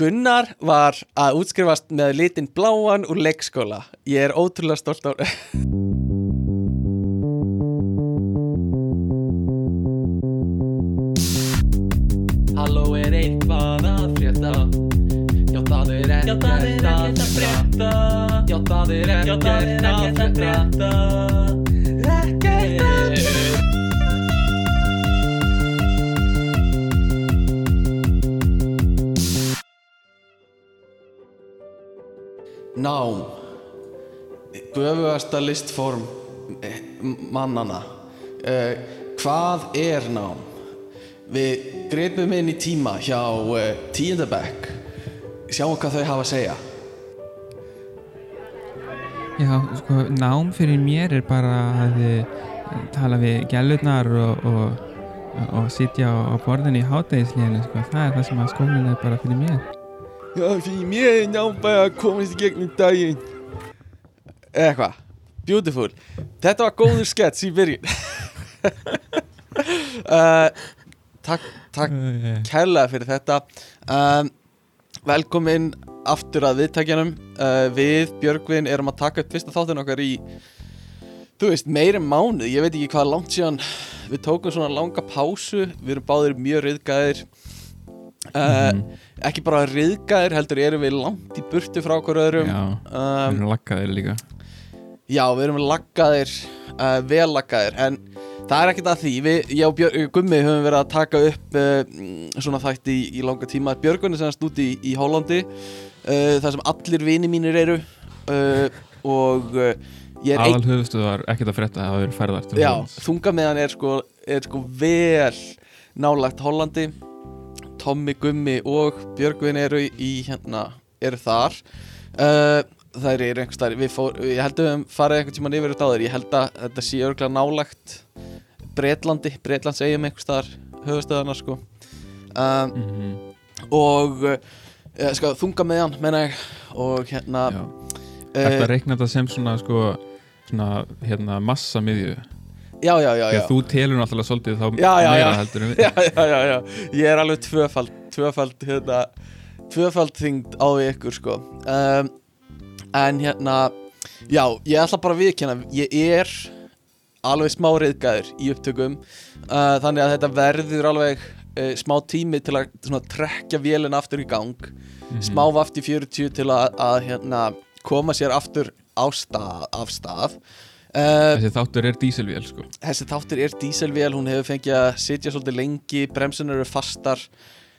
Gunnar var að útskrifast með litin bláan úr leikskóla. Ég er ótrúlega stolt á Halló er eitthvað að frétta? Já það er ekkert að frétta. Já það er ekkert að frétta Nám Göfugasta listform eh, mannana uh, Hvað er nám? Við greipum inn í tíma hjá uh, tíundabæk Sjáum hvað þau hafa að segja Já, sko, nám fyrir mér er bara að eh, tala við gælurnar og, og, og sitja á, borðinu í hátægisleginu, sko. Það er það sem að skólinn er bara fyrir mér. Já, fyrir mér er nám bara að komast í gegnum daginn. Eitthvað. Beautiful. Þetta var góður skets í byrjun. Uh, Takk, takk Uh, kærlega fyrir þetta. Um, Velkomin aftur að viðtækjanum. Uh, Við, Björgvin, erum að taka upp fyrsta þáttin okkar í Þú veist, meir en mánuð Ég veit ekki hvað langt síðan Við tókum svona langa pásu. Við erum báðir mjög riðgæðir uh, mhm. Ekki bara riðgæðir Heldur erum við langt í burtu frá okkur öðrum Já, við um, erum laggaðir líka. Já, við erum laggaðir uh, Vel laggaðir En það er ekkert að því Við, ég og Björ, Gummi höfum verið að taka upp uh, mm, Svona þætti í, í langa tíma Björgun er semast úti í, í Hollandi uh, Það sem allir vini mínir eru uh, Og ég er Aðal höfustuð var ekkert að frétta að það eru færðar Já, þunga meðan er sko, er sko vel nálagt Hollandi Tommi, Gummi og Björgvin eru í, hérna, eru þar. Uh, þær eru einhvers staðar við fór, ég held að við farið einhvern tímann yfir þetta á þér ég held að þetta sé örgulega nálagt Bretlandi, Bretlands eigum einhvers staðar höfustöðarna sko. Um, Mhm, og uh, sko, þunga meðan menna ég. Og hérna uh, Þetta reikna þetta sem svona, sko, svona, hérna, massa miðju. Já, já, já, já. þú telur náttúrulega svolítið þá Já, já, meira heldur en við. já, já, já, já, ég er alveg tvöfald tvöfald, hérna tvöfald þyngd á ykkur, sko um, en hérna já, ég ætla bara að viðkjanna ég er alveg smá reyðgæður í upptökum uh, þannig að þetta verður alveg uh, smá tími til að svona, trekja vélina aftur í gang Mhm. smá vaft í 40 til að, að hérna, koma sér aftur á stað, af stað uh, Þessi þáttur er dísilvél, sko. þessi þáttur er díselvél, hún hefur fengið að sitja svolítið lengi, bremsunar eru fastar.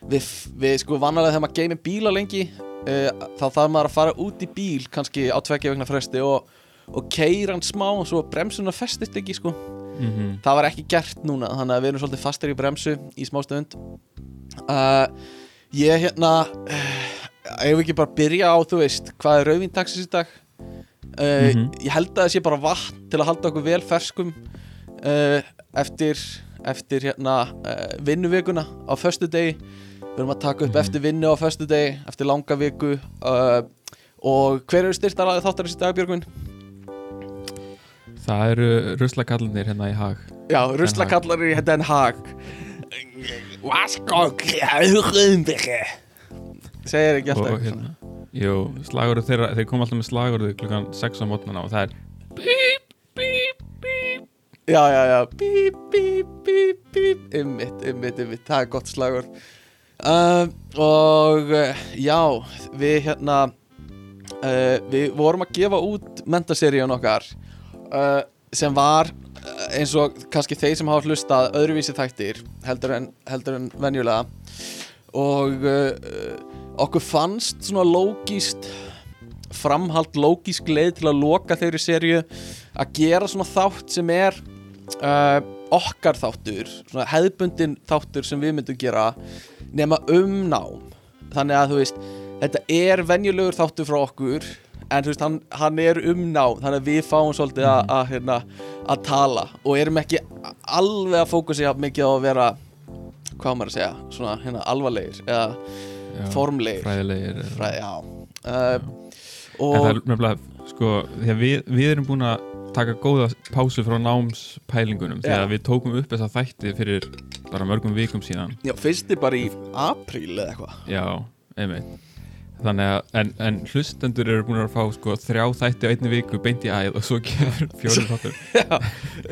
Við, við sko vanalega þegar maður geymir bíla lengi uh, þá þarf maður að fara út í bíl kannski á tveggja vegna fresti og, og keira hann smá og svo bremsunar festist ekki sko, Mm það var ekki gert núna þannig að við erum svolítið fastir í bremsu í smá stund. Uh, ég hérna ef við ekki bara byrja á þú veist hvað er rauðvín taxis í dag uh, Mhm. ég held að það sé bara vatn til að halda okkur vel ferskum uh, eftir, eftir hérna uh, vinnuvikuna á föstu degi við erum að taka upp Mhm. eftir vinnu á föstu degi eftir langa viku og hver eru styrtaraði þáttarins í dag Björgvin? Það eru ruslakallinir hérna í hag. Já, ruslakallar í þetta en hag Vaskok Segir ekki alltaf og hérna Jú, slagurðu þeirra, þeir koma alltaf með slagurðu klukkan 6 á mótnana og það er bíp, bíp, bíp. Já, já, já, bíp, bíp, bíp, bíp. Ymmit, ymmit, ymmit, það er gott slagur um, Og uh, já, við hérna uh, Við vorum að gefa út mentaseríun okkar uh, Sem var uh, eins og kannski þeir sem hafa hlustað öðruvísi þættir heldur en, heldur en venjulega og uh, okkur fannst svona lógist framhald lógisk leið til að loka þeirri serju að gera svona þátt sem er uh, okkar þáttur svona hefðbundin þáttur sem við myndum gera nema um nám þannig að þú veist þetta er venjulegur þáttur frá okkur en þú veist hann, hann er um nám þannig að við fáum svolítið að, hérna, að tala og erum ekki alveg að fókusi mikið á að vera hvað maður að segja, svona hérna alvarlegir eða Já, formlegir. Fræðilegir eða- Fræ, já. Uh, En það og er nefnilega, sko, við, við erum búin að taka góða pásu frá námspælingunum að við tókum upp þessa þætti fyrir bara mörgum vikum síðan. Já, fyrsti bara í apríl eða eitthvað. Já, einmitt. Þannig að, en, en hlustendur eru búin að fá sko þrjá þætti á einni viku beint í æð og svo gefur fjórum þáttur. Já,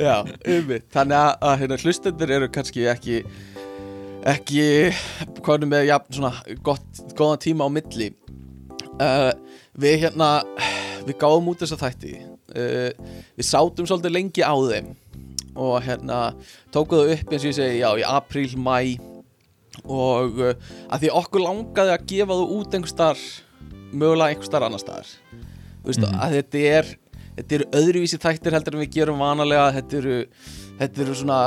já, ummi þannig að, að hérna, hlustendur eru kannski ekki ekki er með ja, svona gott, góðan tíma á milli. Uh, við hérna við gáðum út þessa þætti. Uh, við sátum svolítið lengi á þeim og hérna tókuðu upp eins og ég segi já í apríl, mæ og uh, að því okkur langaði að gefa þú út einhver starf mögulega einhver starf annar staðar. Þú veist Mhm. að þetta er þetta eru öðruvísi þættir heldur en við gerum vanalega. Þetta eru, þetta eru svona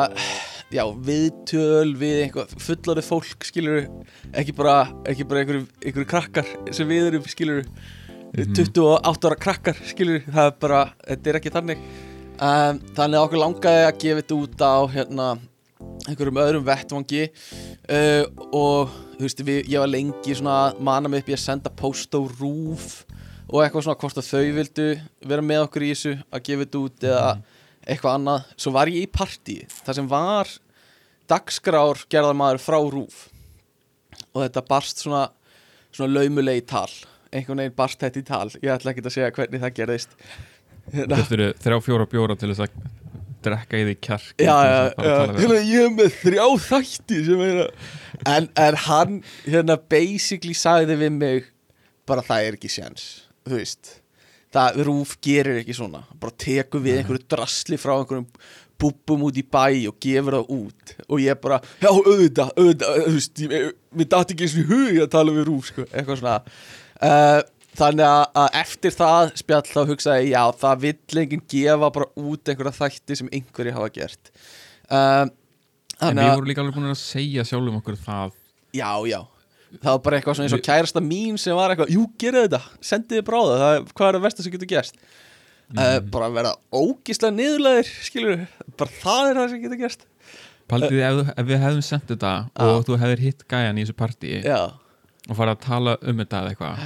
já, viðtöl við einhver fullorðið fólk skilur ekki bara, ekki bara einhverju, einhverju krakkar sem við erum skilur Mhm. 28 ára krakkar skilur það er bara, þetta er ekki þannig. Um, þannig að okkur langaði að gefa þetta út á hérna einhverjum öðrum vettvangi. Uh, og þú veist, við, ég var lengi svona að mana mig upp í að senda post á rúf og eitthvað svona hvort að þau vildu vera með okkur í þessu að gefa þetta út eða eitthvað annað svo var ég í partí þar sem var dagskrár gerðarmaður frá rúf og þetta barst svona svona laumulegi tal einhvern veginn barst þetta í tal. Ég ætla ekki að segja hvernig það gerðist. Hérna, Þetta eru þrjá fjóra bjóra til þess að drekka í því kjark. Já, já, já, hérna, ég er með þrjá þætti sem er að en, en hann hérna basically sagði við mig bara það er ekki séns þú veist það rúf gerir ekki svona. Bara tekur við einhverju drasli frá einhverjum búbum út í bæ og gefur það út. Og ég bara, já auðvitað, auðvitað þú veist, mér dætti ekki eins og í hug að tala við rúf, sko, eitthvað svona. Uh, þannig að, að eftir það spjall þá hugsaði ég, já, það vill enginn gefa bara út einhverja þætti sem einhverju hafa gert. Uh, En við vorum líka alveg búin að segja sjálfum okkur það. Já, já það var bara eitthvað svona eins og kærasta mín sem var eitthvað, jú, gerðu þetta, sendið þið bráða það, er- hvað er það versta sem getur gerst? Uh, bara að vera ógíslega niðurleðir skilur, bara það er það sem getur gerst. Paldið ef, þú- ef við hefðum sendt þetta og þú hefðir hitt gæjan í þessu partí já, og farið að tala um þetta eða eitthvað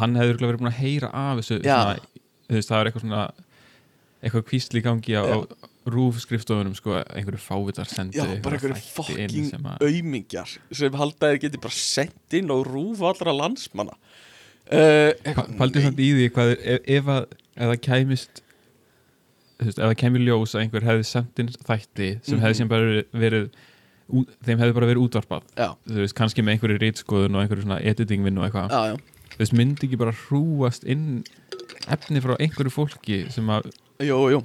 hann örugglega verið búin að heyra af þessu svona, þú veist, það er eitthvað svona eitthvað kvísli í gangi á, á rúf skrifstofunum sko, einhverju fávitar sendu já, bara einhverju fokking aumingjar sem halda þeir geti bara sendt inn og rúfa allra landsmanna uh, Paldið nei. samt í því hvað er, ef, að, það kæmist ef það kæmi ljós að einhver hefði sendt inn þætti sem Mhm. hefði sem bara verið, út, þeim hefði bara verið útvarpað já, þú veist, kannski með einhverju rítskoðun og einhverju svona editingvinn og eitthvað þú veist, myndi ekki bara hrúast inn efni frá einhverju fólki sem að jú, jú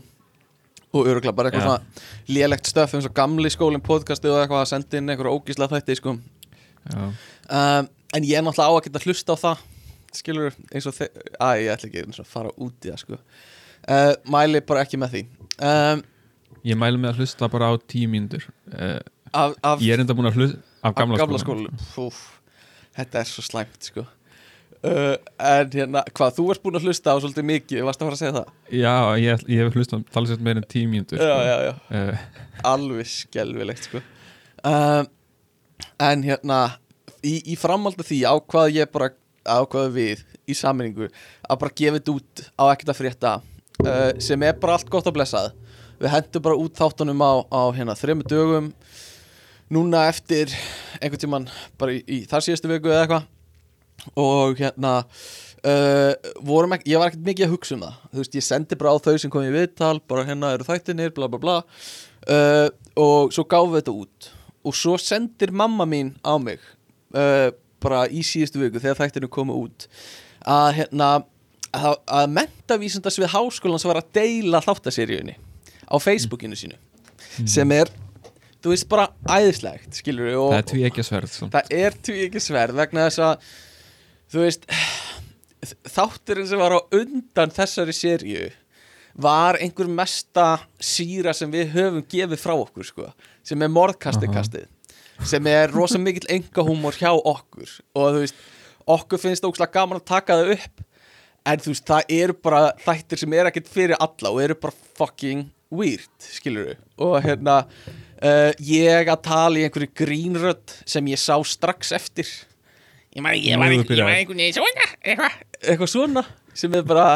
og öruglega bara eitthvað Já. svona lélegt stöf eins og gamli skólinn podcastið og eitthvað að senda inn einhverju ógíslega þætti sko. já, um, en ég er náttúrulega á að geta hlusta á það skilur eins og þeir að ég ætla ekki eins og að fara út í það sko. uh, mæli bara ekki með því um, ég mælu með að hlusta bara á tíu mínútur uh, af, af, ég er enda búin að hlusta af gamla, gamla Fúf, þetta er svo slæmt sko. Uh, en hérna hvað, þú ert búin að hlusta á svolítið mikið varst að fara að segja það? já, ég, ég hef hlusta tala sér meira en tíu mínútur já, já, já, Uh, alveg skelvilegt sko. um, en hérna í, í framhaldi því ákvað ég bara ákvaði við í sammenningu að bara gefa þetta út á ekkert að frétta uh, sem er bara allt gott að blessað. Við hendum bara út þáttunum á, á hérna þrejum dögum. Núna eftir einhvern tíman bara í, í þar síðustu viku eða eitthvað og hérna uh, vorum ekki, ég var ekkert mikið að hugsa um það. Þú veist, ég sendi bara á þau sem kom í viðtal bara hérna eru þættinir, bla bla bla. Uh, og svo gáfum við þetta út. Og svo sendir mamma mín á mig uh, bara í síðustu viku þegar þættinu komu út að hérna að, að mentavísundasvið háskólans var að deila þáttaseríunni á Facebookinu sínu. Sem er, þú veist, bara æðislegt skilur við og það er tví ekki sverð svo. það er tví ekki sverð vegna þess að þú veist þátturinn sem var á undan þessari seríu var einhver mesta síra sem við höfum gefið frá okkur sko, sem er morðkastið kastið sem er rosa mikill engahúmor hjá okkur. Og þú veist, okkur finnst ógslag gaman að taka það upp en þú veist, það eru bara þættir sem er ekkert fyrir alla og eru bara fucking weird, skilur við og hérna uh, ég að tala í einhverju grínrödd sem ég sá strax eftir ég maður, ég Nú var er þú einhvern byrjaður. veginn svona eitthvað, eitthvað svona sem er bara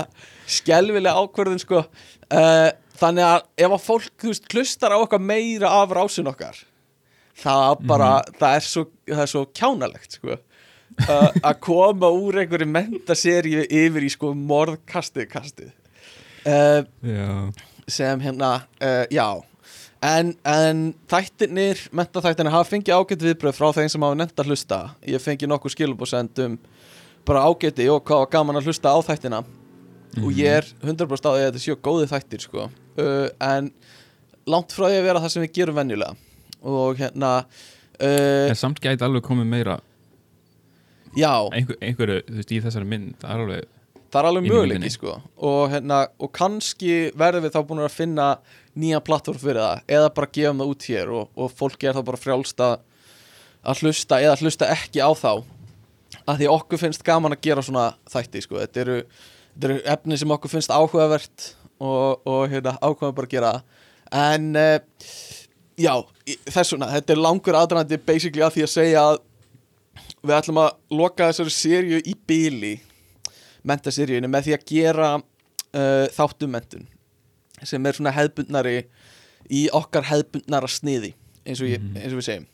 skelvilega ákvörðun sko. Uh, þannig að ef að fólk, þú veist, hlustar á okkar meira af rásin okkar það bara, það er svo það er svo kjánalegt sko. Uh, að koma úr einhverju mentaseríu yfir í sko morðkastið kastið. Uh, sem hérna, já en, en þættirnir mentaþættirnir hafa fengið ágætt viðbröð frá þeim sem hafa nefnt að hlusta. Ég fengi nokkuð skilubúsendum bara ágætti og hvað var gaman að hlusta á þættina. Og ég er 100% á því að þetta séu góði þættir sko. uh, en langt frá því að vera það sem við gerum venjulega. Og hérna uh, En samt gæti alveg komið meira já, einhver, einhverju, þú veist, í þessari mynd það er alveg, það er alveg möguleiki sko. og, hérna, og kannski verðum við þá búin að finna nýja plattform fyrir það eða bara gefum það út hér og, og fólki er þá bara frjálst að hlusta eða hlusta ekki á þá að því okkur finnst gaman að gera svona þætti sko. þetta, eru, þetta eru efni sem okkur finnst áhugavert og, og hérna, ákveðum bara að gera en uh, já, í- þess vegna þetta er langur aðdrandi basically að því að segja að við ætlum að loka þessari seríu í bíli mentaseríunni með því að gera uh, þáttum mentun sem er svona hefbundnari í okkar hefbundnara sniði eins og, ég, Mhm. eins og við segjum.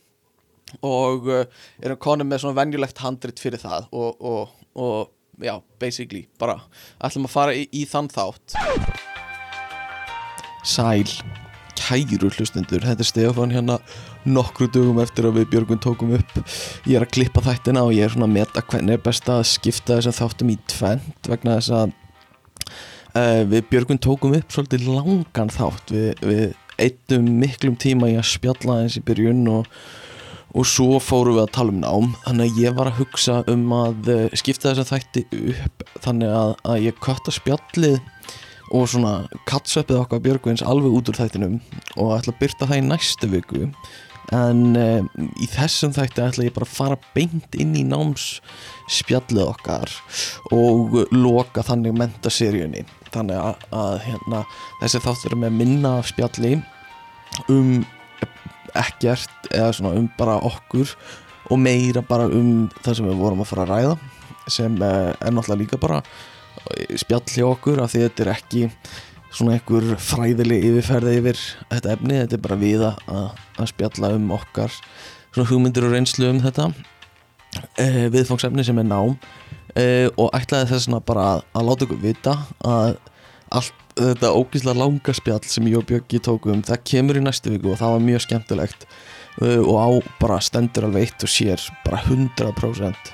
Og uh, erum konum með svona venjulegt handrit fyrir það og, og, og já, basically bara ætlum að fara í, í þann þátt. Sæl kæru hlustundur, þetta er Stefán hérna nokkru dugum eftir að við Björgun tókum upp. Ég er að klippa þættina og ég er svona að meta hvernig er best að skipta þessum þáttum í tvent vegna þess að uh, við Björgun tókum upp svolítið langan þátt. Við, við eittum miklum tíma í að spjalla eins í byrjun og, og svo fórum við að tala um nám. Þannig að ég var að hugsa um að uh, skipta þessum þætti upp þannig að, að ég kötta spjallið og svona kattsveppið okkar Björgvins alveg út úr þættinum og ætla að byrta það í næstu viku en um, í þessum þætti ætla ég bara að fara beint inn í námsspjallið okkar og loka þannig mentaseríunni. Þannig að, að hérna, þessi þáttur er með minna spjalli um ekkert eða svona um bara okkur og meira bara um það sem við vorum að fara að ræða sem eh, er náttúrulega líka bara spjall hjá okkur af því þetta er ekki svona einhver fræðileg yfirferði yfir þetta efni, þetta er bara við að, að spjalla um okkar svona hugmyndir og reynslu um þetta e, viðfangsefni sem er nám. E, og ætlaði þess að bara að, láta ykkur vita að allt þetta ógíslega langa spjall sem ég og Björki tókum, það kemur í næstu viku og það var mjög skemmtilegt. E, og á bara stendur alveg eitt og sér bara 100%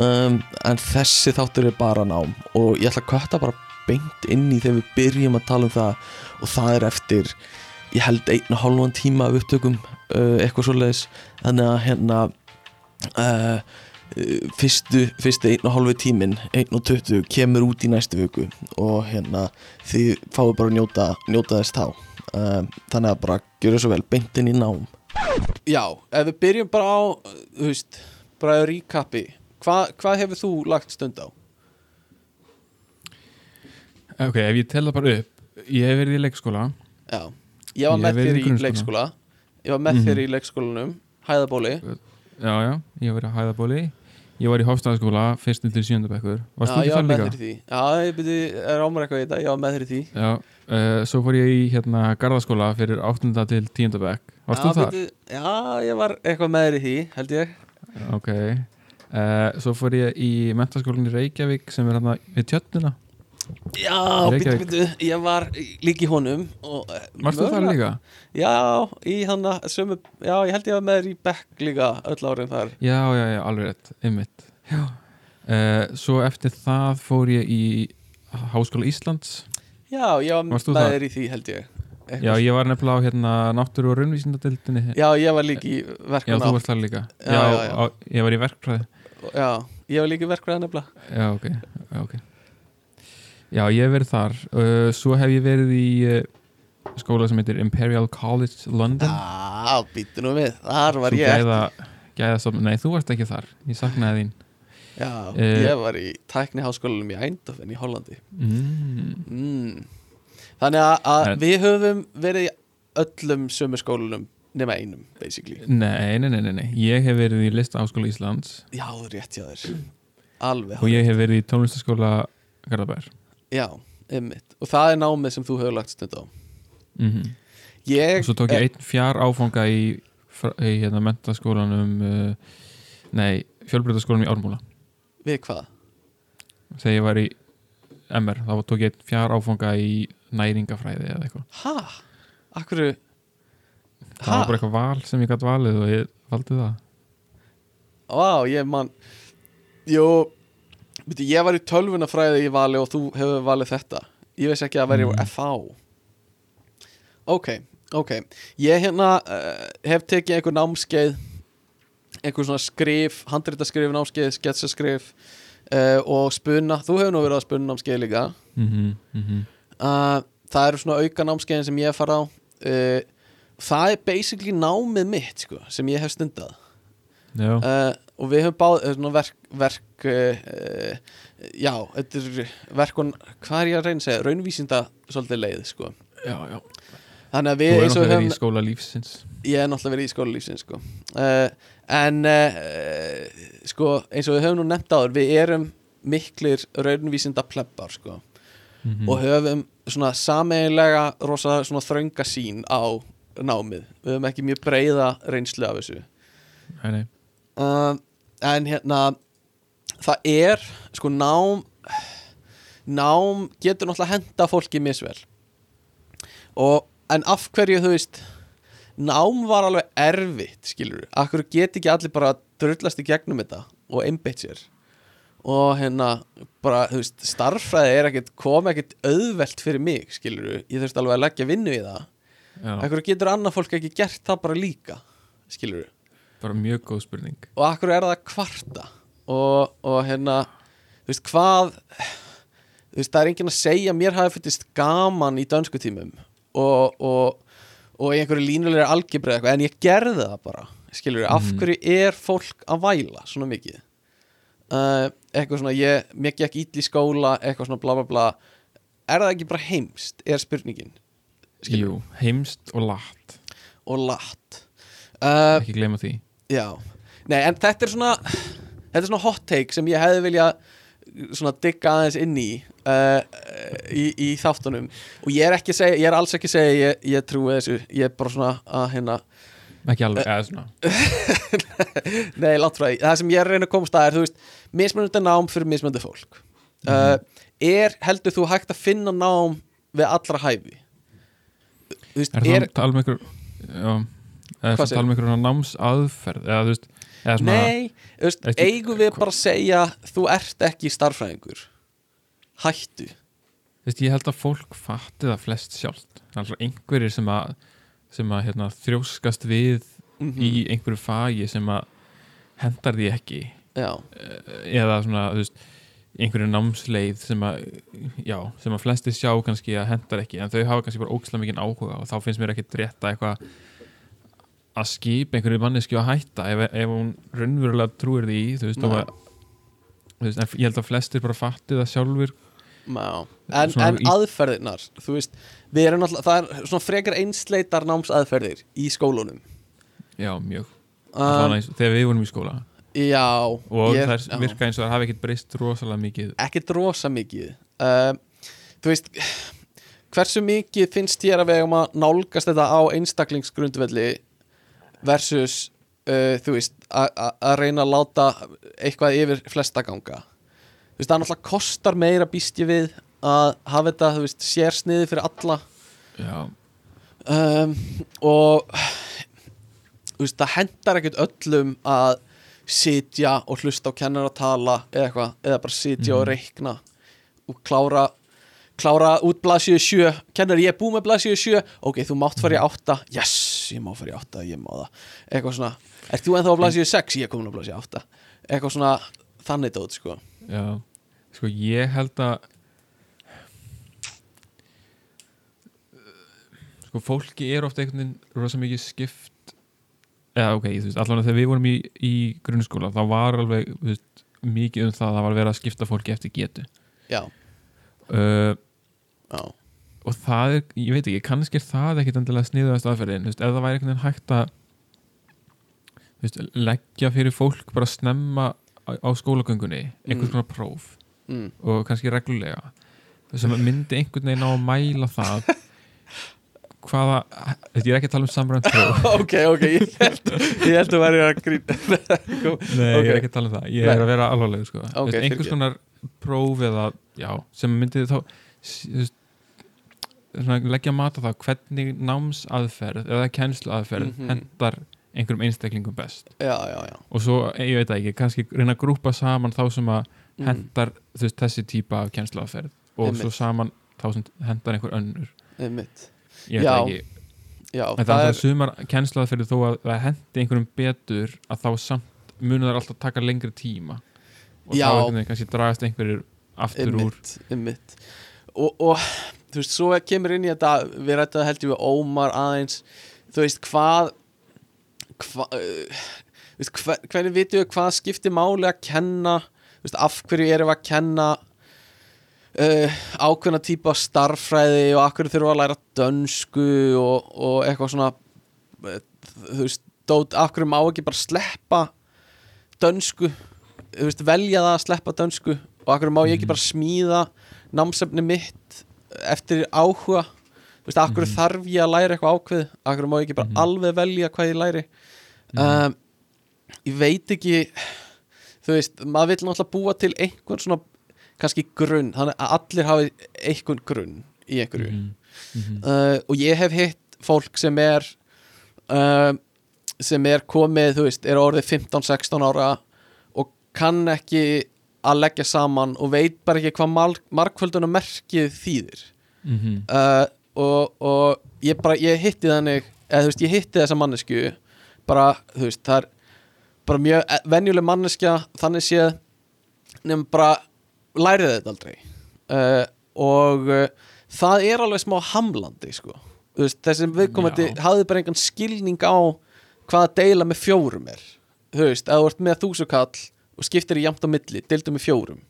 um, en þessi þáttur er bara nám. Og ég ætla að kvötta bara beint inn í þegar við byrjum að tala um það og það er eftir ég held einn og hálfan tíma af upptökum uh, eitthvað svoleiðis. Þannig að hérna uh, uh, fyrstu, fyrstu einn og hálfi tímin einn og tuttu kemur út í næstu viku og hérna þið fáið bara að njóta, njóta þess þá. Uh, þannig að bara gjöra svo vel beint inn í nám. Já, ef við byrjum bara á þú veist, bara að recapi Hva, hvað hefur þú lagt stund á? Ok, ef ég tel það bara upp ég hef verið í leikskóla. Já, ég var með þér í í leikskóla. Ég var með Mhm. þér í leikskólanum Hæðabóli. Já, já, ég verið að hæðabóli. Ég var í Hofstæðaskóla, fyrstum til sjöndabekkur Já, ég var með líka? þér í því. Já, ég byrði, er ámur eitthvað í þetta Ég var með þér í því. Já, uh, svo fór ég í hérna Garðaskóla fyrir 8. til 10. bekk. Varst já, þú þar? Já, ég var eitthvað með þér í því, held ég. Ok uh, svo fór ég í mentaskólinni Reykjavík sem er hérna við tjötnuna Já, Reykjavík. byrju, ég var líka í honum eh, varst þú mögulega- líka? Já, í hann sömu Já, ég held ég var með þér í bekk líka Öll árin þar. Já, já, já, alveg rétt, já. Uh, svo eftir það fór ég í Háskóla Íslands. Já, ég var Varst þú með þér í því, held ég. Eitthvað já, ég var nefnilega á hérna náttúru og raunvísindadildinni Já, ég var líka í Já, verkefna þú varst þar líka. Já, já, já. Á, ég var í verkfræði. Já, ég var líka í verkefna nefnilega. Já, ok, já, ok Já, ég hef verið þar. Uh, Svo hef ég verið í uh, skóla sem heitir Imperial College London. Já, býttu nú við, þar var ég gæða, gæða stofn, Nei, þú varst ekki þar Ég saknaði þín. Já, Eh, ég var í tækniháskólanum í Eindhoven í Hollandi. Mm. mm. Þannig að, við höfum verið í öllum sömu skólanum nema einum, basically. Nei, nei, nei, nei, nei. Ég hef verið í Lista Háskóla Íslands. Já, rétt hjá þér. Alveg Og ég hef verið í tónlistaskóla Garðabær Já, ymmit Og það er námið sem þú hefur lagt stund á. Mm Ég Og svo tók ég einn fjár áfanga í, í hérna, mentaskólanum uh, Nei, fjölbreytaskólanum í Ármúla. Við hvað? þegar ég var í MR þá tók ég fjár áfanga í næringafræði eða eitthvað. Ha? Akkur það var bara eitthvað val sem ég gætt valið og ég valdi það. Vá, ég man Jú byrju, Ég var í tölvunafræði í vali og þú hefur valið þetta. Ég veist ekki að vera í Mm. FH Ok, ok. Ég hérna uh, hef tekið einhver námskeið einhver svona skrif, handritaskrif námskeið, sketsaskrif uh, og spunna, þú hefur nú verið að spunna námskeið líka. Mm -hmm, uh, það eru svona auka námskeiðin sem ég farið á. Það er basically námið mitt sko, sem ég hef stundað. Já, og við höfum báð uh, svona verk, verk uh, já, þetta er verkun, hvað er ég að reyna að segja raunvísinda svolítið leið sko. já, já þannig að þú við er eins og náttúrulega höfum verið í skóla lífsins ég er náttúrulega verið í skóla lífsins sko. uh, en uh, sko, eins og við höfum nú nefnt áður við erum miklir raunvísinda pleppar sko mm -hmm. og höfum svona sameiginlega rosa svona þrönga sín á námið við höfum ekki mjög breiða reynslu af þessu nei, nei. uh, en hérna það er sko nám nám getur náttúrulega henda fólki misvel. Og en af hverju þú veist nám var alveg erfitt skilur, akkur get ekki allir bara drullast í gegnum þetta og einbeitt sér? Og hérna bara, þú veist, starffræði er ekkert kom ekkert auðvelt fyrir mig skilur, ég þurfti alveg að leggja vinnu í það. Já, akkur getur annað fólk ekki gert það bara líka skilur bara mjög góð spurning. Og akkur er það kvarta? Og, og hérna þú veist hvað þú veist það er enginn að segja mér hafi fyllist gaman í dönsku tímum og, og, og í einhverju línulegri algebra eitthvað en ég gerði það bara skilur af Mhm. hverju er fólk að væla svona mikið? Uh, eitthvað svona ég, mér gekk ítl í skóla eitthvað svona bla bla bla. Er það ekki bara heimst er spurningin? Skilur. Jú, heimst og látt og latt. Uh, ekki gleyma því Já, nei en þetta er svona þetta er svona hot take sem ég hefði vilja svona digga aðeins inn í uh, í, í þáttunum. Og ég er ekki að segja, ég er alls ekki að segja ég, ég trúi þessu, ég er bara svona að hérna, ekki alveg, eða svona. Nei langt frá því. Það sem ég er að reyna að komast að er, þú veist mismunandi nám fyrir mismunandi fólk. Uh, er, heldur þú hægt að finna nám við allra hæfi? Þú veist, er það er, að tala um einhver já, eða það tala um einhver námsaðferð? Eða þú veist eða svona, nei, veist, eigum við bara að segja þú ert ekki starffræðingur hættu. Veist, ég held að fólk fatti það flest sjálft. Er einhverjir sem að sem að hérna, þrjóskast við mm í einhverju fagi sem að hendar því ekki. Já, eða svona, þú veist einhverju námsleið sem að já, sem að flesti sjá kannski að hendar ekki en þau hafa kannski bara ógislega mikið áhuga og þá finnst mér ekki rétt að eitthvað að skipa einhverju manneski að hætta ef, ef hún raunverulega trúir því þú veist, að, þú veist ég held að flestir bara fatti það sjálfur já. En, en í- aðferðirnar þú veist, við erum náttúrulega það er svona frekar einsleitar námsaðferðir í skólunum. Já, mjög, um, um, þegar við vorum í skóla. Já, og ég- já. virka eins og það hafi ekkert breyst rosalega mikið. Ekkert rosa mikið. Um, þú veist hversu mikið finnst þér að við eigum að nálgast þetta á einstaklingsgrundvelli versus uh, þú veist að reyna að láta eitthvað yfir flesta ganga. Þú veist það náttúrulega kostar meira býst ég við að hafa þetta þú veist sérsniði fyrir alla. Já, um, og þú veist, það hendar ekkert öllum að sitja og hlusta á kennar að tala eða eitthvað, eða bara sitja og Mhm. reikna og klára klára út blaðsíðu sjö. Kennar ég er búið með blaðsíðu sjö. Ok, þú mátt fara í átta. Yes, ég má fara í átta, ég má það. Eitthvað svona, ert þú ennþá á blaðsíðu sex? Ég er komin á blaðsíðu átta. Eitthvað svona þannig dót, sko. Já sko ég held að sko fólki er ofta einhvern veginn rosa mikið skipt. Eða ok, þú veist, allavega þegar við vorum í, í grunnskóla þá var alveg veist, mikið um það að það var verið að skipta fólki eftir getu. Já, uh, já, og það er, ég veit ekki, kannski er það ekkit endilega sniðuðast aðferðin, ef það væri einhvern veginn hægt að veist, leggja fyrir fólk bara snemma á, á skólagöngunni, einhvers Mm. konar próf mm, og kannski reglulega sem myndi einhvern veginn á að mæla það hvaða ég er ekki að tala um samrænt próf ok, ok, ég held, ég held að verði að grína Nei, Ok. ég er ekki að tala um það Ég er að vera alvarleg sko. Ok, Þú veist, einhvers konar próf eða já, sem myndi þá þú veist, svona, leggja mat á það hvernig námsaðferð eða kennsluaðferð Mhm. hendar einhverjum einstaklingum best. Já, já, já. Og svo, ég veit ekki, kannski reyna að grúpa saman þá sem að Mm. hendar veist, þessi típa af kennsluaðferð og Einmitt. svo saman þá sem hendar einhver önnur. Einmitt. Ég veit ekki, já, en það er sumar kennsluaðferði þó að það hendi einhverjum betur að þá samt munur það alltaf taka lengri tíma. Og þá kannski dragast einhverjir aftur úr. Einmitt, einmitt og, og þú veist, svo kemur inn í þetta við rættum held ég við Ómar aðeins. Þú veist, hvað hva, uh, veist, hver, hvernig vitum við hvað skiptir máli að kenna? Veist, af hverju erum við að kenna uh, ákveðna típa af starffræði og af hverju þurfum við að læra dönsku og, og eitthvað svona uh, þú veist, dót, af hverju má ekki bara sleppa dönsku? Veist, velja það að sleppa dönsku og af hverju má ég ekki Mhm. bara smíða námsefni mitt eftir áhuga. Þú veist, af hverju Mhm. þarf ég að læra eitthvað ákveð hverju má ég ekki bara Mhm. alveg velja hvað ég læri? Um, ég veit ekki þú veist, maður vill náttúrulega búa til einhvern svona kannski grunn, þannig að allir hafi einhvern grunn í einhverju. Uh, og ég hef hitt fólk sem er uh, sem er komið, þú veist, er orðið 15-16 ára og kann ekki að leggja saman og veit bara ekki hvað mark, markvöldunum merkið þýðir. Mhm. uh, og, og ég bara, ég hitti þannig eða þú veist, ég hitti þessa mannesku bara, þú veist, það er bara mjög e- venjuleg manneskja þannig séð nefnum bara lærið þetta aldrei. Uh, og uh, það er alveg smá hamlandi sko. Veist, þessi viðkomandi hafði bara engan skilning á hvað að deila með fjórum er. Þú veist, ef þú ert með þúsukall og skiptir í jamt á milli, deildu með fjórum.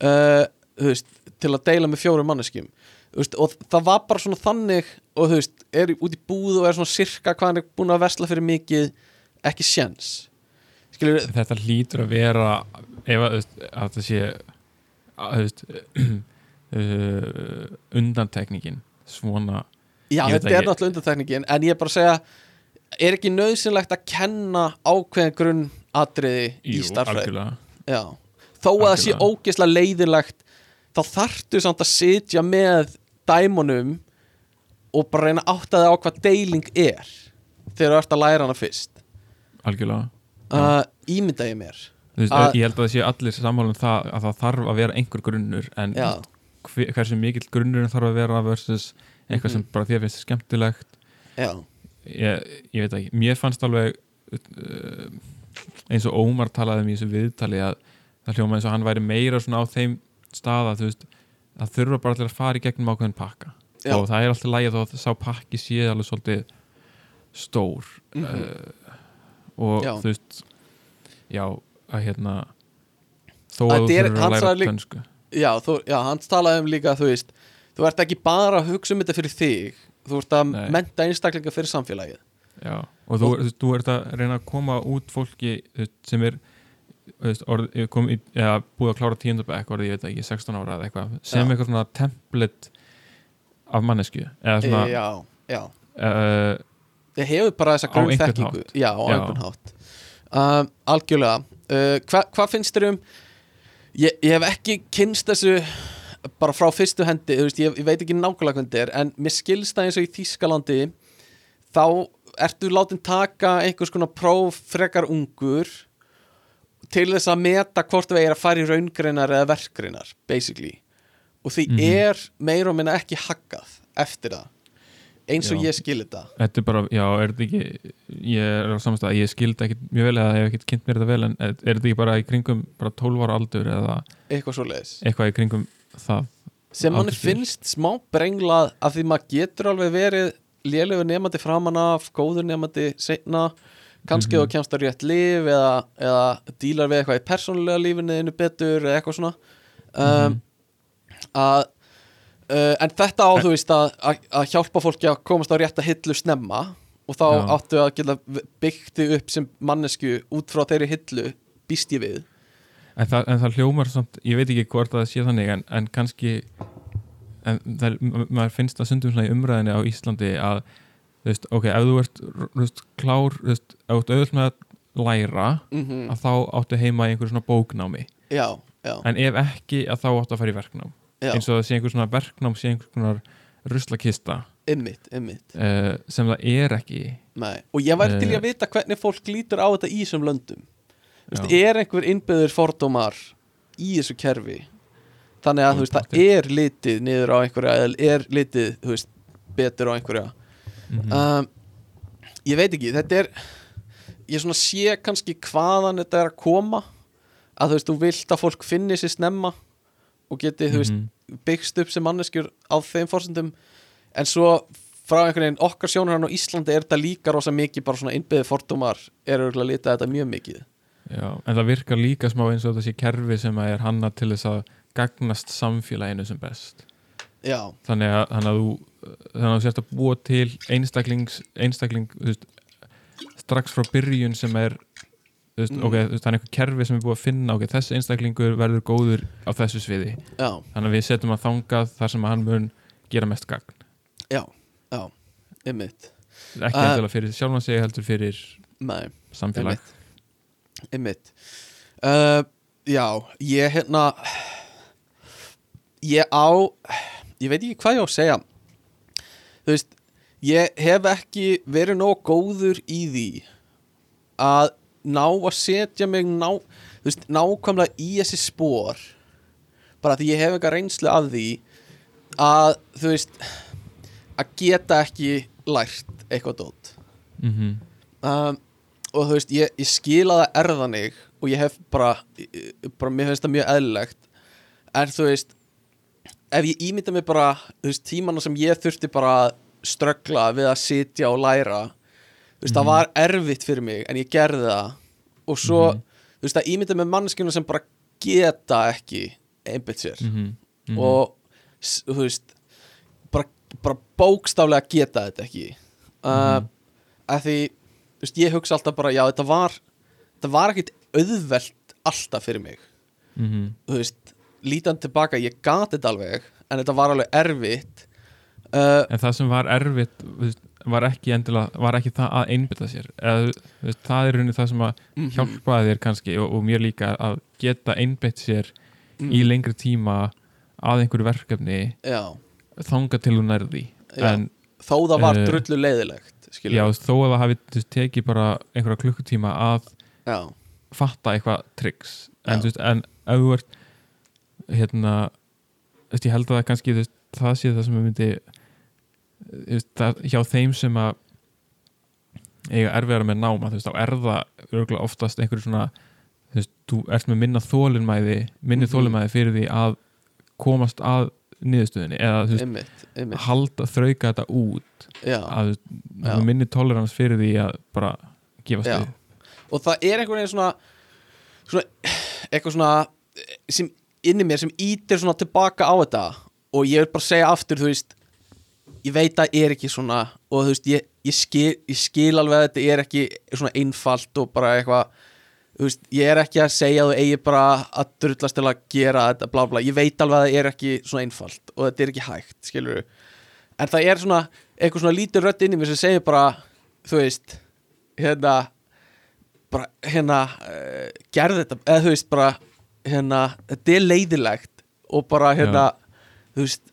Uh, veist, til að deila með fjórum manneskjum. Veist, og það var bara svona þannig og þú veist, er út í búð og er svona sirka hvað hann er búin að versla fyrir mikið ekki sjens skilur, þetta hlýtur að vera ef að, það sé að, veist, uh, undantekningin svona já þetta er náttúrulega undantekningin en ég er bara að segja er ekki nöðsynlegt að kenna ákveðin grunn atriði í jú, starfræði algjörlega. Já, þó að það sé ógeðslega leiðilegt þá þarftu samt að sitja með dæmonum og bara reyna að átta þig á hvað deiling er þegar þú ert að læra hana fyrst. Algjörlega. Uh, Ímynda ég mér Að- ég held að það sé allir sammála um það að það þarf að vera einhver grunnur en Já, hver, hversu mikill grunnurinn þarf að vera versus eitthvað sem Mhm. bara þér finnst skemmtilegt. Já, ég, ég veit ekki, mér fannst alveg uh, eins og Ómar talaði um í þessu viðtali að það hljóma eins og hann væri meira svona á þeim staða þú veist, það þurfa bara allir að fara í gegnum ákveðin pakka Já. og það er alltaf lægið þó að sá pakki sé alveg svolítið stór Mhm. uh, og Já. þú veist já, að hérna þó Að að þú þurfur að læra dönsku já, já, hann talaði um líka þú veist, þú ert ekki bara að hugsa um þetta fyrir þig þú ert að Nei. menta einstaklinga fyrir samfélagið Já, og þú, þú, veist, þú ert að reyna að koma út fólki sem er orð, kom eða búið að klára tíundabæk orðið, ég veit ekki, 16 ára eða eitthvað sem Já. eitthvað svona template af mannesku eða svona e, Já, já uh, Þið hefur bara þessa grunnþekkingu. Já, á Já. einhvern hátt um, Algjörlega uh, Hvað hva finnst þér um ég, ég hef ekki kynst þessu bara frá fyrstu hendi veist, ég, ég veit ekki nákvæmlega hvernig þetta er en mér skilst það eins og í Þýskalandi þá ertu látin taka einhvers konar próf frekar ungur til þess að meta hvort við er að fara í raungreinar eða verkreinar basically og því Mhm. er meira og minna ekki haggað eftir það eins og Já. ég skil þetta þetta er bara, já, er þetta ekki ég er á samstæða, ég skildi ekki mjög vel eða hef ekki kynnt mér þetta vel en er þetta ekki bara í kringum bara 12 ára aldur eða eitthvað svo leiðis eitthvað í kringum það sem Aldursbil. finnst smá brenglað af því maður getur alveg verið lélugur nefandi framan af, góður nefandi setna, kannski Mhm. þú kemst að rétt lif eða, eða dílar við eitthvað í persónulega lífinu þínu betur eða eitthvað svona um, Mhm. að uh, en þetta á þú veist að, að, að hjálpa fólki að komast á rétta hillu snemma og þá Já. áttu að geta byggt þig upp sem mannesku út frá þeirri hillu býst ég við En það, en það hljómar samt, ég veit ekki hvort það sé þannig en, en kannski en er, ma- maður finnst það sundum svona í umræðinni á Íslandi að þú veist, ok, ef þú ert veist, klár, þú veist, ef þú ert auðvitað með að læra, mm að þá áttu heima í einhverju svona bóknámi. Já, já, en ef ekki, að þá áttu að fara í verknám. Já, eins og það sé einhver svona verknám sé einhver svona ruslakista. Ymmit, ymmit uh, sem það er ekki. Nei. og ég væri til í Eh. að vita hvernig fólk lítur á þetta í þessum löndum. Já. er einhver innbyður fordómar í þessu kerfi þannig að Mm, þú veist, það er litið niður á einhverja eða er litið, þú veist, betur á einhverja Mhm. um, ég veit ekki, þetta er ég svona sé kannski hvaðan þetta er að koma að þú veist, þú vilt að fólk finni sér snemma og geti, þú veist, Mhm. byggst upp sem manneskjur á þeim fórsendum en svo frá einhvern veginn okkar sjónur hann á Íslandi er þetta líka rosa mikið bara svona innbyggði fordómar er auðvitað að lita þetta mjög mikið Já, en það virkar líka smá eins og sé kerfi sem að er hanna til þess að gagnast samfélaginu sem best. Já, þannig að, þannig að þú þannig að þú sérst að búa til einstaklings einstakling veist, strax frá byrjun sem er veist, Mm. ok, þú veist, er einhver kerfi sem er búið að finna ok, þessi einstaklingur verður góður á þessu sviði. Já, þannig að við setjum að þangað þar sem að hann mun gera mest gagn. Já, já ymmit, ekki Uh, endilega fyrir sjálfan sig heldur fyrir nei samfélag. einmitt. Uh, Já, ég hérna Ég á Ég veit ekki hvað ég á að segja. Þú veist Ég hef ekki verið nóg góður í því Að ná að setja mig ná, veist, nákvæmlega í þessi spór Bara því ég hef eitthvað reynslu af því Að þú veist Að geta ekki lært eitthvað dót. Mm um, og þú veist, ég, ég skila það erðanig og ég hef bara, bara mér finnst það mjög eðlilegt. En þú veist ef ég ímynda mig bara, þú veist, tímana sem ég þurfti bara að ströggla við að sitja og læra þú veist, það Mhm. var erfitt fyrir mig en ég gerði það og svo, Mhm. þú veist, það ímynda mig mannskjuna sem bara geta ekki einbytt sér -hmm. og þú veist bara, bara bókstaflega geta þetta ekki uh, Mhm. að því þú veist, ég hugsa alltaf bara, já, þetta var þetta var ekkit auðvelt alltaf fyrir mig mm þú veist, lítan tilbaka, ég gat þetta alveg en þetta var alveg erfitt uh, En það sem var erfitt var ekki endilega, var ekki það að einbytta sér þú veist, það er raunin það sem að mhm, hjálpaði þér kannski og, og mér líka að geta einbytt sér mhm, í lengri tíma að einhverju verkefni já, þanga til þú nærði Já. en þó það var Eh, drullu leiðilegt já, skilur, þó að það hafi tekið bara einhverja klukkutíma að já, fatta eitthvað tricks. Já. en, en ert hérna veist, ég held að það kannski veist, það sé það sem ég myndi það, hjá þeim sem að eiga erfiðara með náma þú veist, þá er það oftast einhverju svona þú veist, þú ert með minna þólinmæði minni Mhm. þólinmæði fyrir því að komast að niðurstöðinni eða þú veist, einmitt, einmitt. halda, þrauka þetta út. Já, að veist, minni tolerans fyrir því að bara gefast Já. við og það er einhvern veginn svona, svona eitthvað svona sem inni mér sem ítir svona tilbaka á þetta. Og ég vil bara segja aftur þú veist ég veit að er ekki svona og þú veist ég, ég, skil, ég skil alveg að þetta er ekki svona einfalt og bara eitthvað þú veist ég er ekki að segja að þú eigi bara að drullast til að gera þetta bla bla ég veit alveg að það er ekki svona einfalt og þetta er ekki hægt skilur en það er svona eitthvað svona lítið rödd inn í mér sem segir bara þú veist hérna bara hérna uh, gerði þetta, eða þú veist bara hérna, þetta er leiðilegt og bara hérna þú veist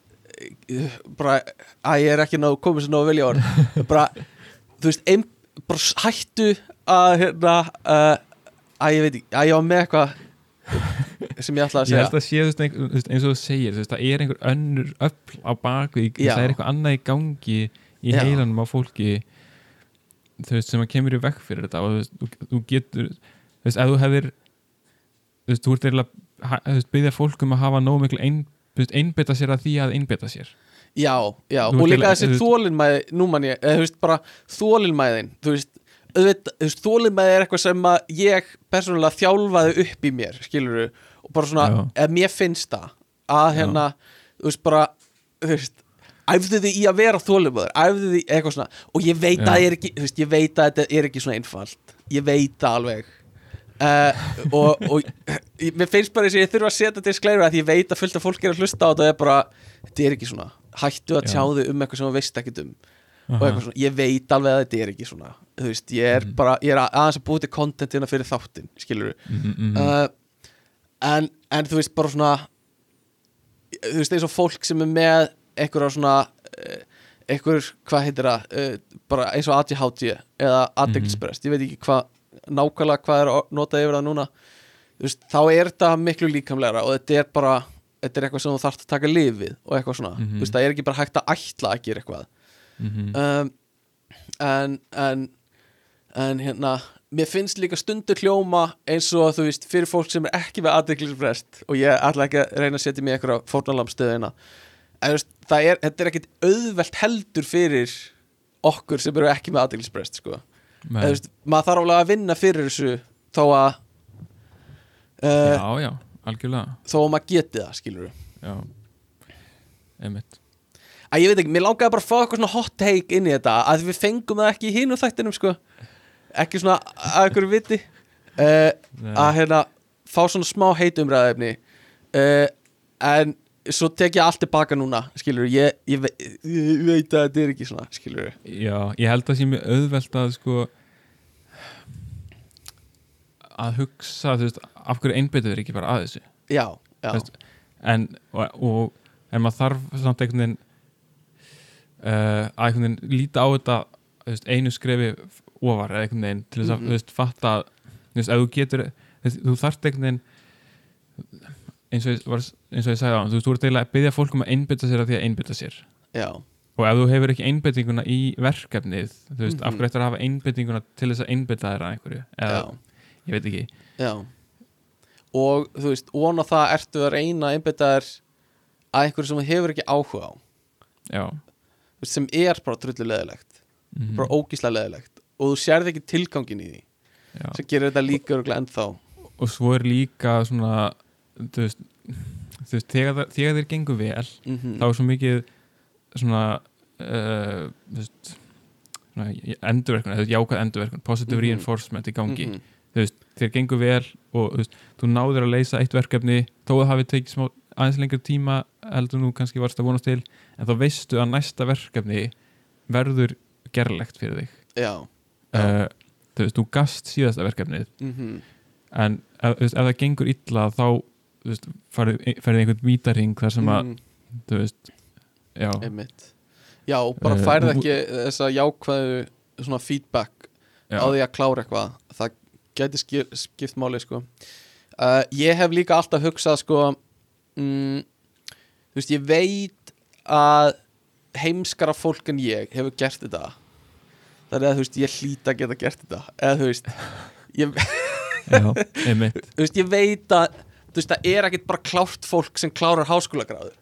bara, að ég er ekki nóg komið sér nóg vilja orð bara, þú veist, ein, bara hættu að hérna uh, að ég veit ekki, að ég var með eitthvað sem ég ætlaði að Ég segja held að sé þú veist, einhver- þú veist, eins og þú segir þú veist, það er einhver önnur öll á bakvið Já. það er eitthvað annað í gangi í Já. heilanum á fólki þú veist, sem að kemur í vekk fyrir þetta og þú veist, þú, getur þú veist, ef þú hefðir þú veist, þú ert eiginlega þú veist, byggja fólk um að hafa nóg miklu ein, einbytta sér að því að einbytta sér Já, já, og líka þessi þólinmæði, nú man ég, eða, þú veist, bara þólinmæðin, þú veist, veist, þólinmæði er eitthvað sem að ég persónulega þjálfaði upp í mér, skilur og bara svona, Já. eða mér finnst það, að hérna, þú veist, bara, þú veist, æfðu þið í að vera þólinmæður, æfðu þið í eitthvað svona, og ég veit Já. að það er ekki, þú veist, ég veit að þetta er ekki svona einfalt, ég veit það alveg, uh, og, og mér finnst bara þess að ég þurfa að setja disclaimer að ég veit að fullt af fólk er að hlusta á þetta og það er bara, þetta er ekki svona hættu að Já. tjá þig um eitthvað sem þú veist ekkert um og Aha. eitthvað svona, ég veit alveg að þetta er ekki svona þú veist, ég er Mhm. bara, ég er aðeins að búið til contentina fyrir þáttin, skilur Mhm, mhm. uh, en, en þú veist bara svona þú veist eins og fólk sem er með einhverja svona uh, einhver, hvað heitir það uh, bara eins og ADHD eða aðdeglisbrest, ég veit ekki hvað nákvæmlega hvað er að nota yfir það núna veist, þá er þetta miklu líkamlegra og þetta er bara, þetta er eitthvað sem þú þarft að taka lifið og eitthvað svona, Mhm. þú veist, það er ekki bara hægt að ætla að gera eitthvað Mhm. um, en, en en hérna mér finnst líka stundur hljóma eins og þú veist, fyrir fólk sem er ekki með aðdeglisbrest og ég ætla ekki að reyna að setja mig eitthvað fórnalamstöðina en veist, það er, þetta er ekkit auðvelt heldur fyrir okkur sem eru ekki með aðdeglisbrest sko. Veist, maður þarf alveg að vinna fyrir þessu þó að uh, Já, já, algjörlega. þó að maður geti það, skilur Já, einmitt. Að ég veit ekki, mér langaði bara að fá eitthvað svona hot take inn í þetta, að við fengum það ekki í hínum þættinum, sko. Ekki svona að ykkur viti. Uh, að hérna fá svona smá heitumræðefni uh, en svo tek ég allt tilbaka núna skilur, ég, ég, ve ég veit að þetta er ekki svona, skilur Já, ég held að sé mjög auðvelt að sko að hugsa, veist, af hverju einbyttuð er ekki bara að þessu? Já, já, Veist, en, og, og, en maður þarf samt einhvern veginn uh, að einhvern veginn líta á þetta veist, einu skrefi ofar eða einhvern veginn til þess að þú veist, fatta ef þú getur þú, þarft einhvern veginn eins og, ég var, eins og ég sagði á þú veist, þú ert eiginlega að byggja fólk um að einbytta sér að því að einbytta sér. Já, og ef þú hefur ekki einbyttinguna í verkefnið þú veist, af Mhm. hverju eftir að hafa einbyttinguna til þess að einbytta þér að einhverju? Eða, já, ég veit ekki. Já. Og þú veist, von á það ertu að reyna að einbytta þér að einhverju sem þú hefur ekki áhuga á. Já, sem er bara trullu leðilegt mm bara ógíslega leðilegt og þú sérð ekki tilgangin í því. Já. sem gerir þetta líka örgulega ennþá. og svo er líka svona þú veist, þú veist þegar, það- þegar þeir gengur vel mm þá er svo mikið svona uh, þú veist endurverkun, eða jákvæð endurverkun positive Mhm. reinforcement í gangi. Þú veist, þeir gengur vel og þú, veist, þú náður að leysa eitt verkefni. Þó að hafi tekið smá aðeins lengur tíma heldur nú kannski varst að vonast til en þá veistu að næsta verkefni verður gerlegt fyrir þig. Já, uh, þú veist, þú gast síðasta verkefnið. Mm en ef, þú veist, ef það gengur illa þá veist, farið ferði einhvern vítaring þar sem að, Mhm. þú veist já, Einmitt. Já, bara Eh, færð ekki þessa jákvæðu svona feedback já, á því að klára eitthvað. Það gæti skip, skipt máli sko. uh, ég hef líka alltaf hugsað sko, mm, þú veist, ég veit að heimskara fólk en ég hefur gert þetta. Það er að þú veist, ég hlýta að geta gert þetta. Eða þú veist ég, já, þú veist, ég veit að þú veist, það er ekkit bara klárt fólk sem klárar háskólagráður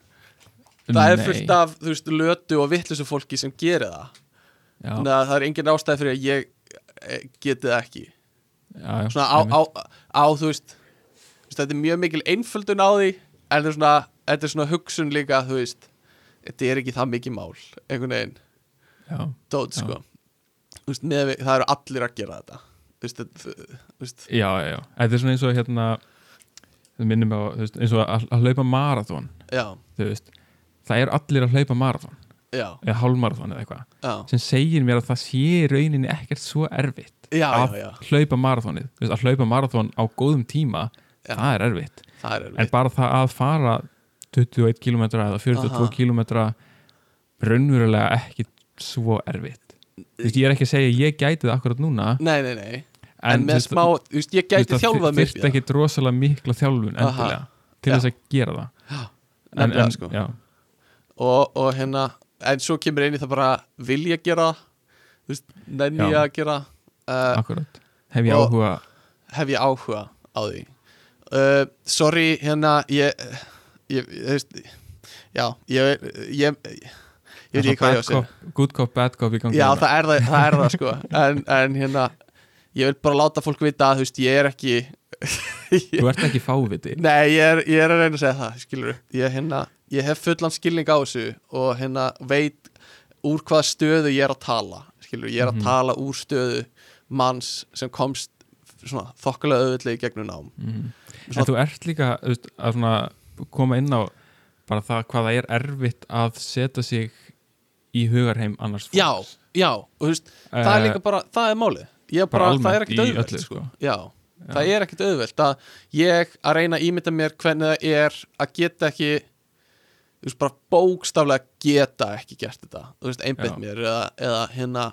það er Nei. fullt af, þú veist, lötu og vittlusu fólki sem gerir það. Já, þannig að það er engin ástæði fyrir að ég eh, geti það ekki já, svona á, á, á þú veist þetta er mjög mikil einföldun á því en þetta er svona, þetta er svona hugsun líka þú veist, þetta er ekki það mikið mál einhvern veginn, já, dót sko. Veist, við- það eru allir að gera þetta. Þú veist, þetta, þú veist. Já, já, já. Þetta er svona eins og hérna það minnum á, þú veist, eins og að, að hlaupa veist, það er allir að hlaupa marathon já, eða hálfmarathon eða eitthvað. Sem segir mér að það sé rauninni ekkert svo erfitt já, að já, hlaupa veist, að hlaupa marathon á góðum tíma það er erfitt. Það er en erfitt bara það að fara 21 km eða 42 Aha. km raunverulega ekki svo erfitt. Þú veist, ég er ekki að segja að ég gæti það akkurat núna nei, nei, nei, en, með smá þú veist, ég gæti þjálfað mig þyrfti ekki rosalega mikla þjálfun Aha. endilega til Já. þess að gera það. En, nefnilega, en, sko. já, og, og hérna en svo kemur einn í það bara vil ég gera þú nenni ég að gera uh, akkurat. Hef ég áhuga? Hef ég áhuga á því? Uh, sorry hérna ég, ég, ég veist já, ég ég, ég, ég veit ekki hvað ég á að segja. good cop, bad cop já, það er það, það er það sko. En, en hérna, ég vil bara láta fólk vita að þú veist, ég er ekki þú ert ekki fáviti. Nei, ég er, ég er að reyna að segja það, skilur ég, hérna, ég hef fullan skilning á þessu og hérna veit úr hvaða stöðu ég er að tala skilur, ég er að Mhm. tala úr stöðu manns sem komst svona þokkalega auðvitlega í gegnum nám mm. Svona- En þú ert líka veist, að svona koma inn á bara það hvað það er erfitt að setja sig í hugarheim annars fólks Já, já, og þú veist, það er Eh, líka bara, það er málið ég bara bara, það er ekkert auðvelt öllu, sko. sko. já, það er ekkert auðvelt að ég að reyna að ímynda mér hvernig það er að geta ekki þú veist, bara bókstaflega geta ekki gert þetta, þú veist, einbeitt Já. mér eða, eða hérna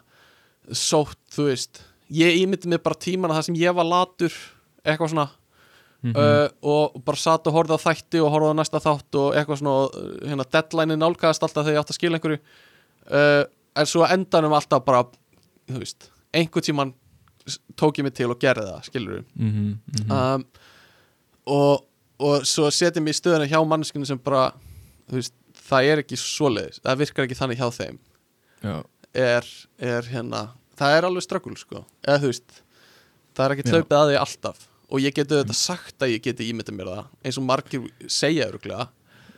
sótt, þú veist, ég ímyndi mér bara tímana það sem ég var latur eitthvað svona Mhm. uh, og bara satt og horfði á þætti og horfði á næsta þátt og eitthvað svona hérna, deadline nálgæðast alltaf þegar ég átt að skila einhverju uh, en svo endanum alltaf bara þú veist, einhvern tímann s- tók ég mig til og gerði það, skilur við Mhm, mhm. um, og, og svo setjum ég stöðuna hjá manneskinu sem bara þú veist, það er ekki svoleiðis það virkar ekki þannig hjá þeim. Er, er hérna það er alveg ströggul sko. Eða þú veist, það er ekki hlaupið að því alltaf. Og ég geti auðvitað sagt að ég geti ímyndað mér það eins og margir segja öruglega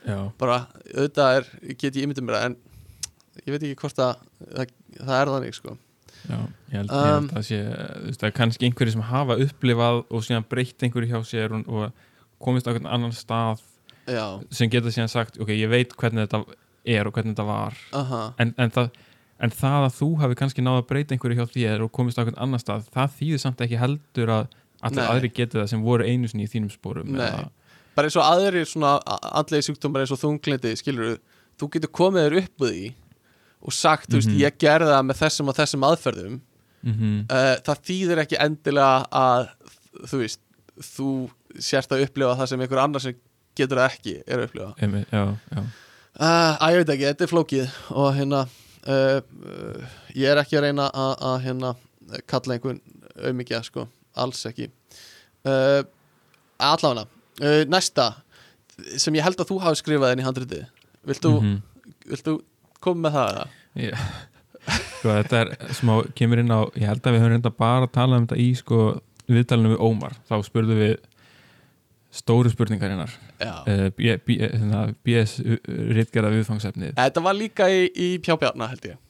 já, bara auðvitað er, geti ég ímyndað mér það en ég veit ekki hvort að það, það er þannig sko. Já Ég held, ég Um, held að sé þú veist, það er kannski einhverju sem hafa upplifað og síðan breytt einhverju hjá sér og, og komist á einhvern annan stað já, sem geta síðan sagt, ok, ég veit hvernig þetta er og hvernig þetta var. En, en, það, en það að þú hafi kannski náða að breyta einhverju hjá þér og komist á einhvern annan stað það þýðir samt ekki heldur að allir aðri geti það sem voru einu sinni í þínum spórum bara eins og aðrir svona andlegi sjúkdómar eins og þunglindi skilur þú getur komið þér upp úr því og sagt, þú veist, Mhm. ég gerði það með þessum og þessum aðferðum. Mm uh, það þýðir ekki endilega að þú veist, þú sérst að upplifa það sem einhver annar sem getur það ekki er að upplifa uh, að ég veit ekki, þetta er flókið og hérna uh, uh, ég er ekki að reyna að, hérna kalla einhvern auðmikja sko, alls ekki uh, allavega næsta sem ég held að þú hafi skrifað inn í handriti viltu, Mhm. viltu koma með það? Já. sko þetta er smá, kemur inn á ég held að við höfum reynda bara að tala um þetta í sko viðtalinu við Ómar þá spurðum við stóru spurningarinnar Já. Uh, B- B- hérna, BS ritgerða viðfangsefnið. Þetta var líka í, í pjábjarna held ég.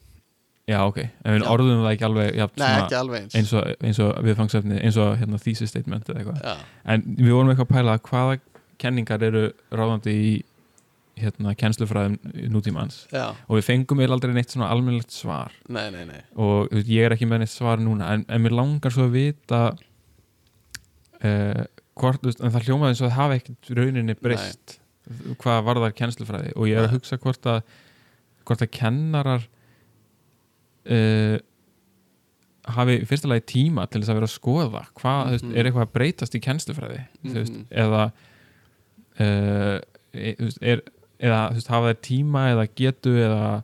Já ok, en við Já. orðum það ekki alveg jafn, Nei, svona, ekki alveg eins. eins, og, eins og viðfangsefnið eins og hérna, thesis statement eða eitthvað. Já, en við vorum eitthvað að pæla hvaða kenningar eru ráðandi í hérna kennslufræðum nútímans. Já, og við fengum eiginlega aldrei neitt svona almennilegt svar. Nei, nei, nei. Og ég er ekki með neitt svar núna en, en mér langar svo að vita uh, hvort, en það hljómaði eins og það hafi ekkert rauninni breyst hvað varðar kennslufræði og ég er að hugsa hvort að hvort að kennarar uh, hafi lagi tíma til þess að vera að skoða hvað, þú veist, Mhm. er eitthvað að breytast í kennslufræði þú veist, Mhm. eða uh, er, eða veist, hafa þeir tíma eða getu eða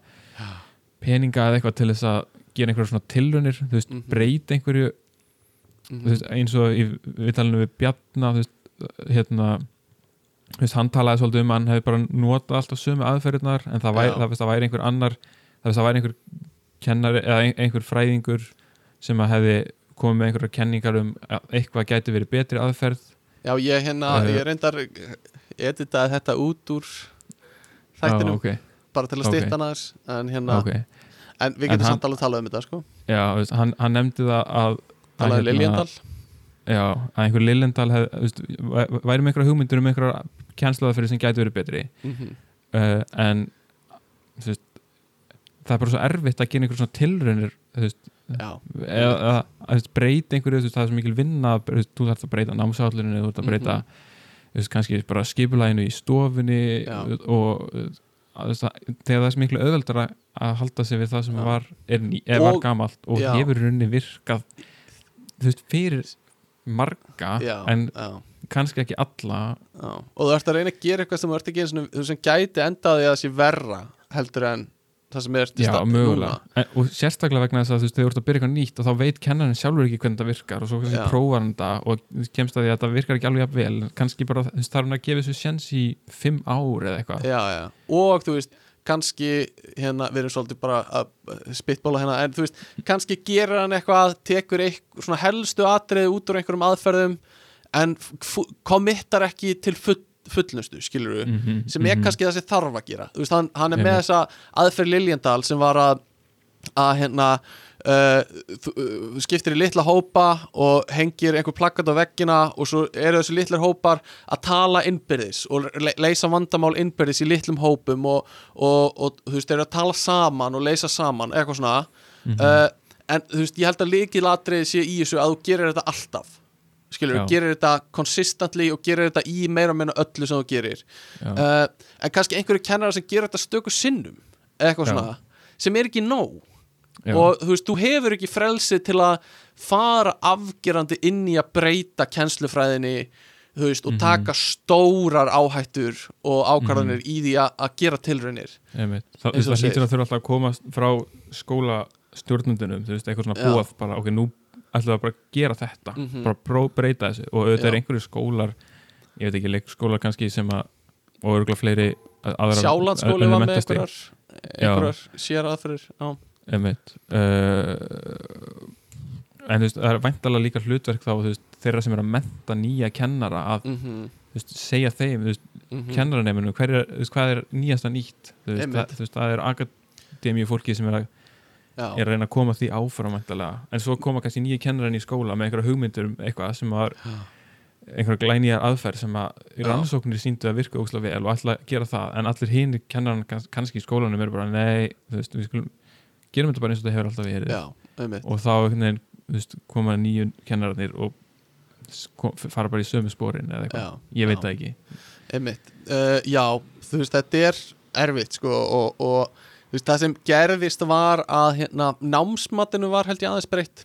peninga eða eitthvað til þess að gera einhverjum svona tilraunir þú veist, Mhm. breyta einhverju Þú veist, eins og í viðtalinu við Bjarna þú veist, hérna veist, hann talaði svolítið um að hann hefði bara notað alltaf sömu aðferðirnar en það væri, það, það væri einhver annar það, það væri einhver kennari eða ein- einhver fræðingur sem að hefði komið með einhverjar kenningar um að eitthvað gæti verið betri aðferð. Já, ég hérna, Uh, ég reyndar editaði þetta út úr þættinum, ok, bara til að ok. stýtta hana þess en hérna, ok. en við getum hann- samt alveg talað um þetta, sko. Já, veist, hann, hann nefndi það að að, um Liljendal Já, að einhver Liljendal væri með einhverja hugmyndur um einhverja kennslaðaferði sem gæti verið betri. Mm uh, en veist, það er bara svo erfitt að gera einhver svona Já, eða að breyta einhverju veist, það er svo mikil vinna veist, þú þarf að breyta námsállinu þú þarf að breyta þú veist, kannski bara skipulæginu í stofunni Já. og þegar það er svo miklu auðveldar að halda sig við það sem var, er, er var gamalt og já. hefur í rauninni virkað þú veist, fyrir marga já, en já, kannski ekki alla. Já. Og þú ert að reyna að gera eitthvað sem þú ert ekki eins og þú sem gæti endaði að það sé verra heldur en það sem er til Já, stað mögulega. En, og sérstaklega vegna þess að þú veist, þegar þú ert að byrja eitthvað nýtt og þá veit kennarinn sjálfur ekki hvernig það virkar og svo kannski Já. prófar hann það og þú kemst að því að það virkar ekki alveg jafn vel kannski bara þú veist, þarf hann að gefa þessu sjens í fimm ár eða eitthvað. Já, já, og þú veist kannski hérna, við erum svolítið bara að spitbóla hérna, en þú veist kannski gerir hann eitthvað, tekur eitthvað svona helstu atriði út úr einhverjum aðferðum en kommittar ekki til full, fullnustu, skilur við Mhm, sem er mhm. kannski það sem þarf að gera þú veist, hann, hann er með þessa aðferð Liljendal sem var að að hérna uh, uh, skiptir í litla hópa og hengir einhver plakkat á veggina og svo eru þessi litlar hópar að tala innbyrðis og le leysa vandamál innbyrðis í litlum hópum og, og, og þú veist, eru að tala saman og leysa saman, eitthvað svona. Mhm. uh, en þú veist, ég held að líkilatriði sé í þessu að þú gerir þetta alltaf skilur, þú gerir þetta consistently og gerir þetta í meira meina öllu sem þú gerir. En kannski einhverju kennarar sem gerir þetta stöku sinnum eitthvað Já. svona sem er ekki nóg Já. og þú veist, þú hefur ekki frelsi til að fara afgerandi inn í að breyta kennslufræðinni þú veist, og Mhm. taka stórar áhættur og ákvarðanir í því að, gera tilraunir. Það, hlýtur að þurfa alltaf að koma frá skólastjórnundunum, þú veist, eitthvað svona Já. búað bara, ok, nú ætlum við bara að gera þetta Mhm. bara pró breyta þessu og auðvitað Já. er einhverju skólar ég veit ekki, leikskólar kannski sem að og örgulega fleiri Sjálandsskóli var með einhverjar einhverjar sér aðferðir já. Einmitt. Uh, en þú veist, það er væntalega líka hlutverk þá, þú veist, þeirra sem er að menta nýja kennara að, Mm þú veist, segja þeim, þú veist, -hmm. er, þú veist, hvað er nýjasta nýtt? Þú veist, það, þú veist, það er akademíu fólki sem er að, er að reyna að koma því áfram væntalega, en svo koma kannski nýja kennaran í skóla með einhverja hugmyndur um eitthvað sem var einhverja glænýjar aðferð sem að rannsóknir síndu að virka óslega vel og að gera það, en allir hinn kennaran kann- kannski í skólanum eru bara, nei þú veist, við skulum, gerum þetta bara eins og þetta hefur alltaf verið. Já, og þá veginn, veist, koma nýju kennararnir og fara bara í sömu spórin eða eitthvað, ég veit það ekki. Uh, já, þú veist, þetta er erfitt, sko, og, og veist, það sem gerðist var að hérna, námsmatinu var held ég aðeins breytt.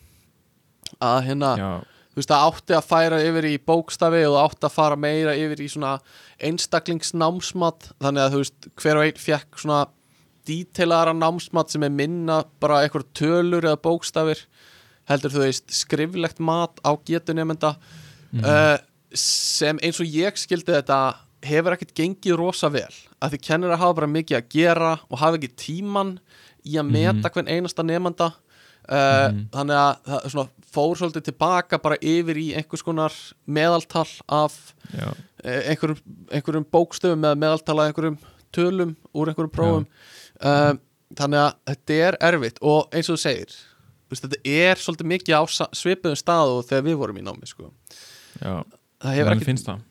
Að hérna, já, þú veist, það átti að færa yfir í bókstafi og það átti að fara meira yfir í svona einstaklingsnámsmat. Þannig að þú veist, hver og einn fekk svona díteilara námsmat sem er minna bara eitthvað tölur eða bókstafir heldur þú veist, skriflegt mat á getu nefnda Mhm. uh, sem eins og ég skildi þetta hefur ekkert gengið rosa vel að því kennir að hafa bara mikið að gera og hafa ekki tíman í að meta Mhm. hvern einasta nefnda uh, Mhm. þannig að það svona, fór svolítið tilbaka bara yfir í einhvers konar meðaltal af já, eh, einhverjum, einhverjum bókstöfum eða meðaltal af einhverjum tölum úr einhverjum prófum uh, þannig að þetta er erfitt og eins og þú segir veist, þetta er svolítið mikið á svipuðum stað og þegar við vorum í námi sko. já, það hefur ekkert finnst það?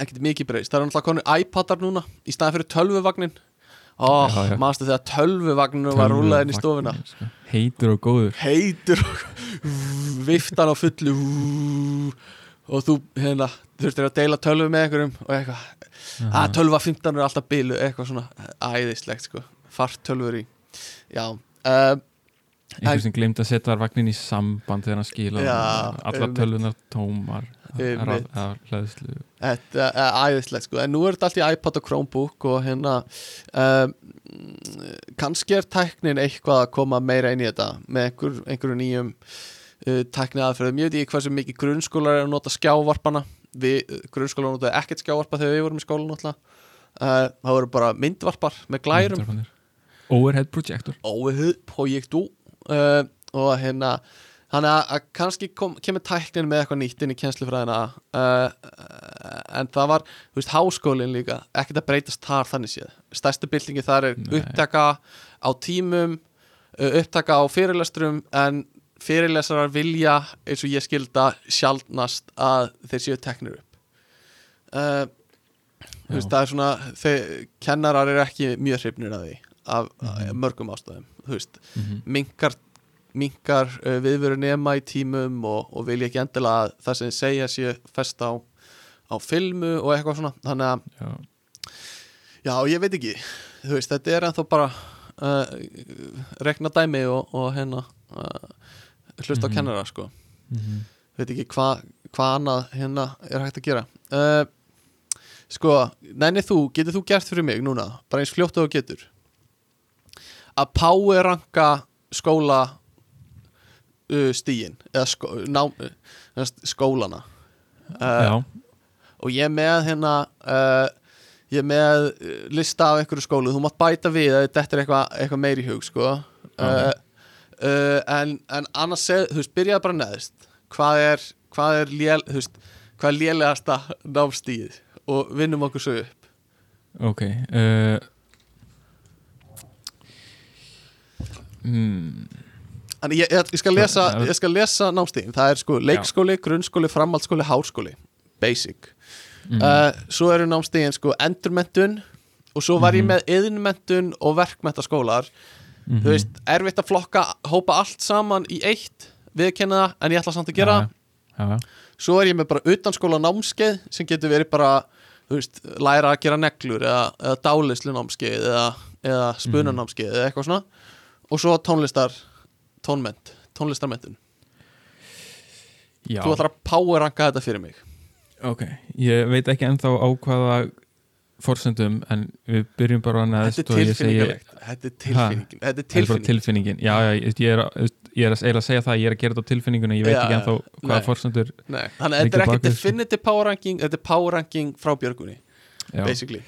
ekkert mikið breyst, það er náttúrulega konur iPadar núna í staðan fyrir tölvuvagnin Já, já. mannstu þegar tölvuvagninu var rúlað inn í stofuna sko. heitur og góður heitur og viftan á fullu og þú hérna þurftir að deila tölvu með einhverjum og eitthvað, að tölva 15 er alltaf bilu, eitthvað svona æðislegt sko, fart tölvur í. Já, uh, einhver sem glemt að setja vagnin í samband þegar hann skila einmitt. tölvunar tómar Þetta er æðislegt sko. En nú er þetta allt í iPad og Chromebook og hérna um, kannski er tæknin eitthvað að koma meira inn í þetta með einhver, einhverju nýjum uh, tækni aðferðum, ég veit ekki hversu mikið grunnskólar er að nota skjávarpana. Uh, grunnskólar notaði ekkert skjávarpa þegar við vorum í skólan uh, það voru bara myndvarpar með glærum overhead projector. Óvið projektu uh, og hérna þannig að, að kannski kom, kemur tæknin með eitthvað nýtt inn í kennslufræðina uh, en það var, þú veist, háskólinn líka ekkert að breytast þar þannig séð. Stærstu byltingi þar er Nei. upptaka á tímum uh, upptaka á fyrirlestrum en fyrirlesarar vilja eins og ég skilda sjaldnast að þeir séu teknir upp. Uh, þú veist, það er svona þeir, kennarar eru ekki mjög hrifnir að því af Mhm. mörgum ástæðum mm -hmm. minkar minkar uh, viðveru nema í tímum og, og vilja ekki endilega að það sem segja sé fest á, á filmu og eitthvað svona þannig að, já, já, ég veit ekki veist, þetta er ennþá bara uh, rekna dæmi og, og hérna uh, hlusta Mhm. á kennara sko mm -hmm. veit ekki hvað hva annað hérna er hægt að gera uh, sko, nenni þú getur þú gert fyrir mig núna, bara eins fljótt og getur að power ranka skóla uh, stíin eða skó, ná, uh, skólana. Uh, og ég er með hérna uh, ég er með uh, lista af einhverju skólu, þú mátt bæta við að þetta er eitthvað eitthva meiri hug sko. Uh, uh, en, en annars þú veist, byrjaði bara neðist hvað er, hvað er lél, þú veist, hvað er lélegasta námstíð? Og vinnum okkur svo upp. Ok uh, mm, Þannig ég, ég, ég, skal lesa, Já. lesa námstíðin. Það er sko leikskóli, grunnskóli, framhaldsskóli, háskóli. Basic. Mm, uh, Svo eru námstíðin sko endurmentun Og svo var ég Mhm. með yðnmentun og verkmentaskólar mhm. Þú veist, erfitt að flokka, hópa allt saman í eitt Viðkenna það, en ég ætla samt að gera já, já, Svo er ég með bara utanskóla námskeið sem getur verið bara, þú veist, læra að gera neglur eða, eða dálislu námskeið eða, eða spunanámskeið eða eitthvað svona og svo tónlistar, tónment, tónlistarmentun já. Þú ætlar að powerranka þetta fyrir mig. Ok, ég veit ekki ennþá á hvaða forsendum en við byrjum bara neðst Þetta er tilfinningalegt. Þetta er tilfinningin. Þetta er Þetta er bara tilfinning tilfinningin. Já, já, ég, ég er, ég er að segja það ég er að gera þetta á tilfinninguna, ég veit Já, ekki ennþá hvaða forsendur Þannig að þetta er ekki sko. definitive powerranking Þetta er powerranking frá Björgunni. Basically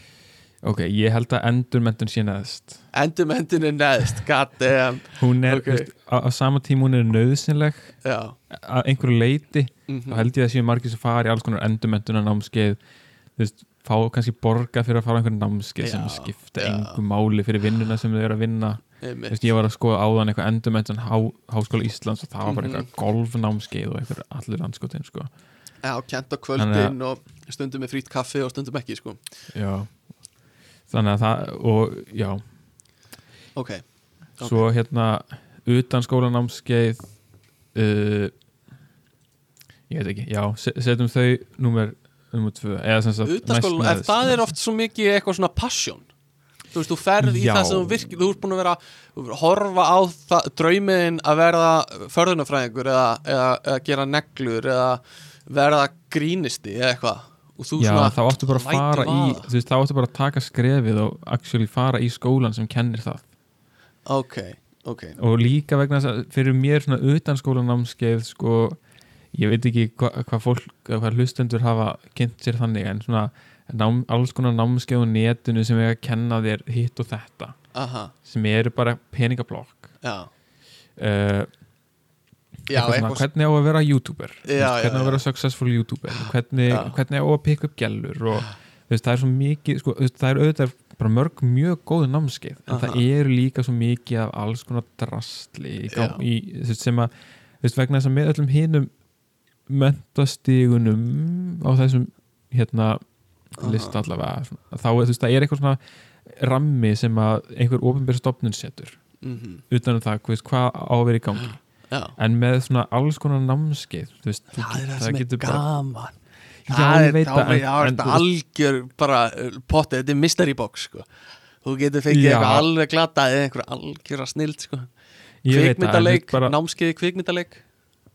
Ok, ég held að endurmentun sé neðst Endurmentin er neðst God damn Hún er, Ok. okay. veist, á, á sama tíma hún er nöðsynleg að einhverju leiti mhm. þá held ég að séu margir sem fari alls konar endurmentuna námskeið þú veist, fá kannski borga fyrir að fara einhverju námskeið sem Já, skipta já. engu máli fyrir vinnuna sem þau eru að vinna. Þú veist, ég var að skoða áðan eitthvað endurmentun há, Háskóla Íslands og það var bara Mhm. eitthvað golfnámskeið og eitthvað allir anskotin sko. Já, kent á kvöldin og stundum með frýtt kaffi og stundum ekki sko já þannig að það og já, Ok, Ok. svo hérna utan skólanámskeið uh, ég veit ekki já, se- setjum þau númer nummer tvö eða sem sagt en það er oft svo mikið eitthvað svona passion Þú veist, þú ferð í Já. það sem þú virkir Þú ert búin að vera horfa á það, draumiðin að verða förðunafræðingur eða, eða, eða gera neglur eða verða grínisti eða eitthvað Já, þá áttu bara að fara í þú veist, þá áttu bara að taka skrefið og actually fara í skólan sem kennir það. Ok, ok. Og líka vegna þess að fyrir mér svona utan skólanámskeið sko, ég veit ekki hvað hva fólk hvað hlustendur hafa kynnt sér þannig en svona nám, alls konar námskeið á netinu sem er að kenna þér hitt og þetta Aha, sem eru bara peningablokk. Já. Uh, Já, svona, hvernig á að vera youtuber? Já, veist, já, hvernig á að vera successful youtuber? Hvernig, hvernig á að pikka upp gellur og veist, það er svo mikið sko, það er auðvitað bara mörg mjög góð námskeið en Aha. það eru líka svo mikið af alls konar drastli í, sem að veist, vegna þess að með öllum hinum mentastigunum á þessum hérna list allavega svona, þá veist, það er eitthvað svona rammi sem að einhver ofinbjörn stofnun setur mm utan um það, hvað á að vera í gangi Já, en með svona alls konar námskeið þú veist, þú það er get- það er getur bara- gaman. Já, Það ég er veit það þetta en, algjör bara uh, potti, þetta er mystery box sko. þú getur fengið eitthvað alveg glata eða einhver algjöra snild sko. það, þú kvikmyndaleik, bara, námskeiði kvikmyndaleik.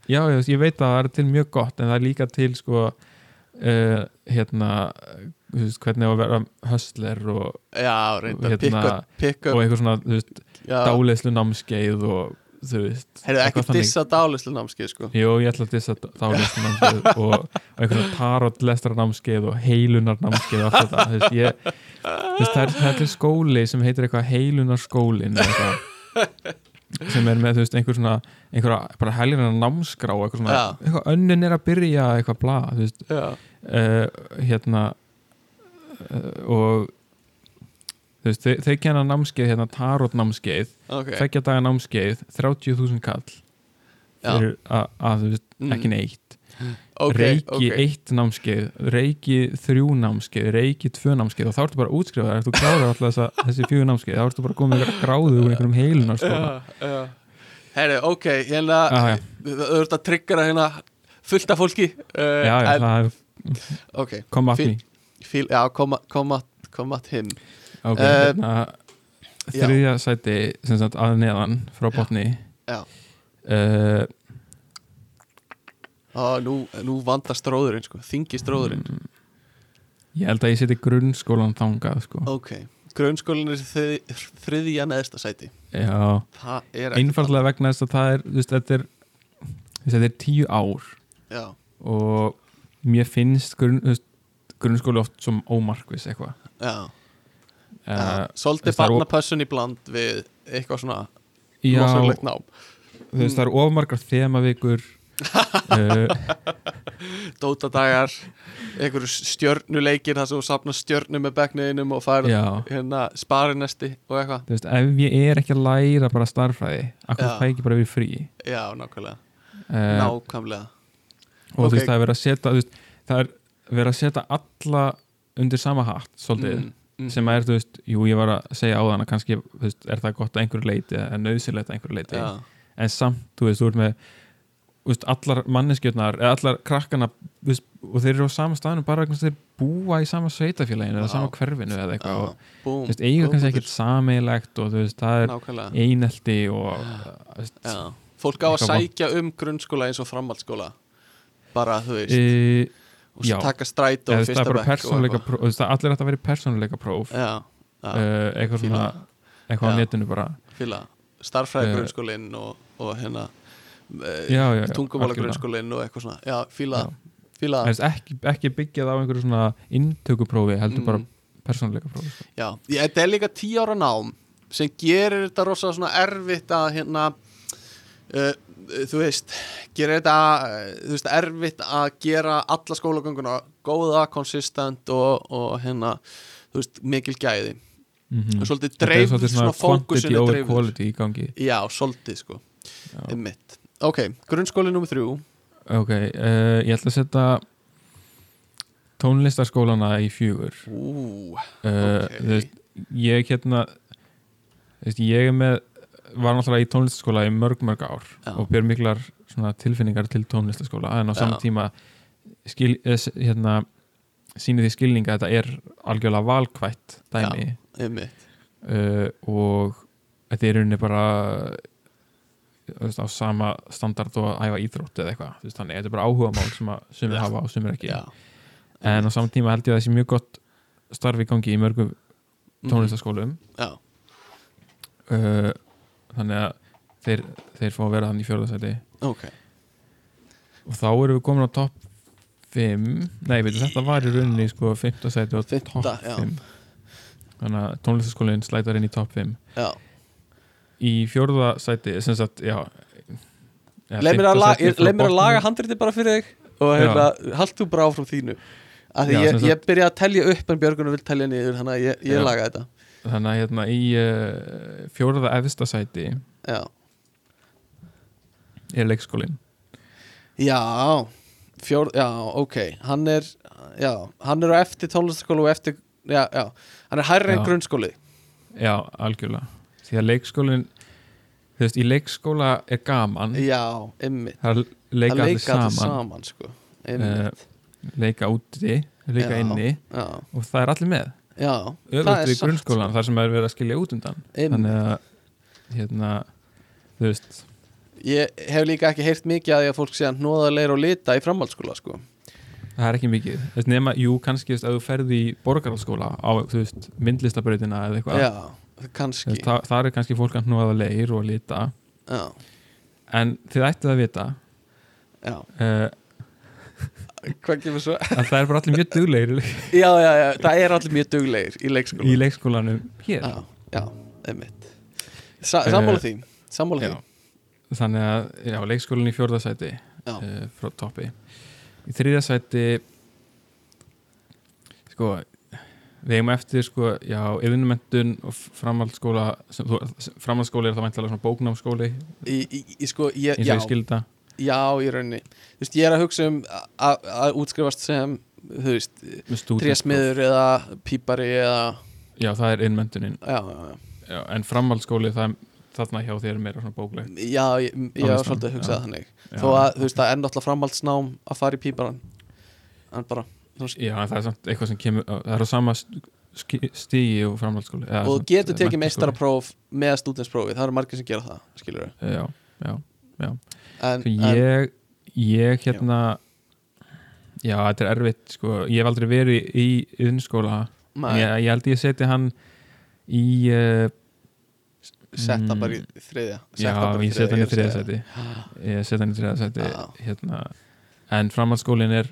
Já, já, ég veit að það er til mjög gott en það er líka til sko uh, hérna þú veist, hvernig á að vera höstler og, já, reyndar, Hérna, pick up, pick og up eitthvað svona, þú dáleyslu námskeið og þú veist heyrðu ekki eitthvað dissa dálislu námskeið sko. Jú, ég ætla að dissa dáleyslu námskeið og, og eitthvað svona tarot lestra námskeið og heilunar námskeið og allt þetta. Veist, ég, veist, það er, það er skóli sem heitir eitthvað heilunar skólin sem er með, þú veist, einhver svona einhverja bara helginar námskrá eitthvað svona, Já. eitthvað önnin er að byrja eitthvað bla, þú veist, já, uh, hérna uh, og veist, þau, þau kenna námskeið hérna tarot námskeið, ok. fekkja daga námskeið 30.000 kall fyrir að, að þú veist, Mm. ekki neitt. Ok, reiki ok. eitt námskeið reiki þrjú námskeið reiki tvö námskeið og þá ertu bara útskrifaðar ef þú klárar alltaf þessi fjögur námskeið þá ertu bara komið með gráðu úr einhverjum heilunar já, já. heyrðu, ok, hérna þú ert að tryggra hérna fullt af fólki uh, já, já, en, það er ok, kom að því. koma, koma, koma him ok, Eh, hérna þriðja sæti sem sagt að neðan frá botni. Já. uh, Á, nú, nú vandast róðurinn sko, þingist róðurinn mm, ég held að ég seti grunnskólan þangað sko. ok, grunnskólinn er þrið, þriðja neðsta sæti. Já, það einfallega vegna þess að það er þú veist, þetta er þetta er tíu ár. Já, og mér finnst grunn, grunnskóli oft som ómarkvis eitthvað. Já, já. Uh, svolítið það er barnapössun í bland við eitthvað svona já, rosalegt nám. Þú veist, það eru ofmargar þemavikur uh, dótadagar einhverju stjörnuleikir þar sem þú sapna stjörnu með bekkniðinum og fær já, hérna sparinesti og eitthvað. Þú veist, ef ég er ekki að læra bara starffræði, akkur ég ekki bara við frí? Já, nákvæmlega, uh, nákvæmlega. og þú ok. veist, það er verið að setja þú það er verið að setja alla undir sama hatt, svolítið. Mm, mm. sem er, þú veist, jú, ég var að segja á þann að kannski, þú veist, er það gott að einhverju leiti eða nöðsilegt að einhverju leiti já, en samt, þú veist, þú ert með þú veist, allar manneskjötnar eða allar krakkana, þú veist, og þeir eru á sama staðnum bara vegna þeir búa í sama sveitafélaginu eða sama hverfinu eða eitthvað. Og, þú veist, eiga kannski ekkert sameilegt og þú veist, það er nákvæmlega. einelti og þú veist, já. fólk á að sækja um grunnskóla eins og framhaldsskóla. Bara, þú veist, e, og svo taka stræt og fyrsta bara bekk allir ætti að vera í persónuleika próf. Uh, eitthvað svona eitthvað á netinu bara. Fíla. Starffræði Eh, grunnskólinn og, og hérna já, tungumála grunnskólinn og eitthvað svona. Já, fíla, ekki, ekki byggjað á einhverju svona inntökuprófi heldur bara Mm. persónuleika prófi sko. Já, þetta er líka tíu ára nám sem gerir þetta rosa svona erfitt að hérna uh, þú veist gerir þetta uh, þú veist, erfitt að gera alla skólagönguna góða, konsistent og, og hérna þú veist, mikil gæði. Mm og svolítið er dreifð svolítið svona fókusinu gangi. Já, svolítið sko, einmitt. Ok, grunnskóli nummer þrjú. Ok, uh, ég ætla að setja tónlistarskólana í fjögur. Uh, ok. þú veist, ég hérna þú veist, ég er með var náttúrulega í tónlistaskóla í mörg mörg ár Já. og ber miklar tilfinningar til tónlistaskóla en á saman tíma skil, eh, hérna sýnir því skilninga að þetta er algjörlega valkvætt dæmi. Uh, og þetta er rauninni bara veist, á sama standard og að æfa íþrótt eða eitthvað, þannig, þetta er bara áhuga mál sem að sumir Já. hafa og sumir ekki. Já, en á saman tíma held ég að þessi mjög gott starfi í gangi í mörgum Mhm. tónlistaskólum Já, uh, þannig að þeir, þeir fá að vera þannig í fjörðarsæti ok. Og þá erum við komin á topp 5 nei, veitu, þetta var í rauninni sko 5. sæti og topp já. 5 þannig að tónlistaskólinn slætar inn í topp 5 Já, í fjórða sæti sem sagt, já, leið mér að, la að laga handriti bara fyrir þig og hérna, hald þú bara áfram þínu. Að því Já, ég, ég byrja að telja upp en Björgun vil telja niður þannig að ég, ég laga þetta þannig að hérna í uh, fjórða efsta sæti Já, er leikskólinn. Já, fjór, já, ok. Hann er, já, hann er eftir tónlistaskóla og eftir, já, já. Hann er hærri en grunnskóli. Já, algjörlega. Því að leikskólinn þú veist, í leikskóla er gaman. Já, ymmit það leika allir saman. saman, sko. Ymmit, leika úti, leika Já. inni. já, og það er allir með öfugt við grunnskólan, þar sem er verið að skilja út undan. Einmitt. þannig að hérna, þú veist. Ég hef líka ekki heyrt mikið að því að fólk sé að hnóða leir og lita í framhaldsskóla, sko. Það er ekki mikið, veist, nema, jú, kannski ef þú ferði í borgarhaldsskóla á, veist, myndlistabrautina eða eitthvað. Það, það er kannski fólk að hnúaða leir og lita. Já, en þið ættið að vita já. uh, Hvað kemur svo? að það er bara allir mjög duglegir Já, já, já, það er allir mjög duglegir í leikskóla í leikskólanum hér. Já, já, einmitt. Sa Sammála því, sammála því. þannig að, já, leikskólan í fjórðasæti Já, uh, frá toppi. Í þriðasæti sko við eigum eftir sko, já, yðnumentun og framhaldsskóla framhaldsskóli er það væntalega svona bóknámsskóli. Í, í, í sko, ég, eins og ég skilda já, í rauninni. Þú veist, ég er að hugsa um að útskrifast sem, þú veist trésmiður eða pípari eða já, það er já, en framhaldsskóli þarna hjá þér er meira svona bóklegt. Já, ég, ég var svolítið að hugsa já. þannig. Já. Þó að, þú veist, það er náttúrulega framhaldsnám að fara í píparan En bara, já, en það er samt eitthvað sem kemur það er á sama stigi og framhaldsskóli Og þú getur tekið meistarapróf með stúdensprófi Það eru margir sem gera það, skilur já, já, En, Sko, ég, ég hérna já, þetta er erfitt sko. ég hef aldrei verið í maður, ég, ég held ég seti hann í uh, setta mm, bara í þriðja. Já, ég set hann í segja seti ég set hann í þriða seti Já. hérna, en framhaldsskólin er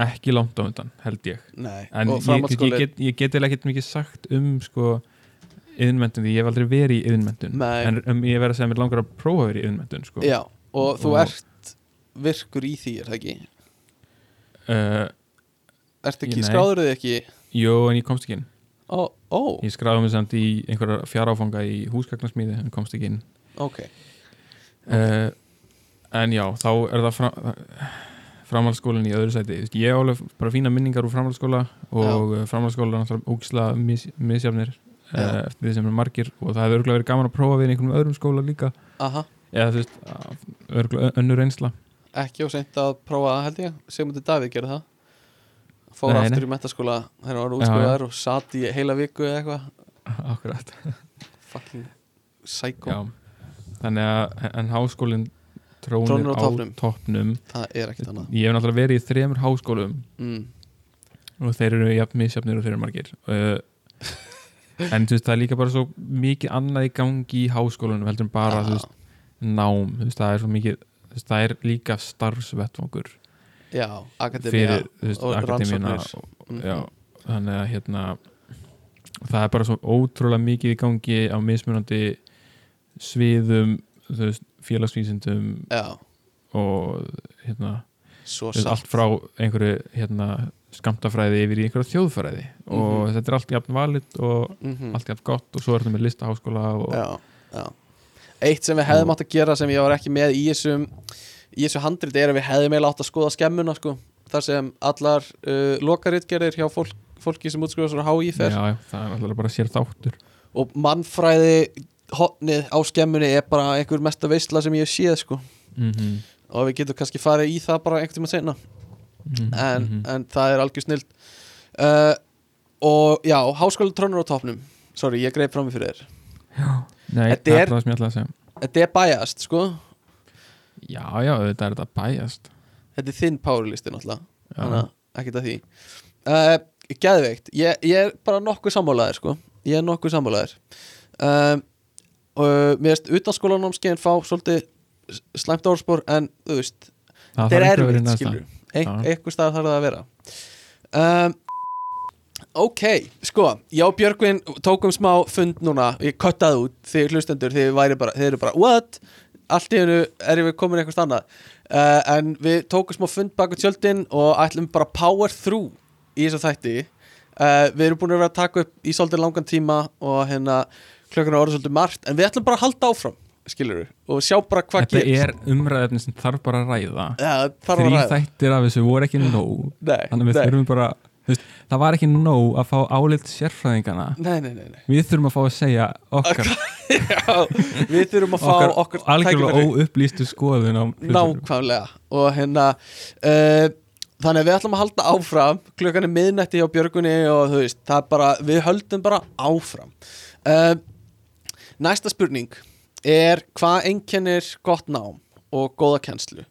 ekki langt á undan, held ég. Nei, en ég, ég, get, ég get eiginlega ekkert mikið sagt um sko yðnmentun því ég hef aldrei verið í yðnmentun Nei. en um, ég verð að segja að mér langar að prófa að vera í yðnmentun sko. Já, og þú Og- ert virkur í því, er það ekki? uh, Ertu ekki, Nei. skráður þið ekki Jó, en ég komst ekki inn Ó, ó, Ég skráði mig samt í einhverja fjaráfanga í húsgagnasmíði en komst ekki inn ok uh, En já, þá er það fram, framhaldsskólinn í öðru sæti Ég á alveg bara fína minningar úr framhaldsskóla og framhaldsskóla náttúrulega úksla mis, misjafnir Já. Eftir því sem er margir og það hefur örgulega verið gaman að prófa við í einhverjum öðrum skóla líka. Aha, eða þú veist, örgulega önnur reynsla. Ekki og seint að prófa það held ég. Sigmundur Davíð gerði það. Fór Nei, nei. aftur í mentaskóla þegar hann var útskóðar og satt í heila viku eða eitthvað. Akkurat. Fucking psycho. Já, þannig að en háskólinn trónir, Trónir á á toppnum. Það er ekkert annað. Ég hef náttúrulega verið í þremur háskólum mm. og þeir eru jafn misjafnir og þeir eru margir. Uh, en þú veist það er líka bara svo mikið annað í gangi í háskólanum heldur en bara þú veist, nám. Þú veist, það er svo mikið þú veist, það er líka starfsvettfangur Já, veist, og rannsóknir. Mhm. já, þannig að hérna það er bara svo ótrúlega mikið í gangi á mismunandi sviðum þú veist, félagsvísindum Já, og hérna svo veist, allt frá einhverju hérna, skamtafræði yfir í einhverju þjóðfræði og Mhm. þetta er allt jafn valit og Mhm. allt jafn gott og svo er þetta með listaháskóla og já, já. Eitt sem við hefðum átt að gera sem ég var ekki með í þessum í þessu handrit er að við hefðum eiginlega átt að skoða skemmuna sko. þar sem allar uh, lokaritgerðir hjá fólk, fólki sem útskrifa svo HÍ fer já, það er alltaf bara sér þáttur og mannfræði hotnið á skemmunni er bara einhver mesta veistla sem ég séð sko. mm -hmm. og við getum kannski farið í það bara einhvern tíma seinna en, en það er algjör snild. Uh, og já, háskóla trónur á topnum sorry, ég greið fram fyrir þér. Já, nei, Þetta er- er þetta er biased, sko. Já, já, þetta er þetta bæjast þetta er þinn powerlisti náttúrulega þannig að ekkert að því. Uh, Geðveikt, ég, ég er bara nokkuð sammálaðir sko, ég er nokkuð sammálaðir um, og mér veist utanskólanámskeiðin fá svolítið slæmt orðspor en þú veist, það þetta er erfitt skilur Ein, Já. eitthvað stað þarf það að vera. Um, ok, sko og Björgvin tókum smá fund núna. Ég köttaði út þið hlustendur þið, væri bara, þið eru bara, what? allt í hennu er við komin eitthvað annað. Uh, en við tókum smá fund baka tjöldin og ætlum bara power through í þessu þætti. Uh, við erum búin að vera að taka upp í svolítið langan tíma og hérna klökkuna orðið svolítið margt en við ætlum bara að halda áfram skilur og sjá bara hvað þetta gerist. er umræðefni sem þarf bara að ræða. Ja, þrý þættir af þessu voru ekki nóg. Nei, þannig við nei. þurfum bara veist, það var ekki nóg að fá álit sérfræðingana Nei, nei, nei, nei. við þurfum að fá að segja okkar, Já, við þurfum að fá okkar, okkur algjörlega óupplýstu skoðun. Nákvæmlega. Og hérna uh, Þannig að við ætlum að halda áfram. Klukkan er miðnætti hjá Björgunni Og þú veist, það er bara, við höldum bara áfram. Uh, Næsta spurning er Hvað einkennir gott nám Og góða kennslu.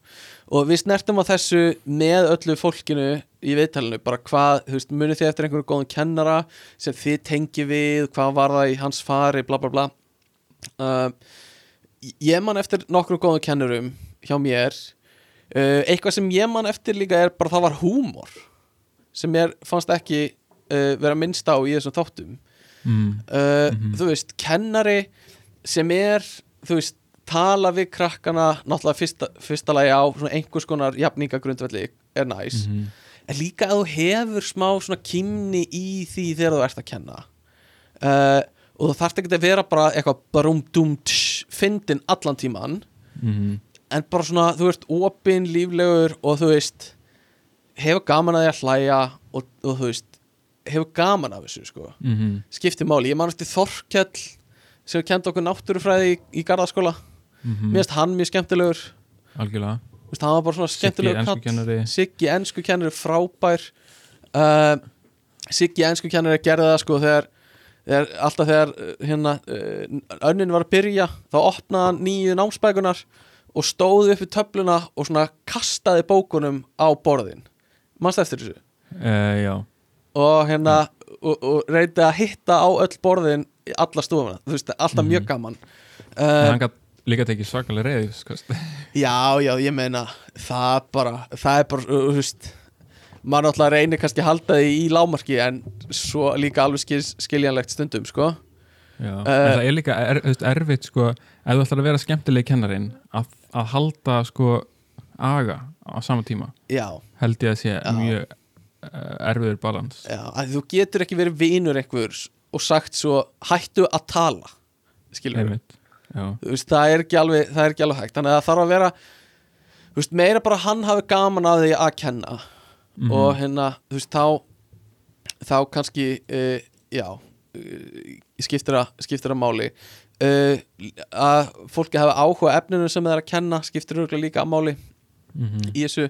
Og við snertum á þessu með öllu fólkinu í viðtalinu, bara hvað, þú veist, munið þið eftir einhverju góðum kennara sem þið tengi við, hvað var það í hans fari, bla bla bla. Uh, ég man eftir nokkru góðum kennurum hjá mér. Uh, eitthvað sem ég man eftir líka er bara það var húmor sem mér fannst ekki uh, vera minnst á í þessum þáttum. Mm, uh, Mhm. þú veist, kennari sem er, þú veist tala við krakkana, náttúrulega fyrsta, fyrsta lagi á einhvers konar jafningagrundvelli er næs, mhm, en líka að þú hefur smá svona kymni í því þegar þú ert að kenna. Uh, og þú þarft ekki að vera bara eitthvað barum dum tsh, fyndin allan tíman mhm, en bara svona, þú ert opinn, líflegur og þú veist hefur gaman að því að hlæja og, og þú veist, hefur gaman af þessu sko, mhm, skiptir máli. Ég man eftir Þorkell sem kendi okkur náttúrufræði í, í garðaskóla. Mhm, mér finnst hann mjög skemmtilegur. Algjörlega. Þú veist, hann var bara svona skemmtilegur ensku Siggi, ennsku kennari, frábær. Uh, Siggi, ennsku kennari gerði það sko þegar, þegar alltaf þegar uh, hérna uh, önnin var að byrja þá opnaði hann nýju námsbækunar og stóði upp í töfluna og svona kastaði bókunum á borðin. Mannst eftir þessu? Uh, og hérna og, og reyndi að hitta á öll borðin alla stofuna, þú veist, alltaf Mhm. mjög gaman en uh, hann gætt líka tekið svakalega reyði sko. Já, já, ég meina það bara, það er bara uh, þú veist, maður náttúrulega reynir kannski að halda því í lámarki en svo líka alveg skil, skiljanlegt stundum sko. Já, Eh, en það er líka er, veist, erfitt sko, ef þú ætlar að vera skemmtilegi kennarin að, að halda sko aga á sama tíma já, held ég að sé Já. mjög uh, erfiður balans já, að þú getur ekki verið vinur einhvers og sagt svo hættu að tala skilur veist, það er ekki alveg, það er ekki alveg hægt. Þannig að það þarf að vera veist, meira bara hann hafi gaman að því að kenna Mhm. og hérna, þú veist, þá þá kannski uh, já, uh, skiptir að skiptir að máli. Uh, að fólki hafi áhuga efninu sem það er að kenna, skiptir örugglega líka að máli Mhm. í þessu.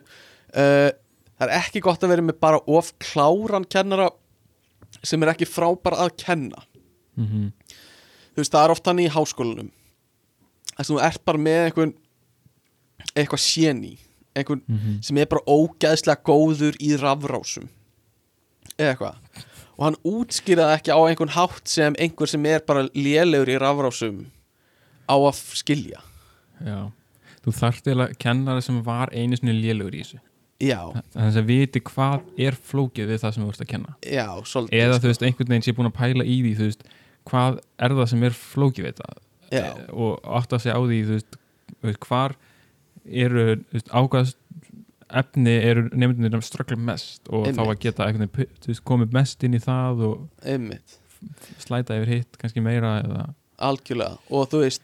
Það er ekki gott að vera með bara of kláran kennara sem er ekki frábær að kenna. Mhm. þú veist, það er oft hann í háskólanum þess að þú ert bara með einhvern eitthvað séni einhvern Mhm. sem er bara ógeðslega góður í rafrásum eða eitthvað. Og hann útskýraði ekki á einhvern hátt sem einhver sem er bara lélegur í rafrásum á að skilja. Já, þú þarft eiginlega kennara sem var einu sinni lélugur í þessu þannig að viti hvað er flókið við það sem þú ert að kenna. Já, svolítið eða sko. þú veist, einhvern veginn sé búin að pæla í því veist, hvað er það sem er flókið við þetta já, Eh, og átt að segja á því þú veist, hvar eru ákvæðast efni eru nefndinir að ströggla mest og þá að Einmitt. geta veist, komið mest inn í það og einmitt. slæta yfir hitt kannski meira eða algjörlega. Og þú veist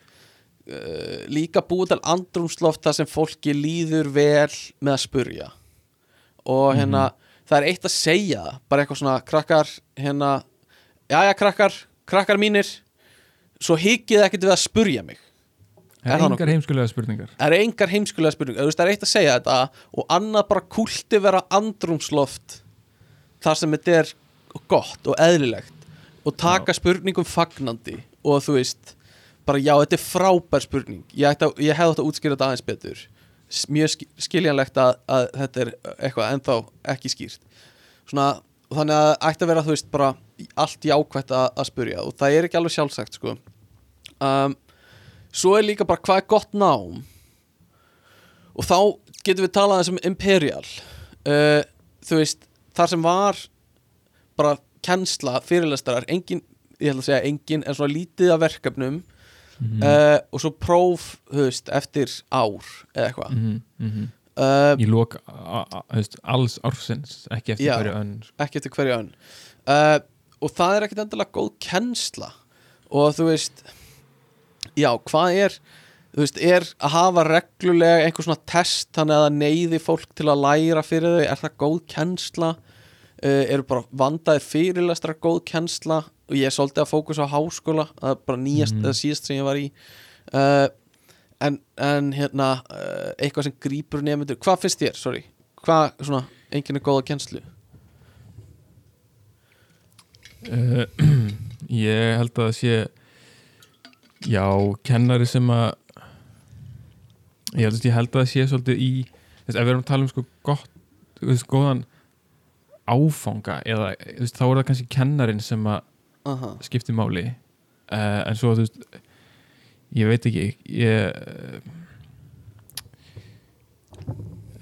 uh, líka búið til andrumsloft þar sem fólki líður vel með að spurja og hérna það er eitt að segja það, bara eitthvað svona krakkar hérna, jæja krakkar krakkar mínir svo higgið ekkert við að spurja mig. Það Er engar heimskulega spurningar. Það er engar heimskulega spurning þú veist, það er eitt að segja þetta og annað bara kulti vera andrumsloft þar sem þetta er gott og eðlilegt og taka spurningum fagnandi og þú veist bara já, þetta er frábær spurning. Ég, ég hefði átt að útskýra þetta aðeins betur mjög sk- skiljanlegt að, að þetta er eitthvað ennþá ekki skýrt. Svona, og þannig að það ætti að vera þú veist bara allt jákvætt að, að spurja og það er ekki alveg sjálfsagt sko. Um, svo er líka bara hvað er gott nám? Og þá getum við talað um Imperial. Uh, þú veist, þar sem var bara kennsla fyrirlestarar, engin, ég ætla að segja engin en svona lítið af verkefnum mm uh, og svo próf, veist, eftir ár eða eitthvað -hmm. Mm -hmm. uh, í veist, alls ársins ekki eftir Já. hverju önn ekki eftir hverju önn uh, og það er ekkit endilega góð kennsla og þú veist já, hvað er þú veist, er að hafa reglulega einhver svona test þannig að það neyði fólk til að læra fyrir þau, er það góð kennsla uh, eru bara vandaðir fyrirlestra góð kennsla og ég er svolítið að fókusa á háskóla það er bara nýjast Mhm. eða síðast sem ég var í. Uh, en, en hérna uh, eitthvað sem grípur nefndur hvað finnst þér, sorry. Hvað svona, enginn er góða kennslu? Uh, ég held að það sé já, kennari sem að ég held að, að það sé svolítið í þess, ef við erum að tala um sko gott veist, góðan áfanga eða veist, þá er það kannski kennarin sem að Aha. skiptir máli. Uh, en svo þú veist ég veit ekki ég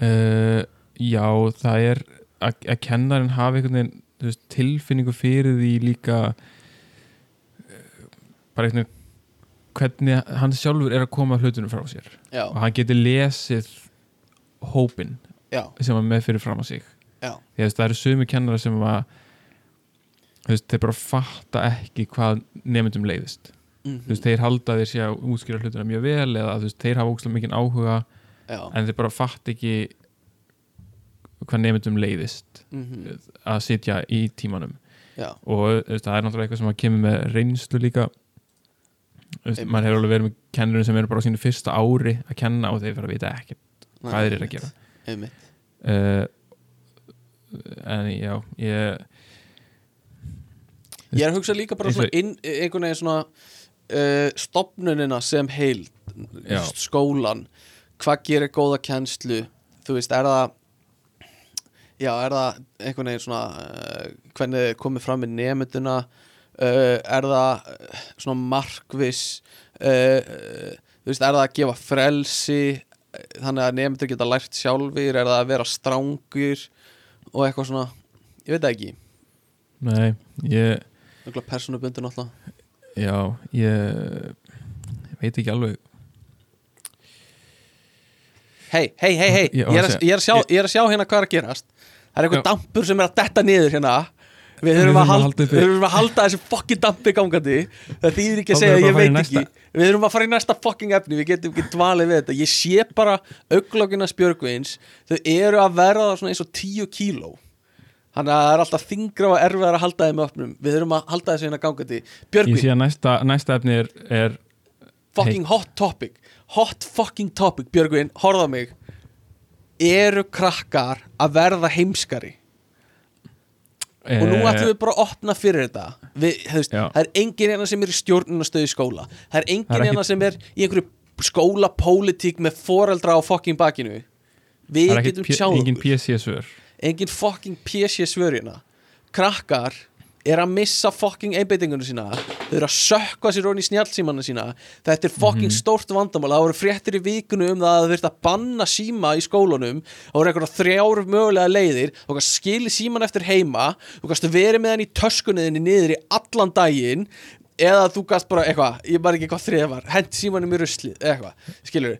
uh, já, það er að, að kennarin hafi einhvern veginn veist, tilfinningu fyrir því líka uh, bara einhvern veginn hvernig hann sjálfur er að koma hlutunum frá sér. Já, og hann getur lesið hópin já, sem hann með fyrir fram á sig Því að það eru sumi kennara sem að veist, þeir bara fatta ekki hvað nefndum leiðist. Mm þú veist, þeir halda þeir sé að útskýra hlutina mjög vel eða veist, þeir hafa ógslag mikinn áhuga já. en þeir bara fatta ekki hvað nefndum leiðist Mm að sitja í tímanum. Já. og veist, það er náttúrulega eitthvað sem að kemur með reynslu líka. Maður hefur alveg verið með kennurum sem eru bara á sínu fyrsta ári að kenna og þeir fara að vita ekki hvað þeir eru að gera. uh, en já ég Ég er að hugsa líka bara svona inn, einhvern veginn svona uh, stopnunina sem heil skólan. Hvað gerir góða kennslu? Þú veist, er það já, er það einhvern veginn svona uh, hvernig komið fram með nemynduna uh, er það uh, svona markviss? Uh, uh, þú veist, er það að gefa frelsi? Þannig að nemyndur geta lært sjálfur er það að vera strángur og eitthvað svona, ég veit ekki. Nei, ég Nákvæmlega persónubundur náttúrulega Já, ég, ég veit ekki alveg. Hei, hei, hei, hei Ég- ég, ég, er að sjá, ég- ég er að sjá hérna hvað er að gerast. Það er einhver dampur sem er að detta niður hérna við þurfum að, að þurfum að halda þessi fokkin dampi gangandi. Það þýðir ekki að segja þurfum ég að veit ekki við þurfum að fara í næsta fokking efni. Við getum ekki dvalið við þetta. Ég sé bara auglokina spjörgvins þau eru að verða svona eins og 10 kíló. Þannig að það er alltaf þingra og erfiðar að halda þeim öfnum. Við þurfum að halda þessu hérna gangandi. Ég Björgvin, sé að næsta, næsta efni er, er fucking hot topic. Hot fucking topic Björgvin, horfða mig. Eru krakkar að verða heimskari og nú ætlum við bara að opna fyrir þetta. Við, hefðist, Já. það er engin hérna sem er í stjórnunastöðu skóla. Það er engin Það er ekki- hérna sem er í einhverju skólapólitík með foreldra á fucking bakinu. Við getum sjáð engin PC svör. Engin fucking PC svörina krakkar er að missa fucking einbeitingunum sína. Þau eru að sökka sér onni í snjálsímanu sína. Þetta er fucking stórt vandamál. Það voru fréttir í vikunum um það að það þurft að banna síma í skólunum það voru eitthvað þrjár mögulega leiðir. Þú kannst skili síman eftir heima. Þú kannst verið með hann í töskunniðinni niður í allan daginn. Eða þú kannst bara eitthvað, ég bara ekki hvað þrið var hent símanum í ruslið, eitthvað skilur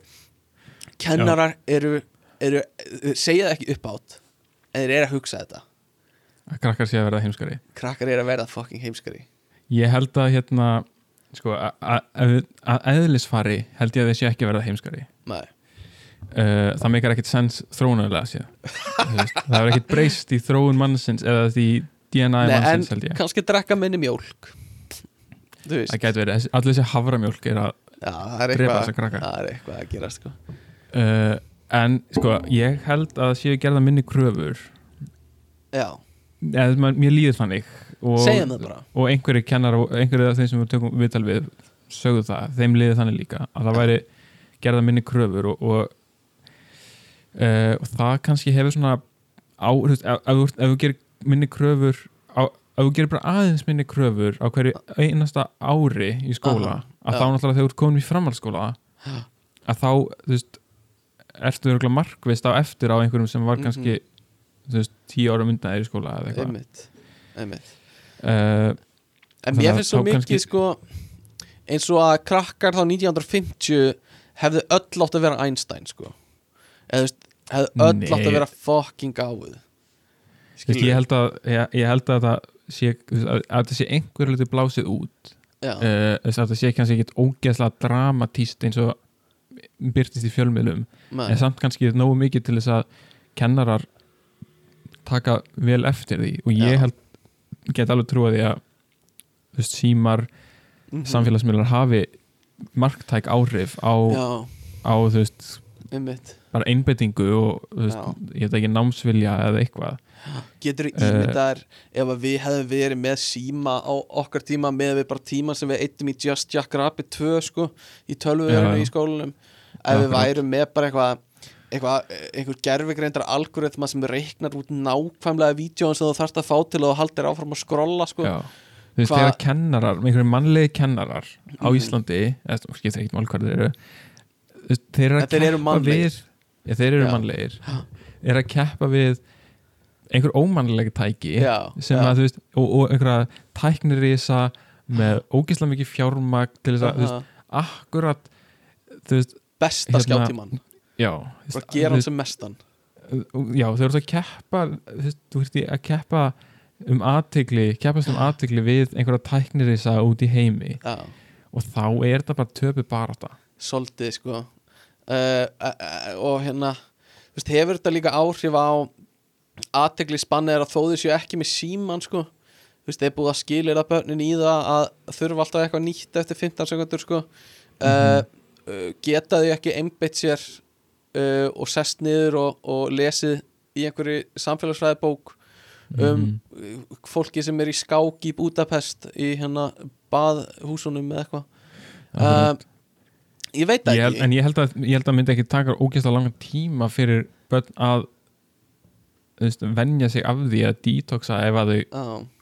kennarar eru, eru segja það ekki upp átt en þeir eru að hugsa þetta að krakkar sé að verða heimskari. Krakkar eru að verða fucking heimskari. Ég held að hérna sko, að- eðlisfari held ég að þeir sé ekki að verða heimskari. Uh, það meikar ekkit sens Þú veist, það er ekkit breyst í þróun mannsins eða því DNA Nei, en mannsins held ég. kannski drekka minni veist. Það gæti verið, Þessi- allir þessi haframjólk er að er drepa þessa krakka. það er eitthvað að gera sko. uh, en sko, ég held að séu gerða minni kröfur já, man- mér líður þannig og, og einhverju kennar og einhverju af þeim sem við tökum viðtal við sögðu það, þeim liði þannig líka að það væri gerða minni kröfur og, og, uh, og það kannski hefur svona á, veist, ef, ef, þú- ef þú gerir minni kröfur á, ef þú gerir bara aðeins minni kröfur á hverju einasta ári í skóla Aha, að já. þá náttúrulega þegar þú ert komin í framhaldsskóla að þá, þú veist ertu örugglega markvist á eftir á einhverjum sem var Mhm. kannski þú veist, tíu ára mynda er í skóla eða eitthvað. Einmitt, einmitt. uh, en mér finnst svo mikið kannski- sko eins og að krakkar þá 1950 hefðu öll átt að vera Einstein sko. Eða hefðu öll Nei. átt að vera fucking gáð ég held að ég, ég held að það sé að, að það sé einhver hluti blásið út. Uh, það sé kannski ekkit ógeðslega dramatíst eins og byrtist í fjölmiðlum. Nei, en samt kannski nógu mikið til þess að kennarar taka vel eftir því. Og ég held get alveg trúa því að þú veist, símar, Mhm. samfélagsmiðlar hafi marktæk áhrif á, á þú veist, einmitt. bara einbettingu og veist, ég veit ekki námsvilja eða eitthvað. Getur þú Eh, ímyndaðar ef að við hefðum verið með síma á okkar tíma með við bara tíma sem við eittum í Just Jack Rabbit 2 sko í tölvuverðinu í skólanum. Ef við værum með bara eitthvað eitthvað, einhver gerfigreindar algoritma sem reiknar út nákvæmlega vídjóin sem þú þarfst að fá til þú haldir áfram að skrolla sko. Þú veist, Hva- þegar kennarar, með einhverjum mannlegi kennarar á Mhm. Íslandi, eða þú skiptir ekkert mál hvað þeir eru þeir eru að þeir eru keppa við ja, þeir eru Já. mannlegir. Er að keppa við einhver ómannleg tæki Já, sem já. að þú veist, og, og einhverja tæknirisa með ógislega mikið fjármagn til þess að, þú veist, akkurat þú veist, besta Hérna, skjáttíman já. Bara gera hann sem mestan. Já, þau eru að keppa þú veist, að keppa um aðtegli, keppast um aðtegli við einhverja tæknirisa út í heimi. Já, og þá er þetta bara töpu barata svolítið sko. Uh, uh, uh, og hérna veist, hefur þetta líka áhrif á aðtegli spannið er að þó þau séu ekki með síman sko? Þeir búið að skilir að börnin í það að þurfa alltaf eitthvað nýtt eftir 15 sekundur sko. Uh, uh, geta þau ekki einbeitt sér uh, og sest niður og, og lesið í einhverju samfélagsfræði bók um Mhm. uh, fólki sem er í skák í Budapest í hérna baðhúsunum eða eitthvað. Uh, ég veit það ég held, ekki. en ég held, að, ég held að myndi ekki taka ógeðslega langan tíma fyrir börn að veist, venja sig af því að detoxa ef að þau,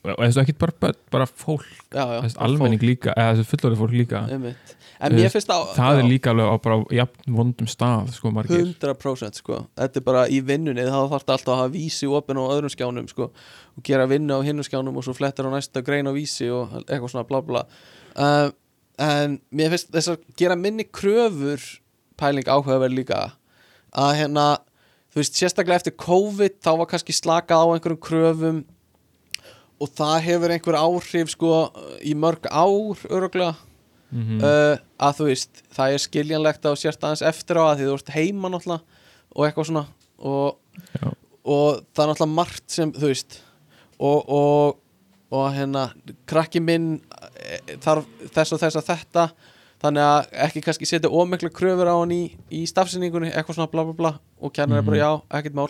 Já, og þessu ekki bara börn bara fólk, já, já, bara almenning líka eða þessu fullorði fólk líka. Fólk, einmitt. En mér finnst það það er líka alveg á bara jafn vondum stað sko margir. 100% sko. Þetta er bara í vinnunni þá þarf þetta alltaf að hafa vísi opin á öðrum skjánum sko. Og gera vinnu á hinnum skjánum og svo flettir á næsta grein á vísi og eitthvað svona bla bla. Uh, En mér finnst þess að gera minni kröfur pæling áhugaverð líka. Að hérna þú veist, sérstaklega eftir COVID þá var kannski slakað á einhverjum kröfum og það hefur einhver áhrif sko í mörg ár öruglega mm uh, að þú veist, það er skiljanlegt þú sért aðeins eftir á að því þú ert heima náttúrulega og eitthvað svona og, Já. og það er náttúrulega margt sem þú veist og, og, og hérna krakki minn eh, þarf þess og þess að þetta þannig að ekki kannski setja ómikla kröfur á hann í, í stafsynningunni eitthvað svona bla bla bla. Og kennar er bara Mhm. já, ekkert mál.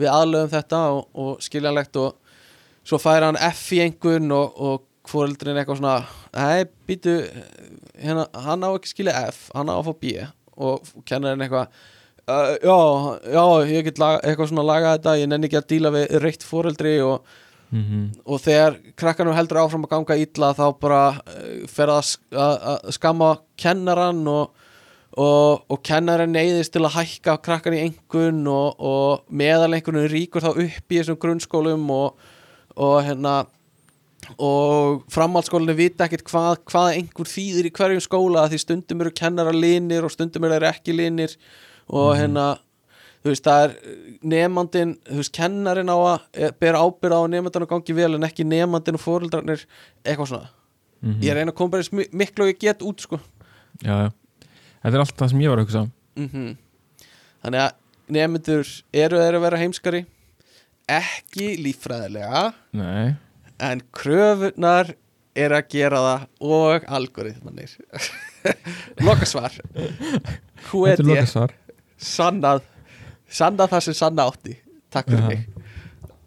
Við aðlöfum þetta og, og skiljanlegt og svo fær hann F í einhvern og, og fóreldrin eitthvað svona nei, býtu hérna, hann á ekki skilja F, hann á að fá B. Og kennarinn eitthvað uh, já, já, ég get laga, eitthvað svona laga þetta, ég nenni ekki að díla við reitt fóreldri og, -hmm. og þegar krakkanum heldur áfram að ganga illa þá bara uh, fer að að skamma kennaran og, og, og kennaran neyðist til að hækka krakkan í engun og, og meðal einhvern ríkur þá upp í þessum grunnskólum og, og hérna og framhaldsskólinni vita ekkert hvað, hvað einhver þýðir í hverjum skóla því stundum eru kennara linir og stundum eru ekki linir og hérna þú veist það er nefandin þú veist kennarin á að eh, bera ábyrð á að nefandin að gangi vel en ekki nefandin og fóreldrarnir eitthvað svona. Mhm. ég reyna að koma bara eins mi- miklu og ég get út sko. Já, já. Þetta er allt það sem ég var að hugsa mm þannig að nefnendur eru þeir að vera heimskari ekki líffræðilega Nei. en kröfunar er að gera það og algoritmanir lokasvar. Hvað Þetta er lokasvar. Sannað sannað það sem sanna átti. Takk fyrir mig.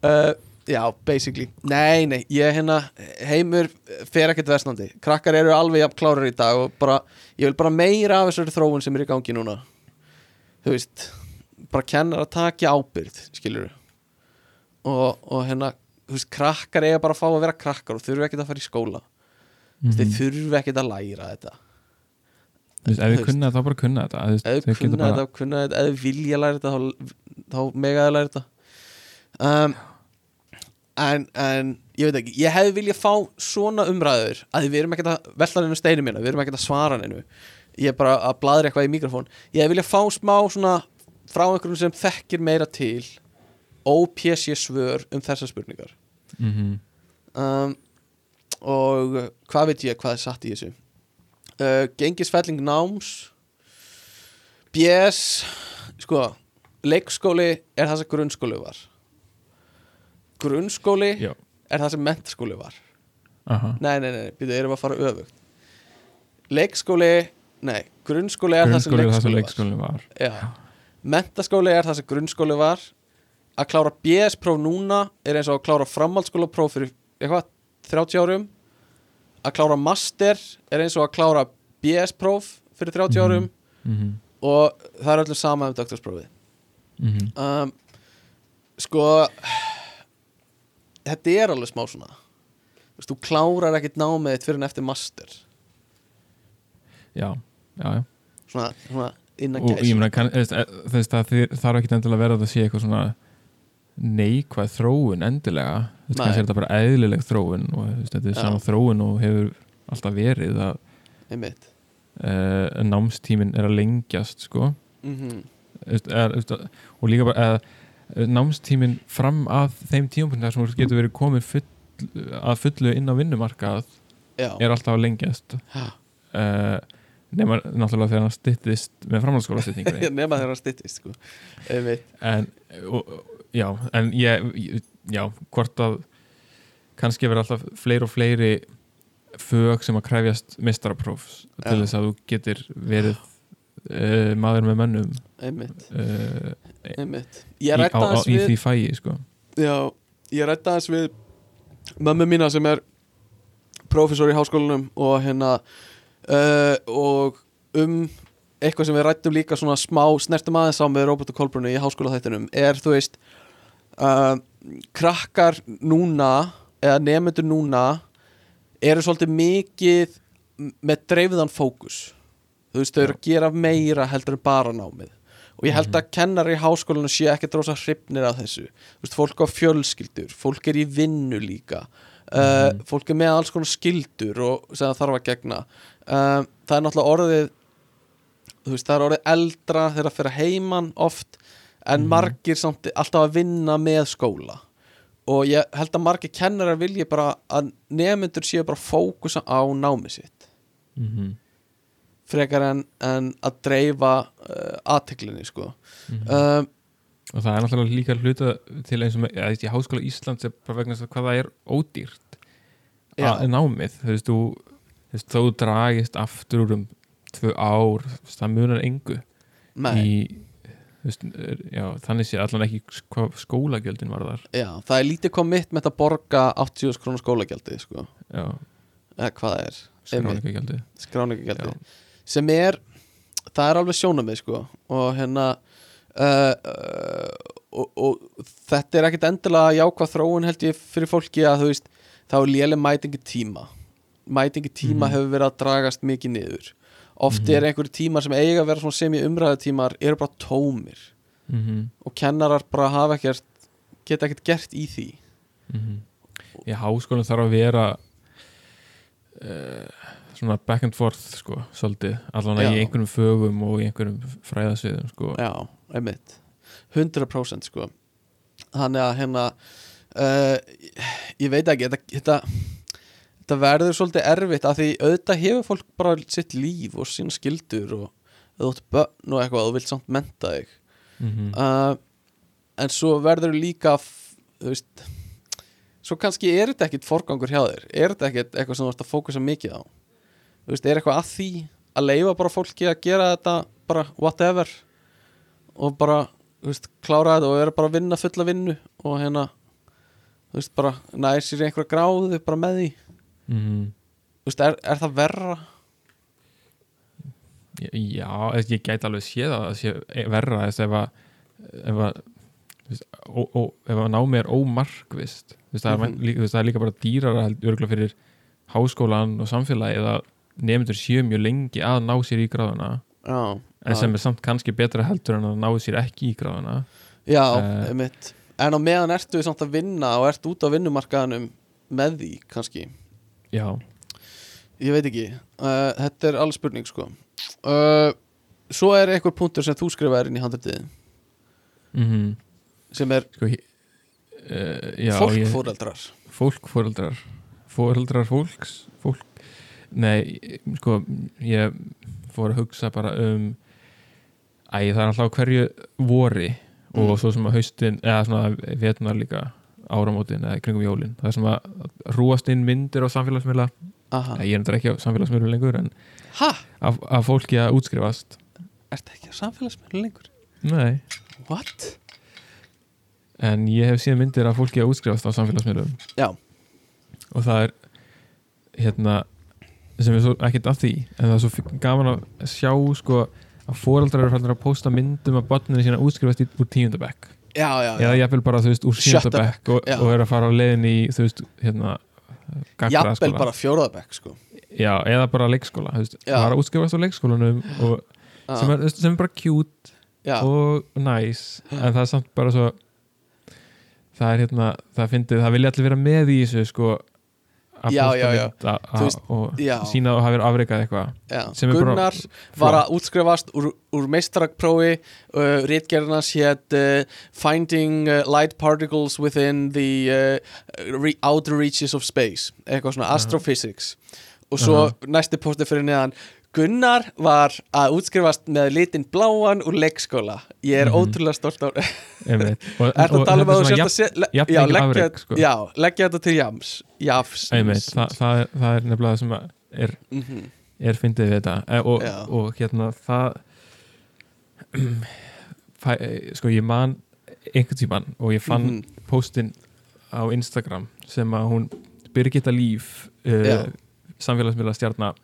Uh, já, basically. Nei, nei, ég hérna heimur fer ekkert versnandi. Krakkar eru alveg jafn klárar í dag og bara, ég vil bara meira af þessari þróun sem er í gangi núna. Þú veist bara kennar að taka ábyrgð skilur og, og hérna þú veist, krakkar eiga bara að fá að vera krakkar og þurfa ekkert að fara í skóla. Mm Mhm. þeir þurfa ekkert að læra þetta Ef við kunna þetta, þá bara kunna þetta ef geta kunna þetta, kunna þetta. Ef þú vilja læra þetta þá, þá mega að læra þetta. Um, en, en ég veit ekki, ég hefði viljað fá svona umræður að við erum ekkert að velta hennu steinu mína, við erum ekkert að svara hennu ég er bara að bladra eitthvað í mikrofón. Ég hefði viljað fá smá svona frá einhverjum sem þekkir meira til OPC svör um þessar spurningar. Mhm. um, og hvað veit ég hvað er satt í þessu uh, gengisfelling náms. BS sko, leikskóli er það sem grunnskóli var. Grunnskóli Já. er það sem mentaskóli var. Aha. nei, nei, nei, býtu, erum við að fara öfugt. Leikskóli nei, grunnskóli er Grunnskóli það sem leikskóli var. var. Mentaskóli er það sem grunnskóli var. Að klára BS próf núna er eins og að klára framhaldsskóla próf fyrir eitthvað 30 árum að klára master er eins og að klára BS próf fyrir 30 Mhm. árum Mhm. og það er öllu sama um doktorsprófið Mhm. um, sko þetta er alveg smá svona Þú klárar ekkert námið fyrir en eftir master Já, já, já svona, svona innan og ég gæs meina, kann- þú veist, eh, þú veist að þið þarf ekki endilega að vera að það sé eitthvað svona neikvæð þróun endilega. Kannski er þetta bara eðlileg þróun og veist, þetta er Já. sama þróun og hefur alltaf verið að uh, námstímin er að lengjast sko. Mm Þú veist, er, veist, og líka bara uh, námstímin fram að þeim tímapunkti þar sem þú getur verið komin full, að fullu inn á vinnumarkað já, er alltaf að lengjast. Uh, nema náttúrulega þegar hann styttist með framhaldsskóla nema þegar það styttist sko. en, og- já, en ég, já, hvort að kannski verður alltaf fleiri og fleiri fög sem að krefjast mistaraprófs til þess að þú getur verið uh, maður með mönnum einmitt, uh, einmitt. Í, á, á, í því fæi sko. já, ég rætta aðeins við mömmu mína sem er prófessor í háskólanum og hérna uh, og um eitthvað sem við rættum líka svona smá snertum aðeins á með Robert og Kolbrunni í háskóla þættinum er þú veist uh, krakkar núna eða nefnendur núna eru svolítið mikið með dreifðan fókus. Þú veist, þau eru að gera meira heldur en bara námið. Og ég held að kennari í háskólanu sé ekki drósa hrifnir af þessu. Þú veist, fólk á fjölskyldur, fólk er í vinnu líka uh, fólk er með alls konar skyldur og sem það þarf að gegna. Uh, það er náttúrulega orðið þú veist, það er orðið eldra þegar að fyrir heiman oft en Mhm. margir samt alltaf að vinna með skóla og ég held að margir kennarar vilji bara að nefnendur séu bara fókusa á námi sitt mm frekar en, en að dreifa uh, aðteklinni sko Mhm. um, og það er náttúrulega líka hluta til eins og ja, í háskóla Íslands er bara vegna þess að hvað það er ódýrt Já. að námið þú veist, þú, þú dragist aftur úr um tvö ár það munar engu nei, í veist, er- já, þannig sé allan ekki hvað skólagjöldin var þar. Já, það er lítið kommitt með að borga 80 krónu skólagjaldi sko, eða hvað er. Skráningagjaldið skráningagjaldi Já. sem er, það er alveg sjónamið sko. Og hérna uh, uh, og, og þetta er ekkit endilega jákvæð þróun held ég fyrir fólki að þú veist þá er léleg mætingi tíma mætingi tíma Mhm. hefur verið að dragast mikið niður oft Mhm. er einhverju tímar sem eiga að vera sem í umræðu tímar eru bara tómir. Mm og kennarar bara hafa ekkert geta ekkert gert í því. -hmm. í háskólan þarf að vera uh, svona back and forth sko, svolítið, allan að í einhverjum fögum og í einhverjum fræðasviðum sko. Já, einmitt. 100% sko. Þannig að hérna uh, Ég veit ekki Þetta, þetta, þetta verður svolítið erfitt af því auðvitað hefur fólk bara sitt líf og sín skildur og átt börn og eitthvað og vilt samt menta þig. Mm uh, En svo verður líka þú veist Svo kannski er þetta ekkit forgangur hjá þér. Er þetta ekkit eitthvað sem þú ert að fókusa mikið á? Þú veist, er eitthvað að því að leifa bara fólki að gera þetta bara whatever og bara, þú veist, klára þetta og vera bara að vinna fulla vinnu og hérna þú veist, bara í einhverja gráðu bara með því -hmm. þú veist, er, er það verra? Já, ég gæti alveg séð að það sé verra ef að ef að, námi er ómarkvist það, líka, þú veist, það er líka bara dýrara held örgulega fyrir háskólan og samfélagið að nefndur séu mjög lengi að ná sér í gráðuna Já, en sem er samt kannski betra heldur en að ná sér ekki í gráðuna já, Eh. einmitt en á meðan ertu samt að vinna og ert út á vinnumarkaðanum með því, kannski Já, ég veit ekki, uh, þetta er alveg spurning sko. Uh, svo er einhver punktur sem þú skrifaðir inn í handritið. Mm sem er sko uh, já, ég- fólkfóreldrar fólk, fóreldrar fóreldrar fólks fólk, nei, sko ég fór að hugsa bara um æ, það er alltaf hverju vori og Mm. svo sem að haustin eða svona vetunar líka áramótin eða kringum jólin, það er sem að rúast inn myndir á samfélagsmiðla. Ég er endur ekki á samfélagsmiðlu lengur en af, af fólki að útskrifast. Ertu ekki á samfélagsmiðlum lengur? nei, what? en ég hef síðan myndir af fólki að útskrifast á samfélagsmiðlum. Já. og það er hérna sem er svo ekkert af því en það er svo gaman að sjá sko að foreldrar eru fannir að posta myndum af botninu sína útskrifast í, úr tíundabekk já, já, já. eða jafnvel bara þú veist úr Sjötta sjöndabekk og, og er að fara á leiðin í þú veist hérna jafnvel bara fjóraðabæk sko. Já, eða bara leikskóla þú veist, Já. fara að útskrifast á leikskólanum og, sem, er, sem er bara cute og nice en það er samt bara svo það er hérna, það fyndið það vilja allir vera með í þessu sko að Já, posta já, já. mynd og sína að hafa verið afreikað eitthvað Gunnar var að útskrifast úr, úr meistarakprófi uh, Ritgerðarnas hétt uh, Finding uh, Light Particles Within the uh, Outer Reaches of Space eitthvað svona Astrophysics. Og svo næsti posti fyrir neðan Gunnar var að útskrifast með litin bláan úr leikskóla ég er Mhm. ótrúlega stolt á og, Ertu að tala um að þú er sért að jafn já, leggja- afrek, sko. Já, leggja þetta til jams Jafs einmitt, það, það, er, það er nefnilega það sem er, Mhm. er fyndið við þetta e, og, og hérna það fæ, sko ég man einhvern tíman og ég fann Mhm. postin á Instagram sem að hún Birgitta Líf uh, samfélagsmiðla stjarnar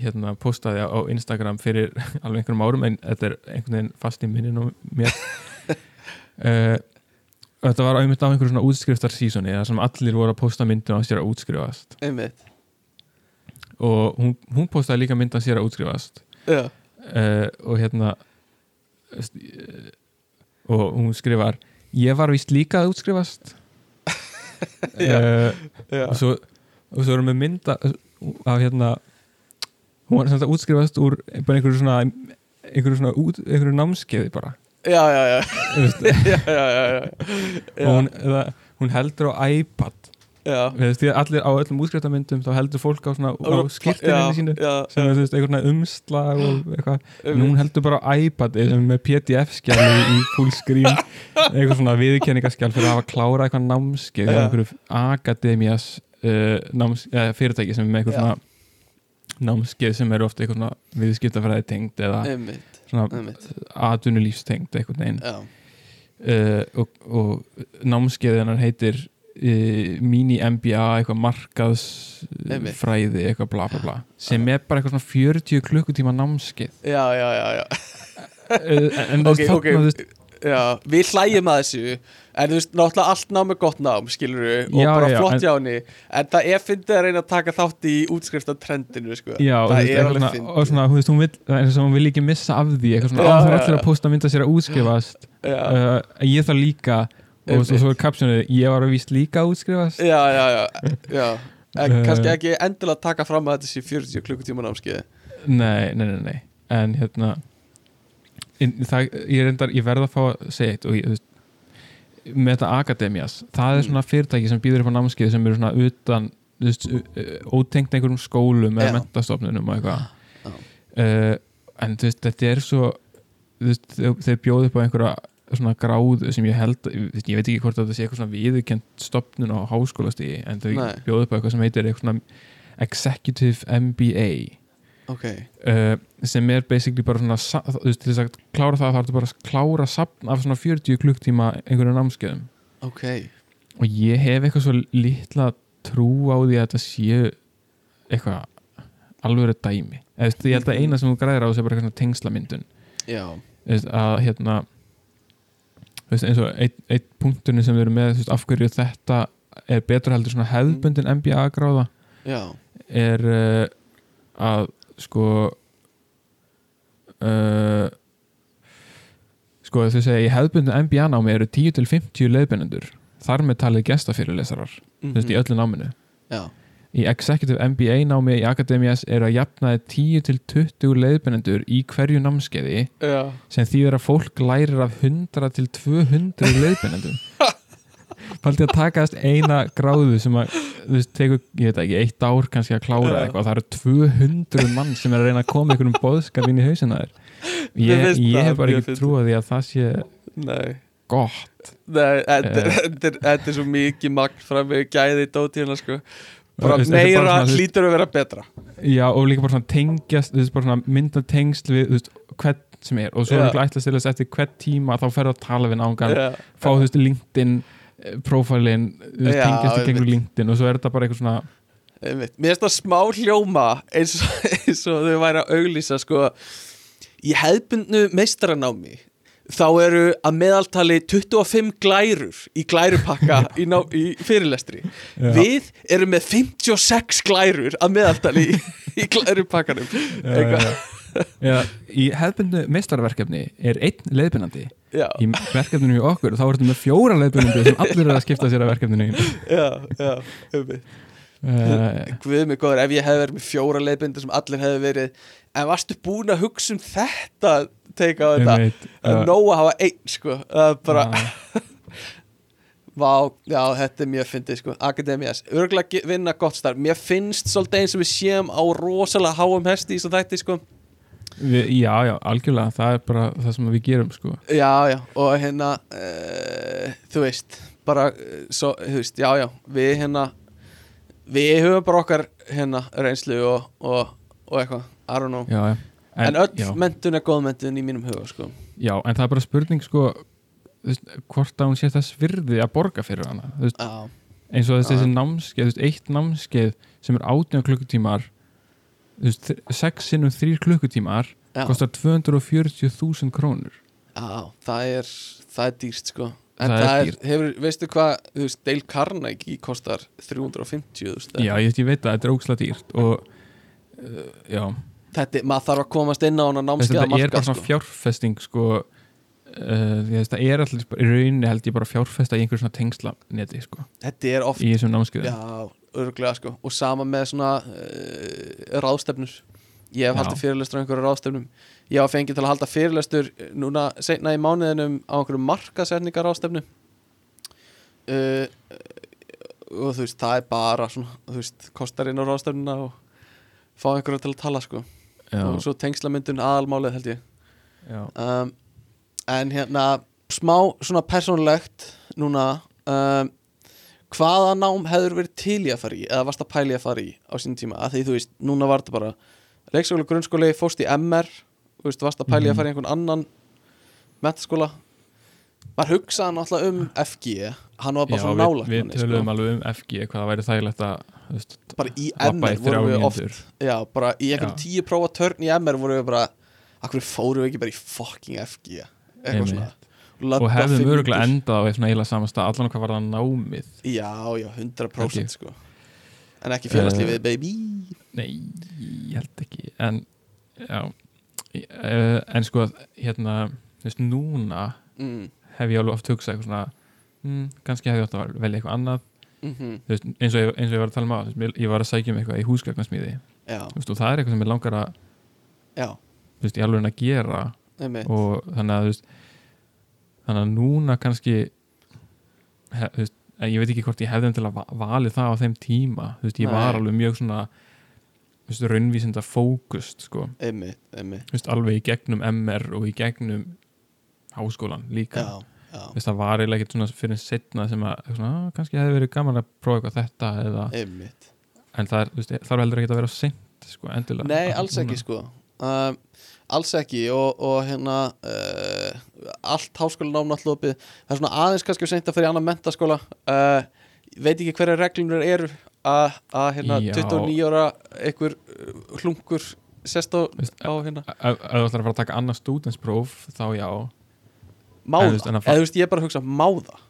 hérna postaði á Instagram fyrir alveg einhverjum árum en þetta er einhvern veginn fast í minnin og mér. Uh, þetta var auðvitað á einhverjum svona útskriftar sísoni þar sem allir voru að posta myndum á sér að útskrifast. Einmitt. Og hún, hún postaði líka mynd á sér að útskrifast. Já, uh, og hérna eh, og hún skrifar ég var vist líka að útskrifast. Já. uh, já, og svo, og svo erum við mynda af hérna hún var samt að útskrifast úr bara einhverju svona einhverju svona út, einhverju námskeiði bara. Já, já, já, já, já, já, og hún, eða, hún heldur á iPad. Veist, allir á öllum útskriftamyndum þá heldur fólk á svona á skiltinni sínu sem er veginn umslag og eitthvað, en hún heldur bara á er með pdf-skjali í full screen. Eitthvað svona viðkenningaskjal fyrir að hafa klárað eitthvað námskeið Já. einhverju akademías uh, náms, uh, fyrirtæki sem er með eitthvað svona námskeið sem eru ofta eitthvað viðskiptafræði tengd eða einmitt, svona einmitt. atvinnulífstengd eitthvað neginn já, uh, og, og námskeið hennar heitir uh, mini MBA eitthvað markaðsfræði eitthvað bla bla bla sem er bara eitthvað svona 40 klukkutíma námskeið. Já, já, já, já. uh, en þú Ok, veist Já, við hlægjum að þessu en þú veist, náttúrulega allt nám er gott nám skilur við, og Já, bara já, flott en- hjá henni en það er fyndið að reyna að taka þátt í útskriftatrendinu, sko. Já, það veist, er alveg fyndið. og svona, þú veist, hún vil, hún vil ekki missa af því, eitthvað svona, Já, á það er allir að posta mynda sér að útskrifast uh, ég það líka og svo, svo er kapsjónu, ég var að víst líka að útskrifast. Já, já, já, já. En Eh. kannski ekki endilega taka fram að þetta sé 40 klukkutíma námskeið nei, nei, nei, nei, en hérna það, ég reyndar, ég verð að fá að segja eitt og ég, með þetta Akademias, það er Mm. svona fyrirtæki sem býður upp á námskeið sem eru svona utan uh, ótengt einhverjum skólum eða mentastofnunum og eitthvað. Uh, en veist, þetta er svo þeir, bjóðu upp á einhverja svona gráðu sem ég held veist, ég veit ekki hvort þetta sé eitthvað svona viðurkend stopnun á háskólastíði en þau bjóðu upp á eitthvað sem heitir eitthvað svona Executive MBA Ok, uh, sem er basically bara svona þú veist, til þess að klára það þá ertu bara að klára sapn af svona 40 klukktíma einhverju námskeiðum. Ok. Og ég hef eitthvað svo litla trú á því að þetta séu eitthvað alveg dæmi. Eða, þú veist, ég held að eina sem þú græðir á þessu er bara eitthvað svona tengslamyndun veist, að hérna veist, eins og einn ein punkturinn sem við erum með veist, af hverju þetta er betur heldur svona hefðbundin MBA gráða já, er uh, að sko uh, sko þau segja í hefðbundin MBA námi eru 10-50 leiðbennendur þar með talið gestafyrirlesarar þú veist, í mhm, öllu náminu. Já, í Executive MBA námi í Akademias eru að jafnaði 10-20 leiðbennendur í hverju námskeiði já. sem þýðir að fólk lærir af 100 til 200 leiðbennendum Faldi að takast eina gráðu sem að, þú veist, tekur, ég veit ekki, eitt ár kannski að klára eitthvað, það eru 200 mann sem er að reyna að koma einhverjum boðskap inn í hausina þér. Ég, ég það hef bara ekki trúið því að það sé Nei, gott. nei, þetta er- Eh. svo mikið magn fram með gæði dóti hérna sko. Bara veist, meira hlýtur að vera betra. Já, og líka bara svona tengjast, þú veist, bara svona mynda tengsl við, þú veist, hvern sem er. Og svo er ekki ætlast til þess eftir hvern tíma þá ferðu að tala við náungan, Já, fá, þú veist, LinkedIn Já, tengjast í gegnum. LinkedIn og svo er þetta bara eitthvað svona einmitt. Mér finnst það smá hljóma eins og, eins og þau væri að auglýsa sko í hefðbundnu meistaranámi þá eru að meðaltali 25 glærur í glærupakka í, ná, í fyrirlestri Já. við erum með 56 glærur að meðaltali í, í glærupakkanum eitthvað Já, í hefðbundu meistarverkefni er einn leiðbyrnandi já, í verkefninu í okkur þá ertu með fjóra leiðbyrnandi sem allir eru að skipta sér að verkefninu. Já, já einmitt. uh, Guð mig góður, ef ég hef verið með fjóra leiðbindur sem allir hefði verið en varstu búin að hugsa um þetta teika á þetta, það er nóg að hafa einn sko, það er bara Vá, já, þetta er mjög fyndið sko, Akademias, örgulega vinna gott starf. Mér finnst svolítið eins og við séum á rosalega háum hesti í svo þætti sko við, Já, já, algjörlega það er bara það sem við gerum sko. Já, já, og hérna uh, þú veist, bara uh, svo, þú veist, já, já, við hérna við höfum bara okkar hérna reynslu og, og, og eitthvað, I don't know. Já, já. En, öll já, mentun er góð mentun í mínum huga sko. já, en það er bara spurning sko veist, hvort að hún sé þess virði að borga fyrir hana veist, eins og þessi, námskeið eitt námskeið sem er 18 klukkutímar 6 sinnum 3 klukkutímar já, kostar 240.000 krónur. Já það er það er dýrst sko. En Það það, er er, hefur, veistu hvað, þú veist, Dale Carnegie kostar 350 þú veist, Já, ég, ég veit að þetta er ókslega dýrt og uh, já, Þetta, maður þarf að komast inn á hana námskeiða þetta er markað bara svona sko. fjárfesting sko uh, þetta er bara- í rauninni held ég bara fjárfesta í einhver svona tengslaneti sko, Þetta er oft, já, örglega sko. Og sama með svona uh, ráðstefnur. Ég hef haldið fyrirlestur á einhverju ráðstefnum. Ég var fengið til að halda fyrirlestur núna seinna í mánuðinum á einhverju markasetningar ráðstefnu uh, og þú veist það er bara svona, þú veist, kostar inn á ráðstefnuna og fá einhverju til að tala sko. Já, og svo tengslamyndun aðalmálið held ég. Um, en hérna smá svona persónulegt núna um, hvaða nám hefur verið til í að fara í eða varst að pæli að fara í á sínum tíma að því þú veist, núna var þetta bara leikskóli, grunnskóli, fórst í MR veist, varst að pæli Mhm. að fara í einhvern annan metaskóla var hugsaðan alltaf um FG hann var bara já svona við, nálægt við manni, töluðum sko. alveg um FG hvað það væri þægilegt að veist, bara í MR vorum við oft já, bara í einhverjum Já. tíu prófa törn í MR vorum við bara akkur fórum við ekki bara í fucking FG eitthvað Einmitt. svona og hefðum mínútur. endað á svona eiginlega sama stað allan hvað var það námið? Já, já, 100% Ekki. sko. En ekki félagslífið, Eh, baby. nei, ég held ekki. En já uh, en sko hérna þú veist, núna mm. hef ég alveg oft hugsað eitthvað svona mm, kannski hef ég átt að velja eitthvað annað. Mm Þú veist, eins, og ég, eins og ég var að tala um á veist, ég var að sækja um eitthvað í veist, og það er eitthvað sem ég langar að já, þú veist, ég alveg að gera. Einmitt. Og þannig að þú veist, þannig að núna kannski hef, veist, ég veit ekki hvort ég hefði til að va- valið það á þeim tíma. Veist, ég Nei. var alveg mjög svona raunvísinda fókust sko, alveg í gegnum MR og í gegnum háskólan líka. Já, já, veist, það var eiginlega ekkert svona fyrir setna sem að svona, "Ah, kannski hefði verið gaman að prófa eitthvað þetta eða, einmitt. En það er, veist, þarf heldur ekki að vera sent sko, endilega. Nei, alls ekki sko. Um, Alls ekki og, og hérna uh, allt háskólanám náttúrulega Það er svona aðeins kannski að seinta fyrir annan mentaskóla uh, Veit ekki hverja reglunur eru að að, hérna Já. 29 ára einhver uh, hlungur sest á, Þú veist, á hérna. ef þú ætlar að fara að taka annað stúdenspróf þá já. Má En þú það, veist, en að fa- eða þú veist ég er bara að hugsa Má það,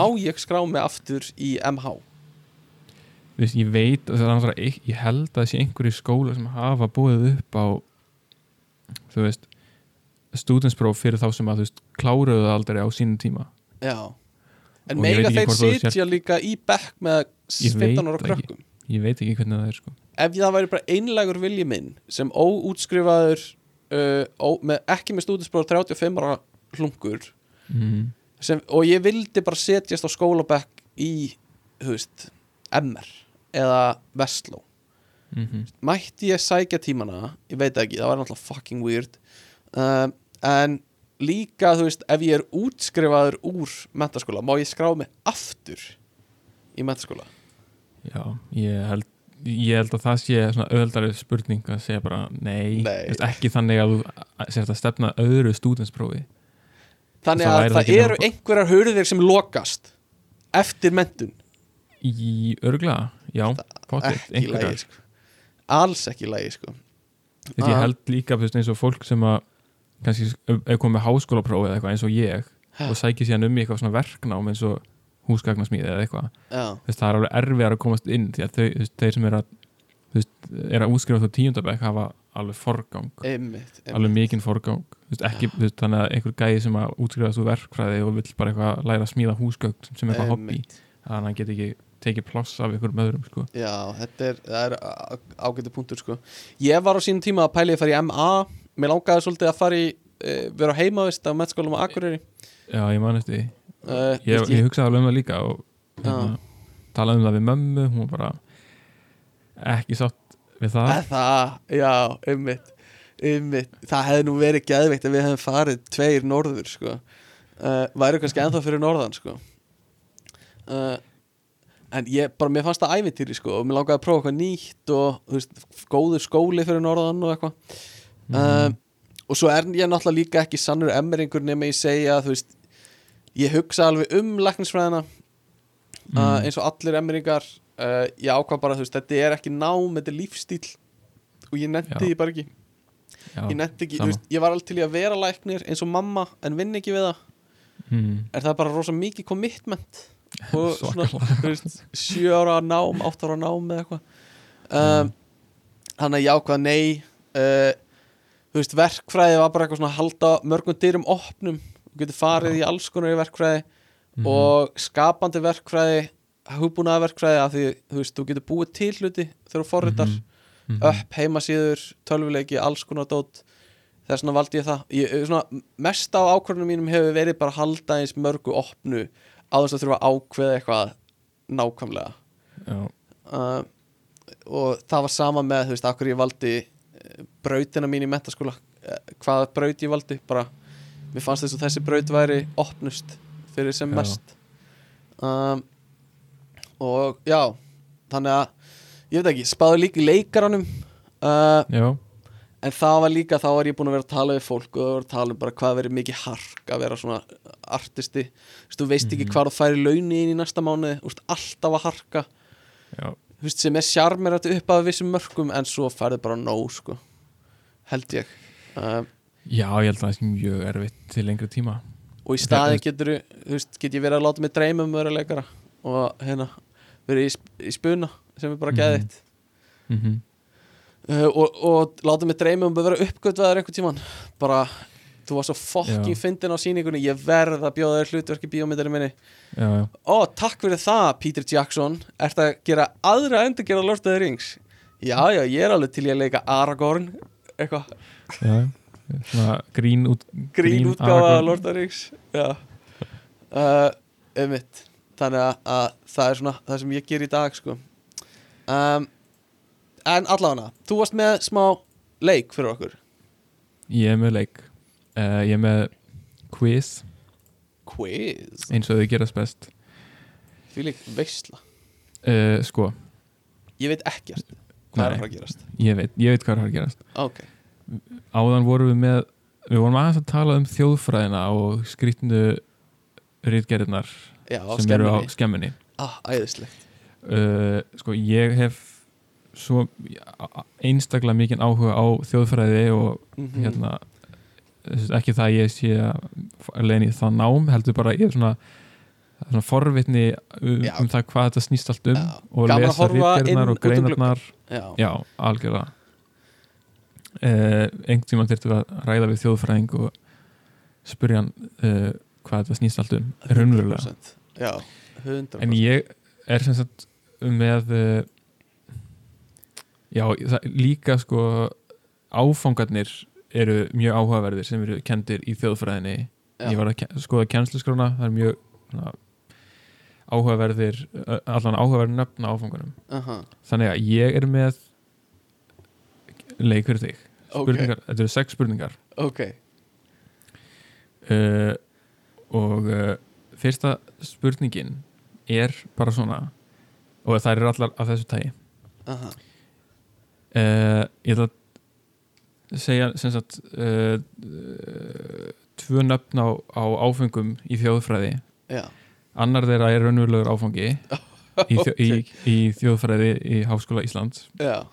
má ég skrá mig aftur í MH Þú veist, ég veit það er náttúrulega ég, ég held að sé einhverju skóla sem hafa búið upp á þú veist stúdenspróf fyrir þá sem að þú veist kláruðu það aldrei á sínum tíma. Já. En ekki þeir sitja líka í bekk með Ég 15 ára krökkum. Ég veit ekki hvernig það er sko. Ef það væri bara einlægur vilji minn sem óútskrifaður uh, ó, með, ekki með stúdinspróf 35 ára hlungur mm. sem, og ég vildi bara setjast á skólabekk í, þú veist MR eða Vestló Mm mætti ég sækja tímana? Ég veit það ekki, það var náttúrulega fucking weird. Um, en líka þú veist, ef ég er útskrifaður úr mentaskóla, má ég skrá mig aftur í mentaskóla já, ég held ég held að það sé svona öðaldari spurning að segja bara nei, Nei. Veist, ekki þannig að þú sért að stefna öðru stúdensprófi þannig Það að væri það ekki eru einhverjar hurðir sem lokast eftir mentun í örgla, já, potið lagi sko. Alls ekki í lagi sko. Þess, ég Ah. held líka veist, eins og fólk sem að kannski er komið með háskólaprófi eða eitthvað eins og ég og sækir síðan um í eitthvað svona verknám eins og húsgagnasmíði eða eitthvað. Það er alveg erfiðar að komast inn því að þau, veist, þeir sem er að er að útskrifa þú tíundabæk hafa alveg forgang, einmitt, alveg einmitt. mikinn forgang. Þú veist, ekki, þú veist, þannig að einhver gæði sem að útskrifa þú verkfræði og vill bara eitthvað læra að smíða húsgögn sem eitthvað hobby þannig að hann get ekki tekið ploss af einhverjum öðrum sko. já, þetta er, er á- ágæti punktur sko. ég var á sínum tíma að pæli að fara í MA mér langaði svolítið að fara í uh, vera á heimavist á mennskólum á Akureyri já, ég man eftir uh, ég, ég hugsaði alveg um það líka og hérna, talaði um það við mömmu hún var bara ekki sátt við það Að Það, já, einmitt, einmitt Það hefði nú verið geðveikt ef við hefðum farið tveir norður sko. uh, væru kannski ennþá fyrir norðan sko. uh, en ég bara, mér fannst það ævintýri sko, og mér langaði að prófa eitthvað nýtt og þú veist, góður skóli fyrir norðan og eitthvað Mhm. uh, og svo er ég náttúrulega líka ekki sannur emmeringur nema ég segja þú veist, ég hugsa alveg um læknisfræðina uh, Mm. eins og allir emmeringar uh, ég ákvað bara, þú veist, þetta er ekki nám þetta er lífstíl og ég Já. því bara ekki Já, ég nefndi ekki, þú sama. veist, ég var alveg til að vera læknir eins og mamma, en vinn ekki við það mm. er það bara rosa mikið commitment og svona, sjö ára nám, átt ára nám eða eitthvað. Um, þannig að ég ákvað nei uh, þú veist, verkfræði var bara eitthvað svona að halda mörgum dyrum opnum. Þú getur farið í alls konar í verkfræði Mhm. og skapandi verkfræði hugbúnaða verkfræði af því þú veist, þú getur búið til hluti þegar þú forritar Mhm. Mhm. upp heimasíður, tölvuleiki, alls konar dót. Þess vegna valdi ég það. Ég, svona, mest af ákvörðunum mínum hefur verið bara að halda eins mörgu opnu á þess að þurfa að ákveða eitthvað nákvæmlega. Uh, og það var sama með þú veist, akkur ég valdi eh, brautina mín í mentaskóla eh, hvaða braut ég valdi bara, mér fannst þess að þessi braut væri opnust fyrir sem Já. mest. Um, og já þannig að, ég veit ekki, spáði líka í leikaranum. Uh, já, en það var líka, þá var ég búin að vera að tala við fólk og það var að tala um bara hvað verið mikið hark að vera svona artisti. Þú veist, ekki Mhm. hvað þú færi launi inn í næsta veist, alltaf að harka. Veist, sem er sjarmerandi upp af vissum mörgum en svo færði bara nóg sko. held ég. Uh, já, ég held að það sé mjög erfitt til lengri tíma. Og í staði getur þú veist, get ég verið að láta mig dreyma um að vera leikara og hérna verið í, í spuna sem er bara Mhm. geðitt mm uh, og, og láta mig dreyma um að vera uppgötvaður einhvern tíman bara, þú var svo fokking Já. fyndin á sýningunni. Ég verð að bjóða þér hlutverk í bíómyndari minni. Já, já, ó, takk fyrir það, Peter Jackson. Ert að gera aðra endur gera Lord of the Rings? Já, já, ég er alveg til ég að leika Aragorn eitthvað. Grín út grín útgáfa Aragorn. Lord of the Rings já. Uh, einmitt. Þannig að, að það er svona það sem ég ger í dag sko. Um, en allavega þú varst með smá leik fyrir okkur. Ég er með leik. Uh, Ég er með quiz. Quiz? Eins og þau gerast best. Fyrir veistla uh, Sko, ég veit ekkert hvað er að fara að gerast. Ég veit, ég veit hvað er að fara að gerast. Ok, Áðan vorum við með Við vorum aðeins að tala um þjóðfræðina og skrýtnu á sem eru á skemminni ah, æðislegt. Uh, Sko, ég hef svo einstaklega mikinn áhuga á þjóðfræði og mm hérna þess- ekki það að ég sé að leiðin í það nám, heldur bara ég er svona, svona forvitni um, um það hvað þetta snýst allt um Já. og Gaman lesa ritgerðnar og greinarnar. Já, já, algjörlega. Uh, einhvern tímann þyrftum við að ræða við þjóðfræðing og spurja hann uh, hvað þetta snýst allt um raunverulega. 100%. já, 100% en ég er sem sagt með uh, já, það, líka sko áfangarnir eru mjög áhugaverðir sem eru kendir í þjóðfræðinni. Já. ég var að skoða kennsluskrána það er mjög svona, áhugaverðir allan áhugaverðir nöfna áfangunum Aha, þannig að ég er með leik fyrir þig. Ok, spurningar, þetta eru sex spurningar. Ok. Uh, og uh, fyrsta spurningin er bara svona og það eru allar af þessu tægi Aha, uh, ég ætla að segja sem sagt uh, tvö nöfn á, á áfengum í þjóðfræði. Já, annar þeirra er raunverulegur áfangi í, þjó, ok. í, í þjóðfræði í Háskóla Íslands. Uh,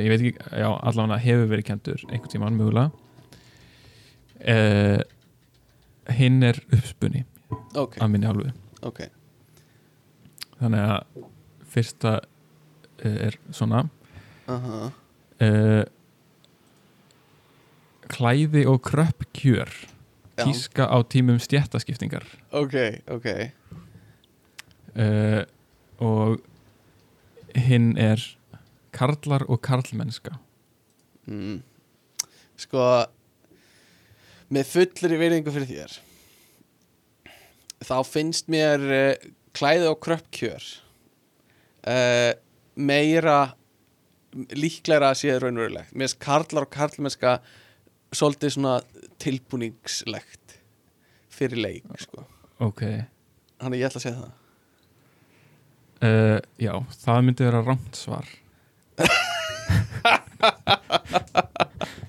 ég veit ekki, já, allavega hefur verið kentur einhvern tímann mögulega. Uh, hinn er uppspunni ok, að minni hálfu. Ok. Þannig að fyrsta er svona Aha, uh, klæði og kröpp kjör já, tíska á tímum stjættaskiptingar ok, ok. Uh, og hinn er karlar og karlmennska. Mm. Sko með fullri virðingu fyrir þér þá finnst mér uh, klæði og kröppkjör uh, meira líklegra að sé raunverulegt. Finnst karlar og karlmennska svolítið svona tilbúningslegt fyrir leik sko. ok, þannig ég ætla að segja það. Uh, já, það myndi vera rámt svar.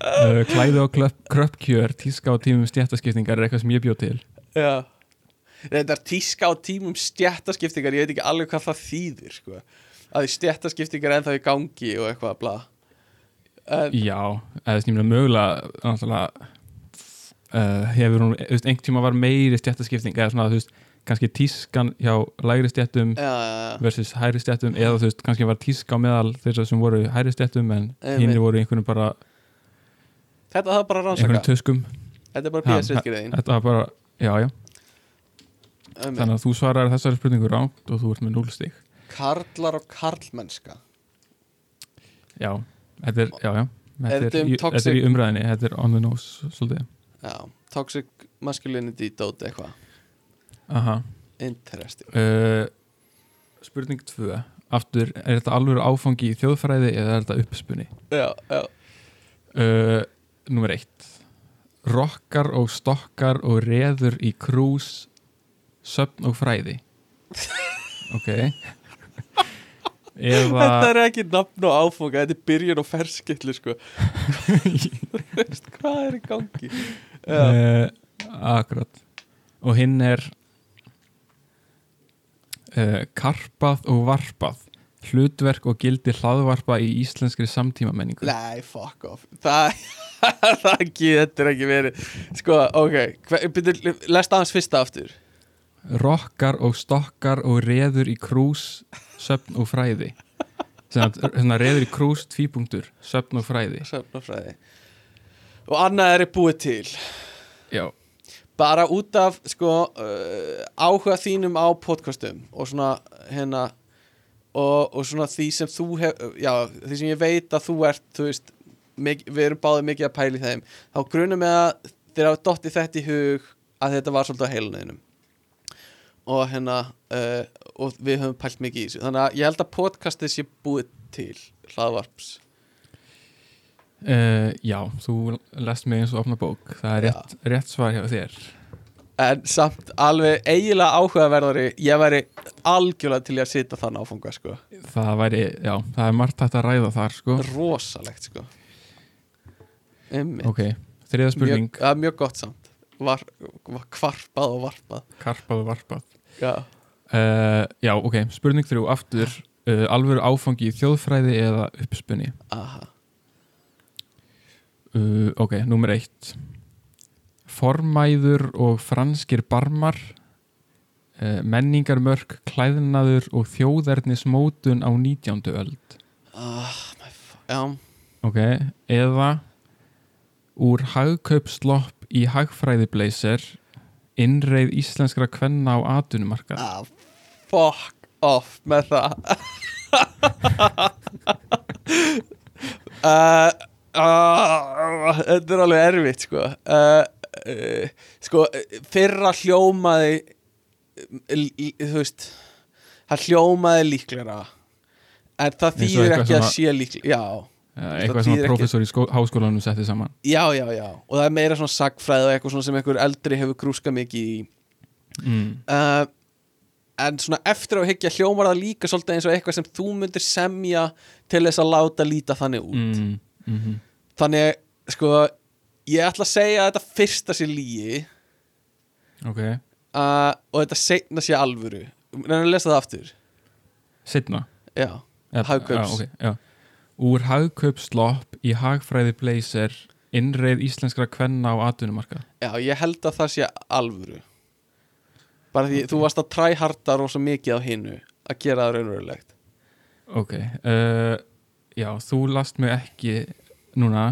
Uh, klæði og kröpp, kröpp kjör tíska á tímum stjættaskiptingar er eitthvað sem ég bjóð til. Já. Þetta er tíska á tímum stjættaskiptingar Ég veit ekki alveg hvað það þýðir sko. Að því stjættaskiptingar er ennþá í gangi og eitthvað bla. En, Já, eða snýmlega mögulega náttúrulega uh, hefur hún, þú veist, einhvern tíma var meiri stjættaskipting eða svona, þú veist, kannski tískan hjá lægri stjættum já, já, já. versus hægri stjættum eða þú veist, kannski var tíska á meðal þeirra sem voru í hægri stjættum en hinn voru í einhvernum bara Þetta það bara rannsaka einhvernum töskum. Þetta er bara Ha, PS-reitgriðin Þetta var bara, já, já, þannig að þú svarar þessari spurningu rámt og þú ert með núlstig Karlar og karlmennska. Já, Þetta er, já, já. Þetta Er um toxic- þetta er í umræðinni, þetta er on the nose svolítið. Já, toxic masculinity dót eitthvað. Aha. Interesting. Uh, spurning 2 Aftur, er þetta alveg áfangi í þjóðfræði eða er þetta uppspunni? Já, já. Uh, Númer 1 Rokkar og stokkar og reður í krús söfn og fræði. Ok Þetta Eða er ekki nafn og áfanga, þetta er byrjun og ferskillu sko. Hvað er í gangi? Uh, Akkurat. Og hinn er uh, Karpað og varpað. Hlutverk og gildi hlaðvarpa í íslenskri samtíma menningu nei, fuck off. Það, það getur ekki verið. Sko, ok, lest aðeins fyrsta aftur Rokkar og stokkar og reður í krús söfn og fræði. Svona reður í krús tvípunktur söfn og fræði. Söfnafræði Og annað er búið til. Já, bara út af sko uh, áhuga þínum á podcastum og svona hérna og, og svona því sem þú hef, já, því sem ég veit að þú ert þú veist, mik við erum báðið mikið að pæli þeim, þá grunum með að þér hafa dottið þetta í hug að þetta var svolítið á heilunniðinum og hérna uh, og við höfum pælt mikið í þessu. Þannig að ég held að podcastið sé búið til hlaðvarps. Uh, já þú lest mig eins og opna bók. Það er rétt, rétt svar hjá þér. En samt alveg eiginlega áhugaverðari ég væri algjörlega til að sitja þann áfanga sko. Það væri, já, það er margt að ræða þar sko. Rosalegt sko. Ok, þriða spurning. Mjög, að, mjög gott samt var, var kvarpað og varpað. Karpað og varpað. Já, uh, Já, ok, spurning þrjú aftur. Uh, Alvöru áfangi í þjóðfræði eða uppspunni aha. Uh, Ok, númer eitt. Formæður og franskir barmar. Uh, Menningarmörk, klæðnaður og þjóðernismótun á 19. öld. Ah, my f- já, Ok, eða Úr hagkaupslopp í hagfræðibleysir Innreið íslenskra kvenna á atunumarkað ah, fuck off með það. Uh, uh, þetta er alveg erfitt sko. Uh, sko fyrra hljómaði þú veist það hljómaði líklega en það þýðir ekki að sé líklega já, eitthvað sem professor í skó, háskólanum setti saman. Já, já, já. Og það er meira svona sagfræði og eitthvað sem einhver eldri hefur grúskað mikið í. Mm. uh, en svona eftir að higgja hljómar það líka svolítið eins og eitthvað sem þú myndir semja til þess að láta líta þannig út. Mm. Mm þannig, sko ég ætla að segja að þetta fyrsta sé lígi Ok, uh, og þetta seinna sé alvöru. Reyna að lesa það aftur. Setna já, já, okay, já. Úr hagkaupslopp í hagfræðibleysir Innreið íslenskra kvenna á atunumarkað já, ég held að það sé alvöru. Bara því þú varst að træharta rosa mikið á hinnu að gera það raunverulegt. Ok, uh, já, þú last mig ekki núna.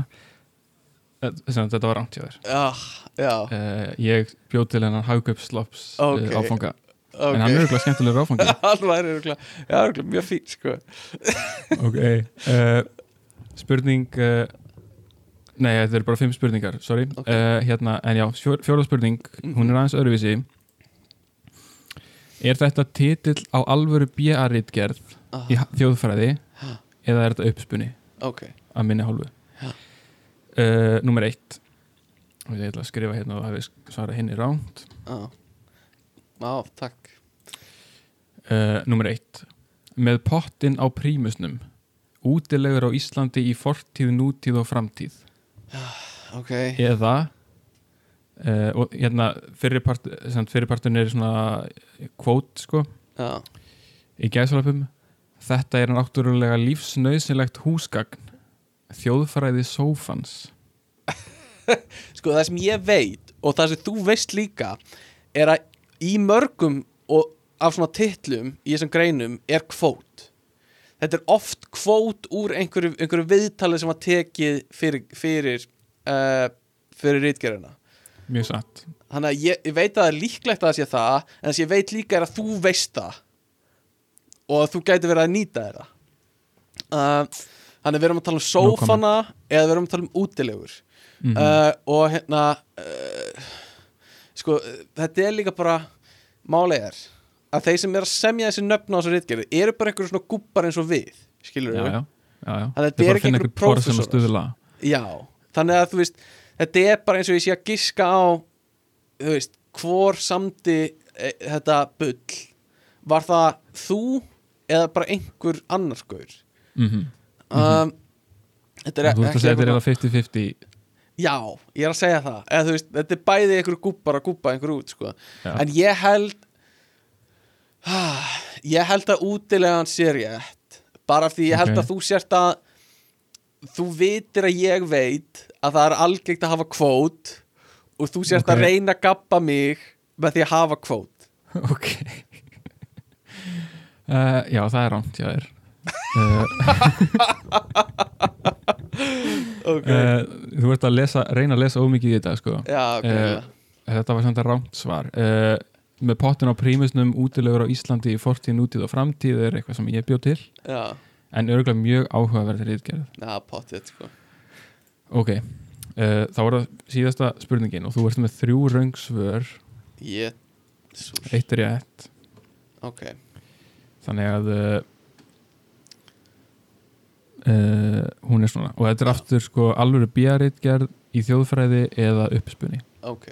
Uh, sem þetta var rangt hjá þér. Já, uh, Ég bjóð til hennan hagkaupslopps Ok. uh, áfanga ok. En hann er auðvitað skemmtilegur áfangi. Hann væri örugglega- já, örugglega mjög fín sko. Ok uh, Spurning uh, Nei, þetta eru bara fimm spurningar, sorry. Ok. uh, hérna, En já, fjóra spurning. Hún er aðeins öðruvísi. Er þetta titill á alvöru B.A.ritgerð ah, í þjóðfræði Ha. eða er þetta uppspunni ok, að minni hálfu. Númer eitt. Ég ætla að skrifa hérna og hafi svara henni ránt já já, takk. Uh, Númer eitt. Með pottin á prímusnum Útilegur á Íslandi í fortíð, nútíð og framtíð. Ok, eða uh, og hérna fyrirpart, fyrirpartun er svona kvót sko. Já. Í gæðsalöpum þetta er náttúrulega lífsnauðsynlegt húsgagn. Þjóðfræði sófans. Sko það sem ég veit og það sem þú veist líka er að í mörgum og af svona titlum í þessum greinum er kvót. Þetta er oft kvót úr einhverju, einhverju viðtali sem var tekið fyrir fyrir, uh, fyrir rítgerðina mjög satt. Þannig að ég, ég veit að það er líklegt að það sé það en þess að ég veit líka er að þú veist það. Og að þú gæti verið að nýta það uh, Þannig við erum að tala um sófana eða við erum að tala um útilegur. Mhm. uh, og hérna sko, uh, þetta er líka bara málið er að þeir sem er að semja þessi nöfn á þessu ritgerði eru bara einhverjum svona gúppar eins og við skilur við? Þetta er ekki að finna einhver einhver prófessor. þannig að þú veist þetta er bara eins og ég sé að giska á þú veist, hvor samdi e, þetta bull. Var það þú eða bara einhver annar gaur? Mm um, Þetta er að ekki segja þetta er að 50-50 Já, ég er að segja það eða þú veist, þetta er bæði einhver gúppar að gúppa einhver út sko. En ég held ah, ég held að útilegan sé rétt bara af því ég held Ok. að þú sért að þú vitir að ég veit að það er algengt að hafa kvót og þú sért Ok. að reyna að gappa mig með því að hafa kvót Ok uh, Já, það er rámt, já þér uh, Ok, uh, Þú ert að lesa, reyna að lesa ómikið í þetta sko. já, ok uh, Þetta var samt að rámt svar. Uh, Með pottin á prímusnum útilegur á Íslandi í fortíð, nútíð og framtíð er eitthvað sem ég bjóð til. Já, en örgulega mjög áhugaverðir ítgerð já, pottið sko. Ok, þá er það síðasta spurningin og þú ert með þrjú röngsvör Ég, eitt er rétt. Ok. Þannig að uh, hún er svona og þetta er aftur sko alvöru bíaritgerð í þjóðfræði eða uppspunni Ok,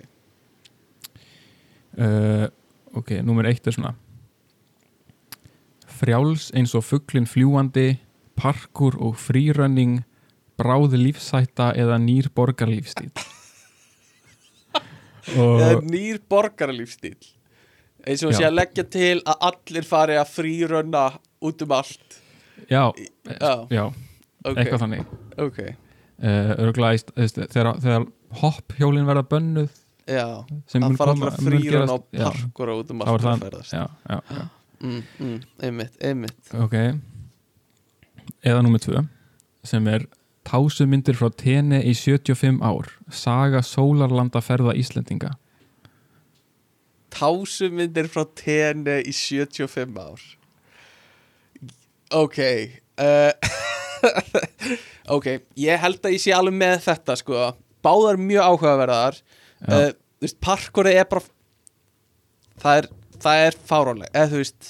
uh, ok, númer eitt er svona. Frjáls eins og fugglin fljúandi parkur og frírunning bráð lífsætta eða nýr borgarlífstíl eða nýr borgarlífstíl eins og sé að leggja til að allir fari að frírönna út um allt. Já, Já, já, ok, eitthvað þannig. Ok. Uh, örgulega í st- þú veist, þegar, þegar hopphjólin verða bönnuð Já, sem að mun fara mun frírönna á parkur út um allt að það ferðast. já, já, já, mm, mm, Einmitt, einmitt. Ok. Eða númer tvö sem er tásumyndir frá Tene í 75 ár. Saga sólarlanda ferða Íslendinga. Tásumyndir frá TN í 75 ár. Ok uh, Ok, ég held að ég sé alveg með þetta sko. Báðar mjög áhugaverðar. Uh, Þú veist, parkori er bara Það er, það er fáránleg Eða þú veist,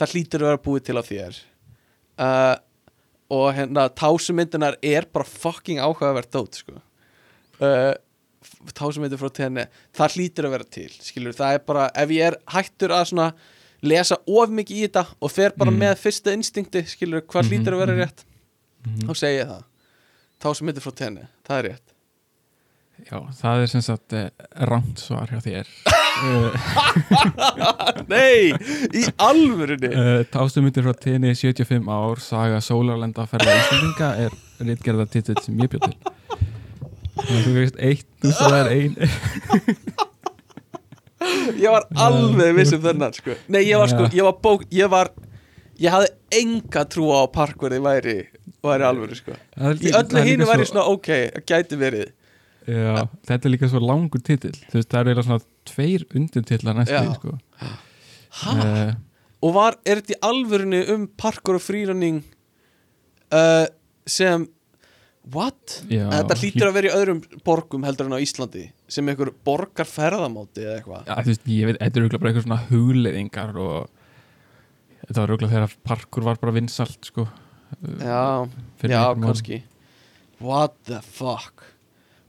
það hlýtur að vera búið til á þér. Uh, Og hérna, tásumyndinar er bara fucking áhugavert dót sko. Uh, tásumyndir frá tenni það hlýtur að vera til, skilur það er bara, ef ég er hættur að svona lesa of mikið í þetta og fer bara Mm. með fyrsta instinkti, skilur hvað Mhm, hlýtur að vera mhm. Rétt, Mhm. þá segi ég það. Tásumyndir frá tenni, það er rétt. Já, það er sem sagt uh, rámt svar hjá þér. Nei, í alvörunni. Uh, tásumyndir frá Tene í 75 ár saga sólarlanda ferða Íslendinga er rítgerða titill sem ég bjóð til. Þannig að þú veist eitt þú að það er ein. Ég var alveg viss um þennan sko. Nei, ég var sko, ég var bók ég var, ég hafði enga trú á að parkverði væri, væri alvöru sko. Í öllu hínu væri svo- svona ok, gæti verið. Já, þetta er líka svo langur titill. Þú veist, það er eiginlega svona tveir undirtitlar næstu sko. Uh, og var, er þetta í alvörunni um parkur og frýranning uh, sem what? Já, þetta hlýtur að vera í öðrum borgum heldur en á Íslandi sem einhver borgar ferðamóti eða eitthvað. Já, þú veist, ég veit, þetta er auðvitað bara eitthvað svona hugleiðingar og þetta var auðvitað þegar parkur var bara vinsalt, sko já, já, kannski. What the fuck?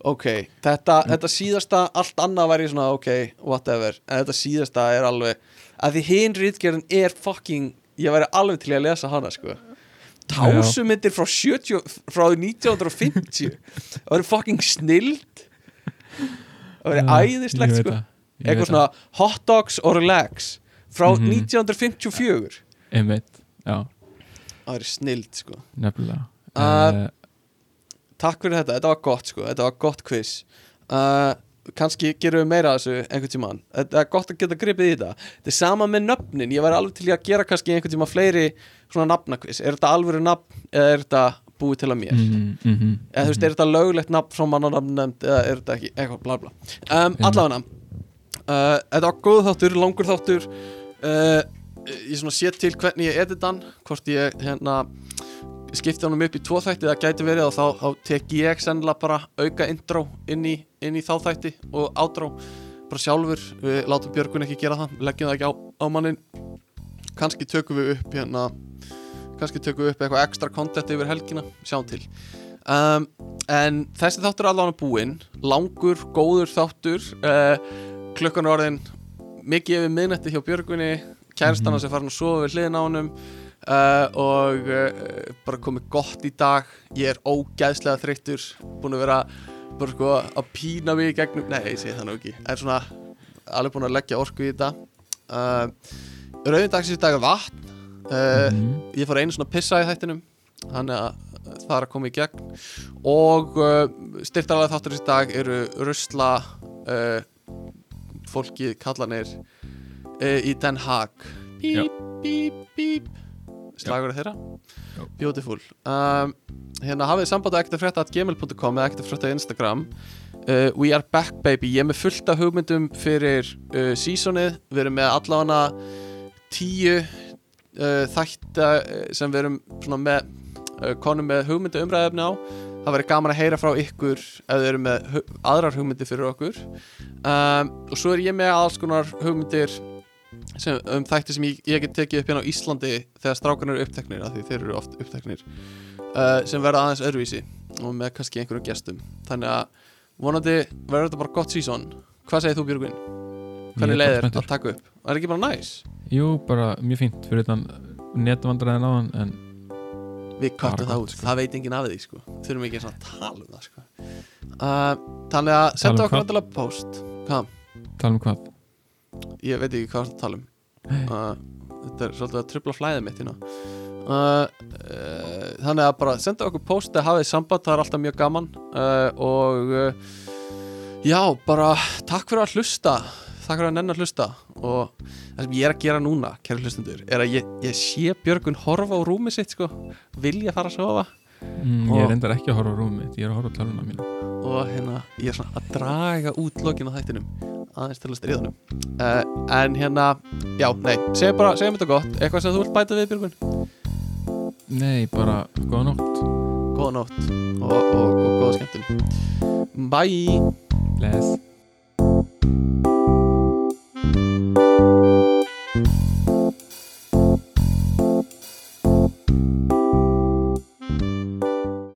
Ok, þetta, þetta síðasta allt annað væri svona ok, whatever. En þetta síðasta er alveg að því hinn rítgerðin er fucking ég væri alveg til að lesa hana sko. Tásumindir frá 70 frá 1950 það væri fucking snild það væri æðislegt sko. eitthvað svona hot dogs or relax frá Mhm. 1954 það. Einmitt, já, það væri snild sko. Nefnilega. Uh, uh, Takk fyrir þetta, þetta var gott sko, þetta var gott quiz. Uh, Kanski gerum við meira af þessu einhvern tímann. Þetta er gott að geta gripið í þetta. Þetta er sama með nöfnin, ég væri alveg til að gera kannski einhvern tímann fleiri svona nafnakviss Er þetta alvöru nafn eða er þetta búið til að mér? mm, mm, mm, Eða þú veist, er þetta löglegt nafn frá mannanafnefnd eða er þetta ekki, eitthvað bla bla. Um, Allavega uh, Þetta var góð þáttur, langur þáttur. Uh, Ég svona sé til hvernig ég edit hann Hvort ég hérna skipti honum upp í tvo þætti það gæti verið og þá, þá tek ég sennilega bara auka intro inn í, inn í þá þætti og átró bara sjálfur, við látum Björgun ekki gera það leggjum það ekki á, á mannin kannski tökum við upp hérna kannski tökum við upp eitthvað ekstra content yfir helgina, sjáum til. Um, en þessi þáttur er allavega búinn langur, góður þáttur. Uh, klukkan er orðin mikið yfir miðnætti hjá Björgunni kærstana Mhm. sem farin að sofa við hliðin á honum uh, og uh, bara komið gott í dag. Ég er ógæðslega þreyttur búin að vera bara sko að pína mig í gegnum nei, ég segi það nú ekki. Er svona alveg búin að leggja orku í þetta. Uh, rauðindagsins í dag er vatn. Uh, Mhm. ég fór einu svona pissa í þættinum. Þannig að það er að koma í gegn. Og uh, styrtalega þáttur í dag eru rusla uh, fólkið kallanir í Den Haag. Bíp, bíp, bíp slagur þeirra? Já. beautiful. Um, hérna hafið samband að ekkert frétta at gmail.com eða ekkert frétta á Instagram. Uh, we are back baby. Ég er með fullt af hugmyndum fyrir uh, seasonið. Við erum með allavega tíu uh, þætta sem við erum svona með konum með hugmyndu umræðefni á. Það verður gaman að heyra frá ykkur ef þið eru með hu aðrar hugmyndir fyrir okkur. Um, og svo er ég með alls konar hugmyndir sem, um þætti sem ég, ég get tekið upp hérna á Íslandi þegar strákan eru uppteknir af því þeir eru oft uppteknir uh, sem verða aðeins öðruvísi og með kannski einhverjum gestum þannig að vonandi verður þetta bara gott season hvað segir þú Björgvin? Hvernig er leiðir að taka upp? Er ekki bara næs? Jú, bara mjög fínt fyrir utan netvandræðin á hann en Við köttum það út, sko. það veit enginn af því sko Þurfum ekki að tala um það sko uh, Þannig að Tala senda um okkur hvað? endilega post Hvað? tala um hvað Ég veit ekki hvað það tala um. Uh, Þetta er svolítið að trubla flæðið mitt hérna uh, uh, Þannig að bara senda okkur post eða hafið samband, það er alltaf mjög gaman. Uh, Og uh, Já, bara takk fyrir að hlusta. Takk fyrir að nenn að hlusta. Og það sem ég er að gera núna, kæri hlustundur Er að ég, ég sé Björgun horfa á rúmið sitt sko. Vilja fara að sofa. Mm, Ég Og- er endar ekki að horfa á mitt, ég er að horfa á töluna mína og hérna ég er svona að draga út lokin á þættinum aðeins til að stríðanum uh, eh, en hérna, já, nei, segjum bara segjum þetta gott, eitthvað sem þú vilt bæta við Björgun? Nei, bara góða nótt. Góða nótt og, og, og, og góða skemmtum bye. Bless.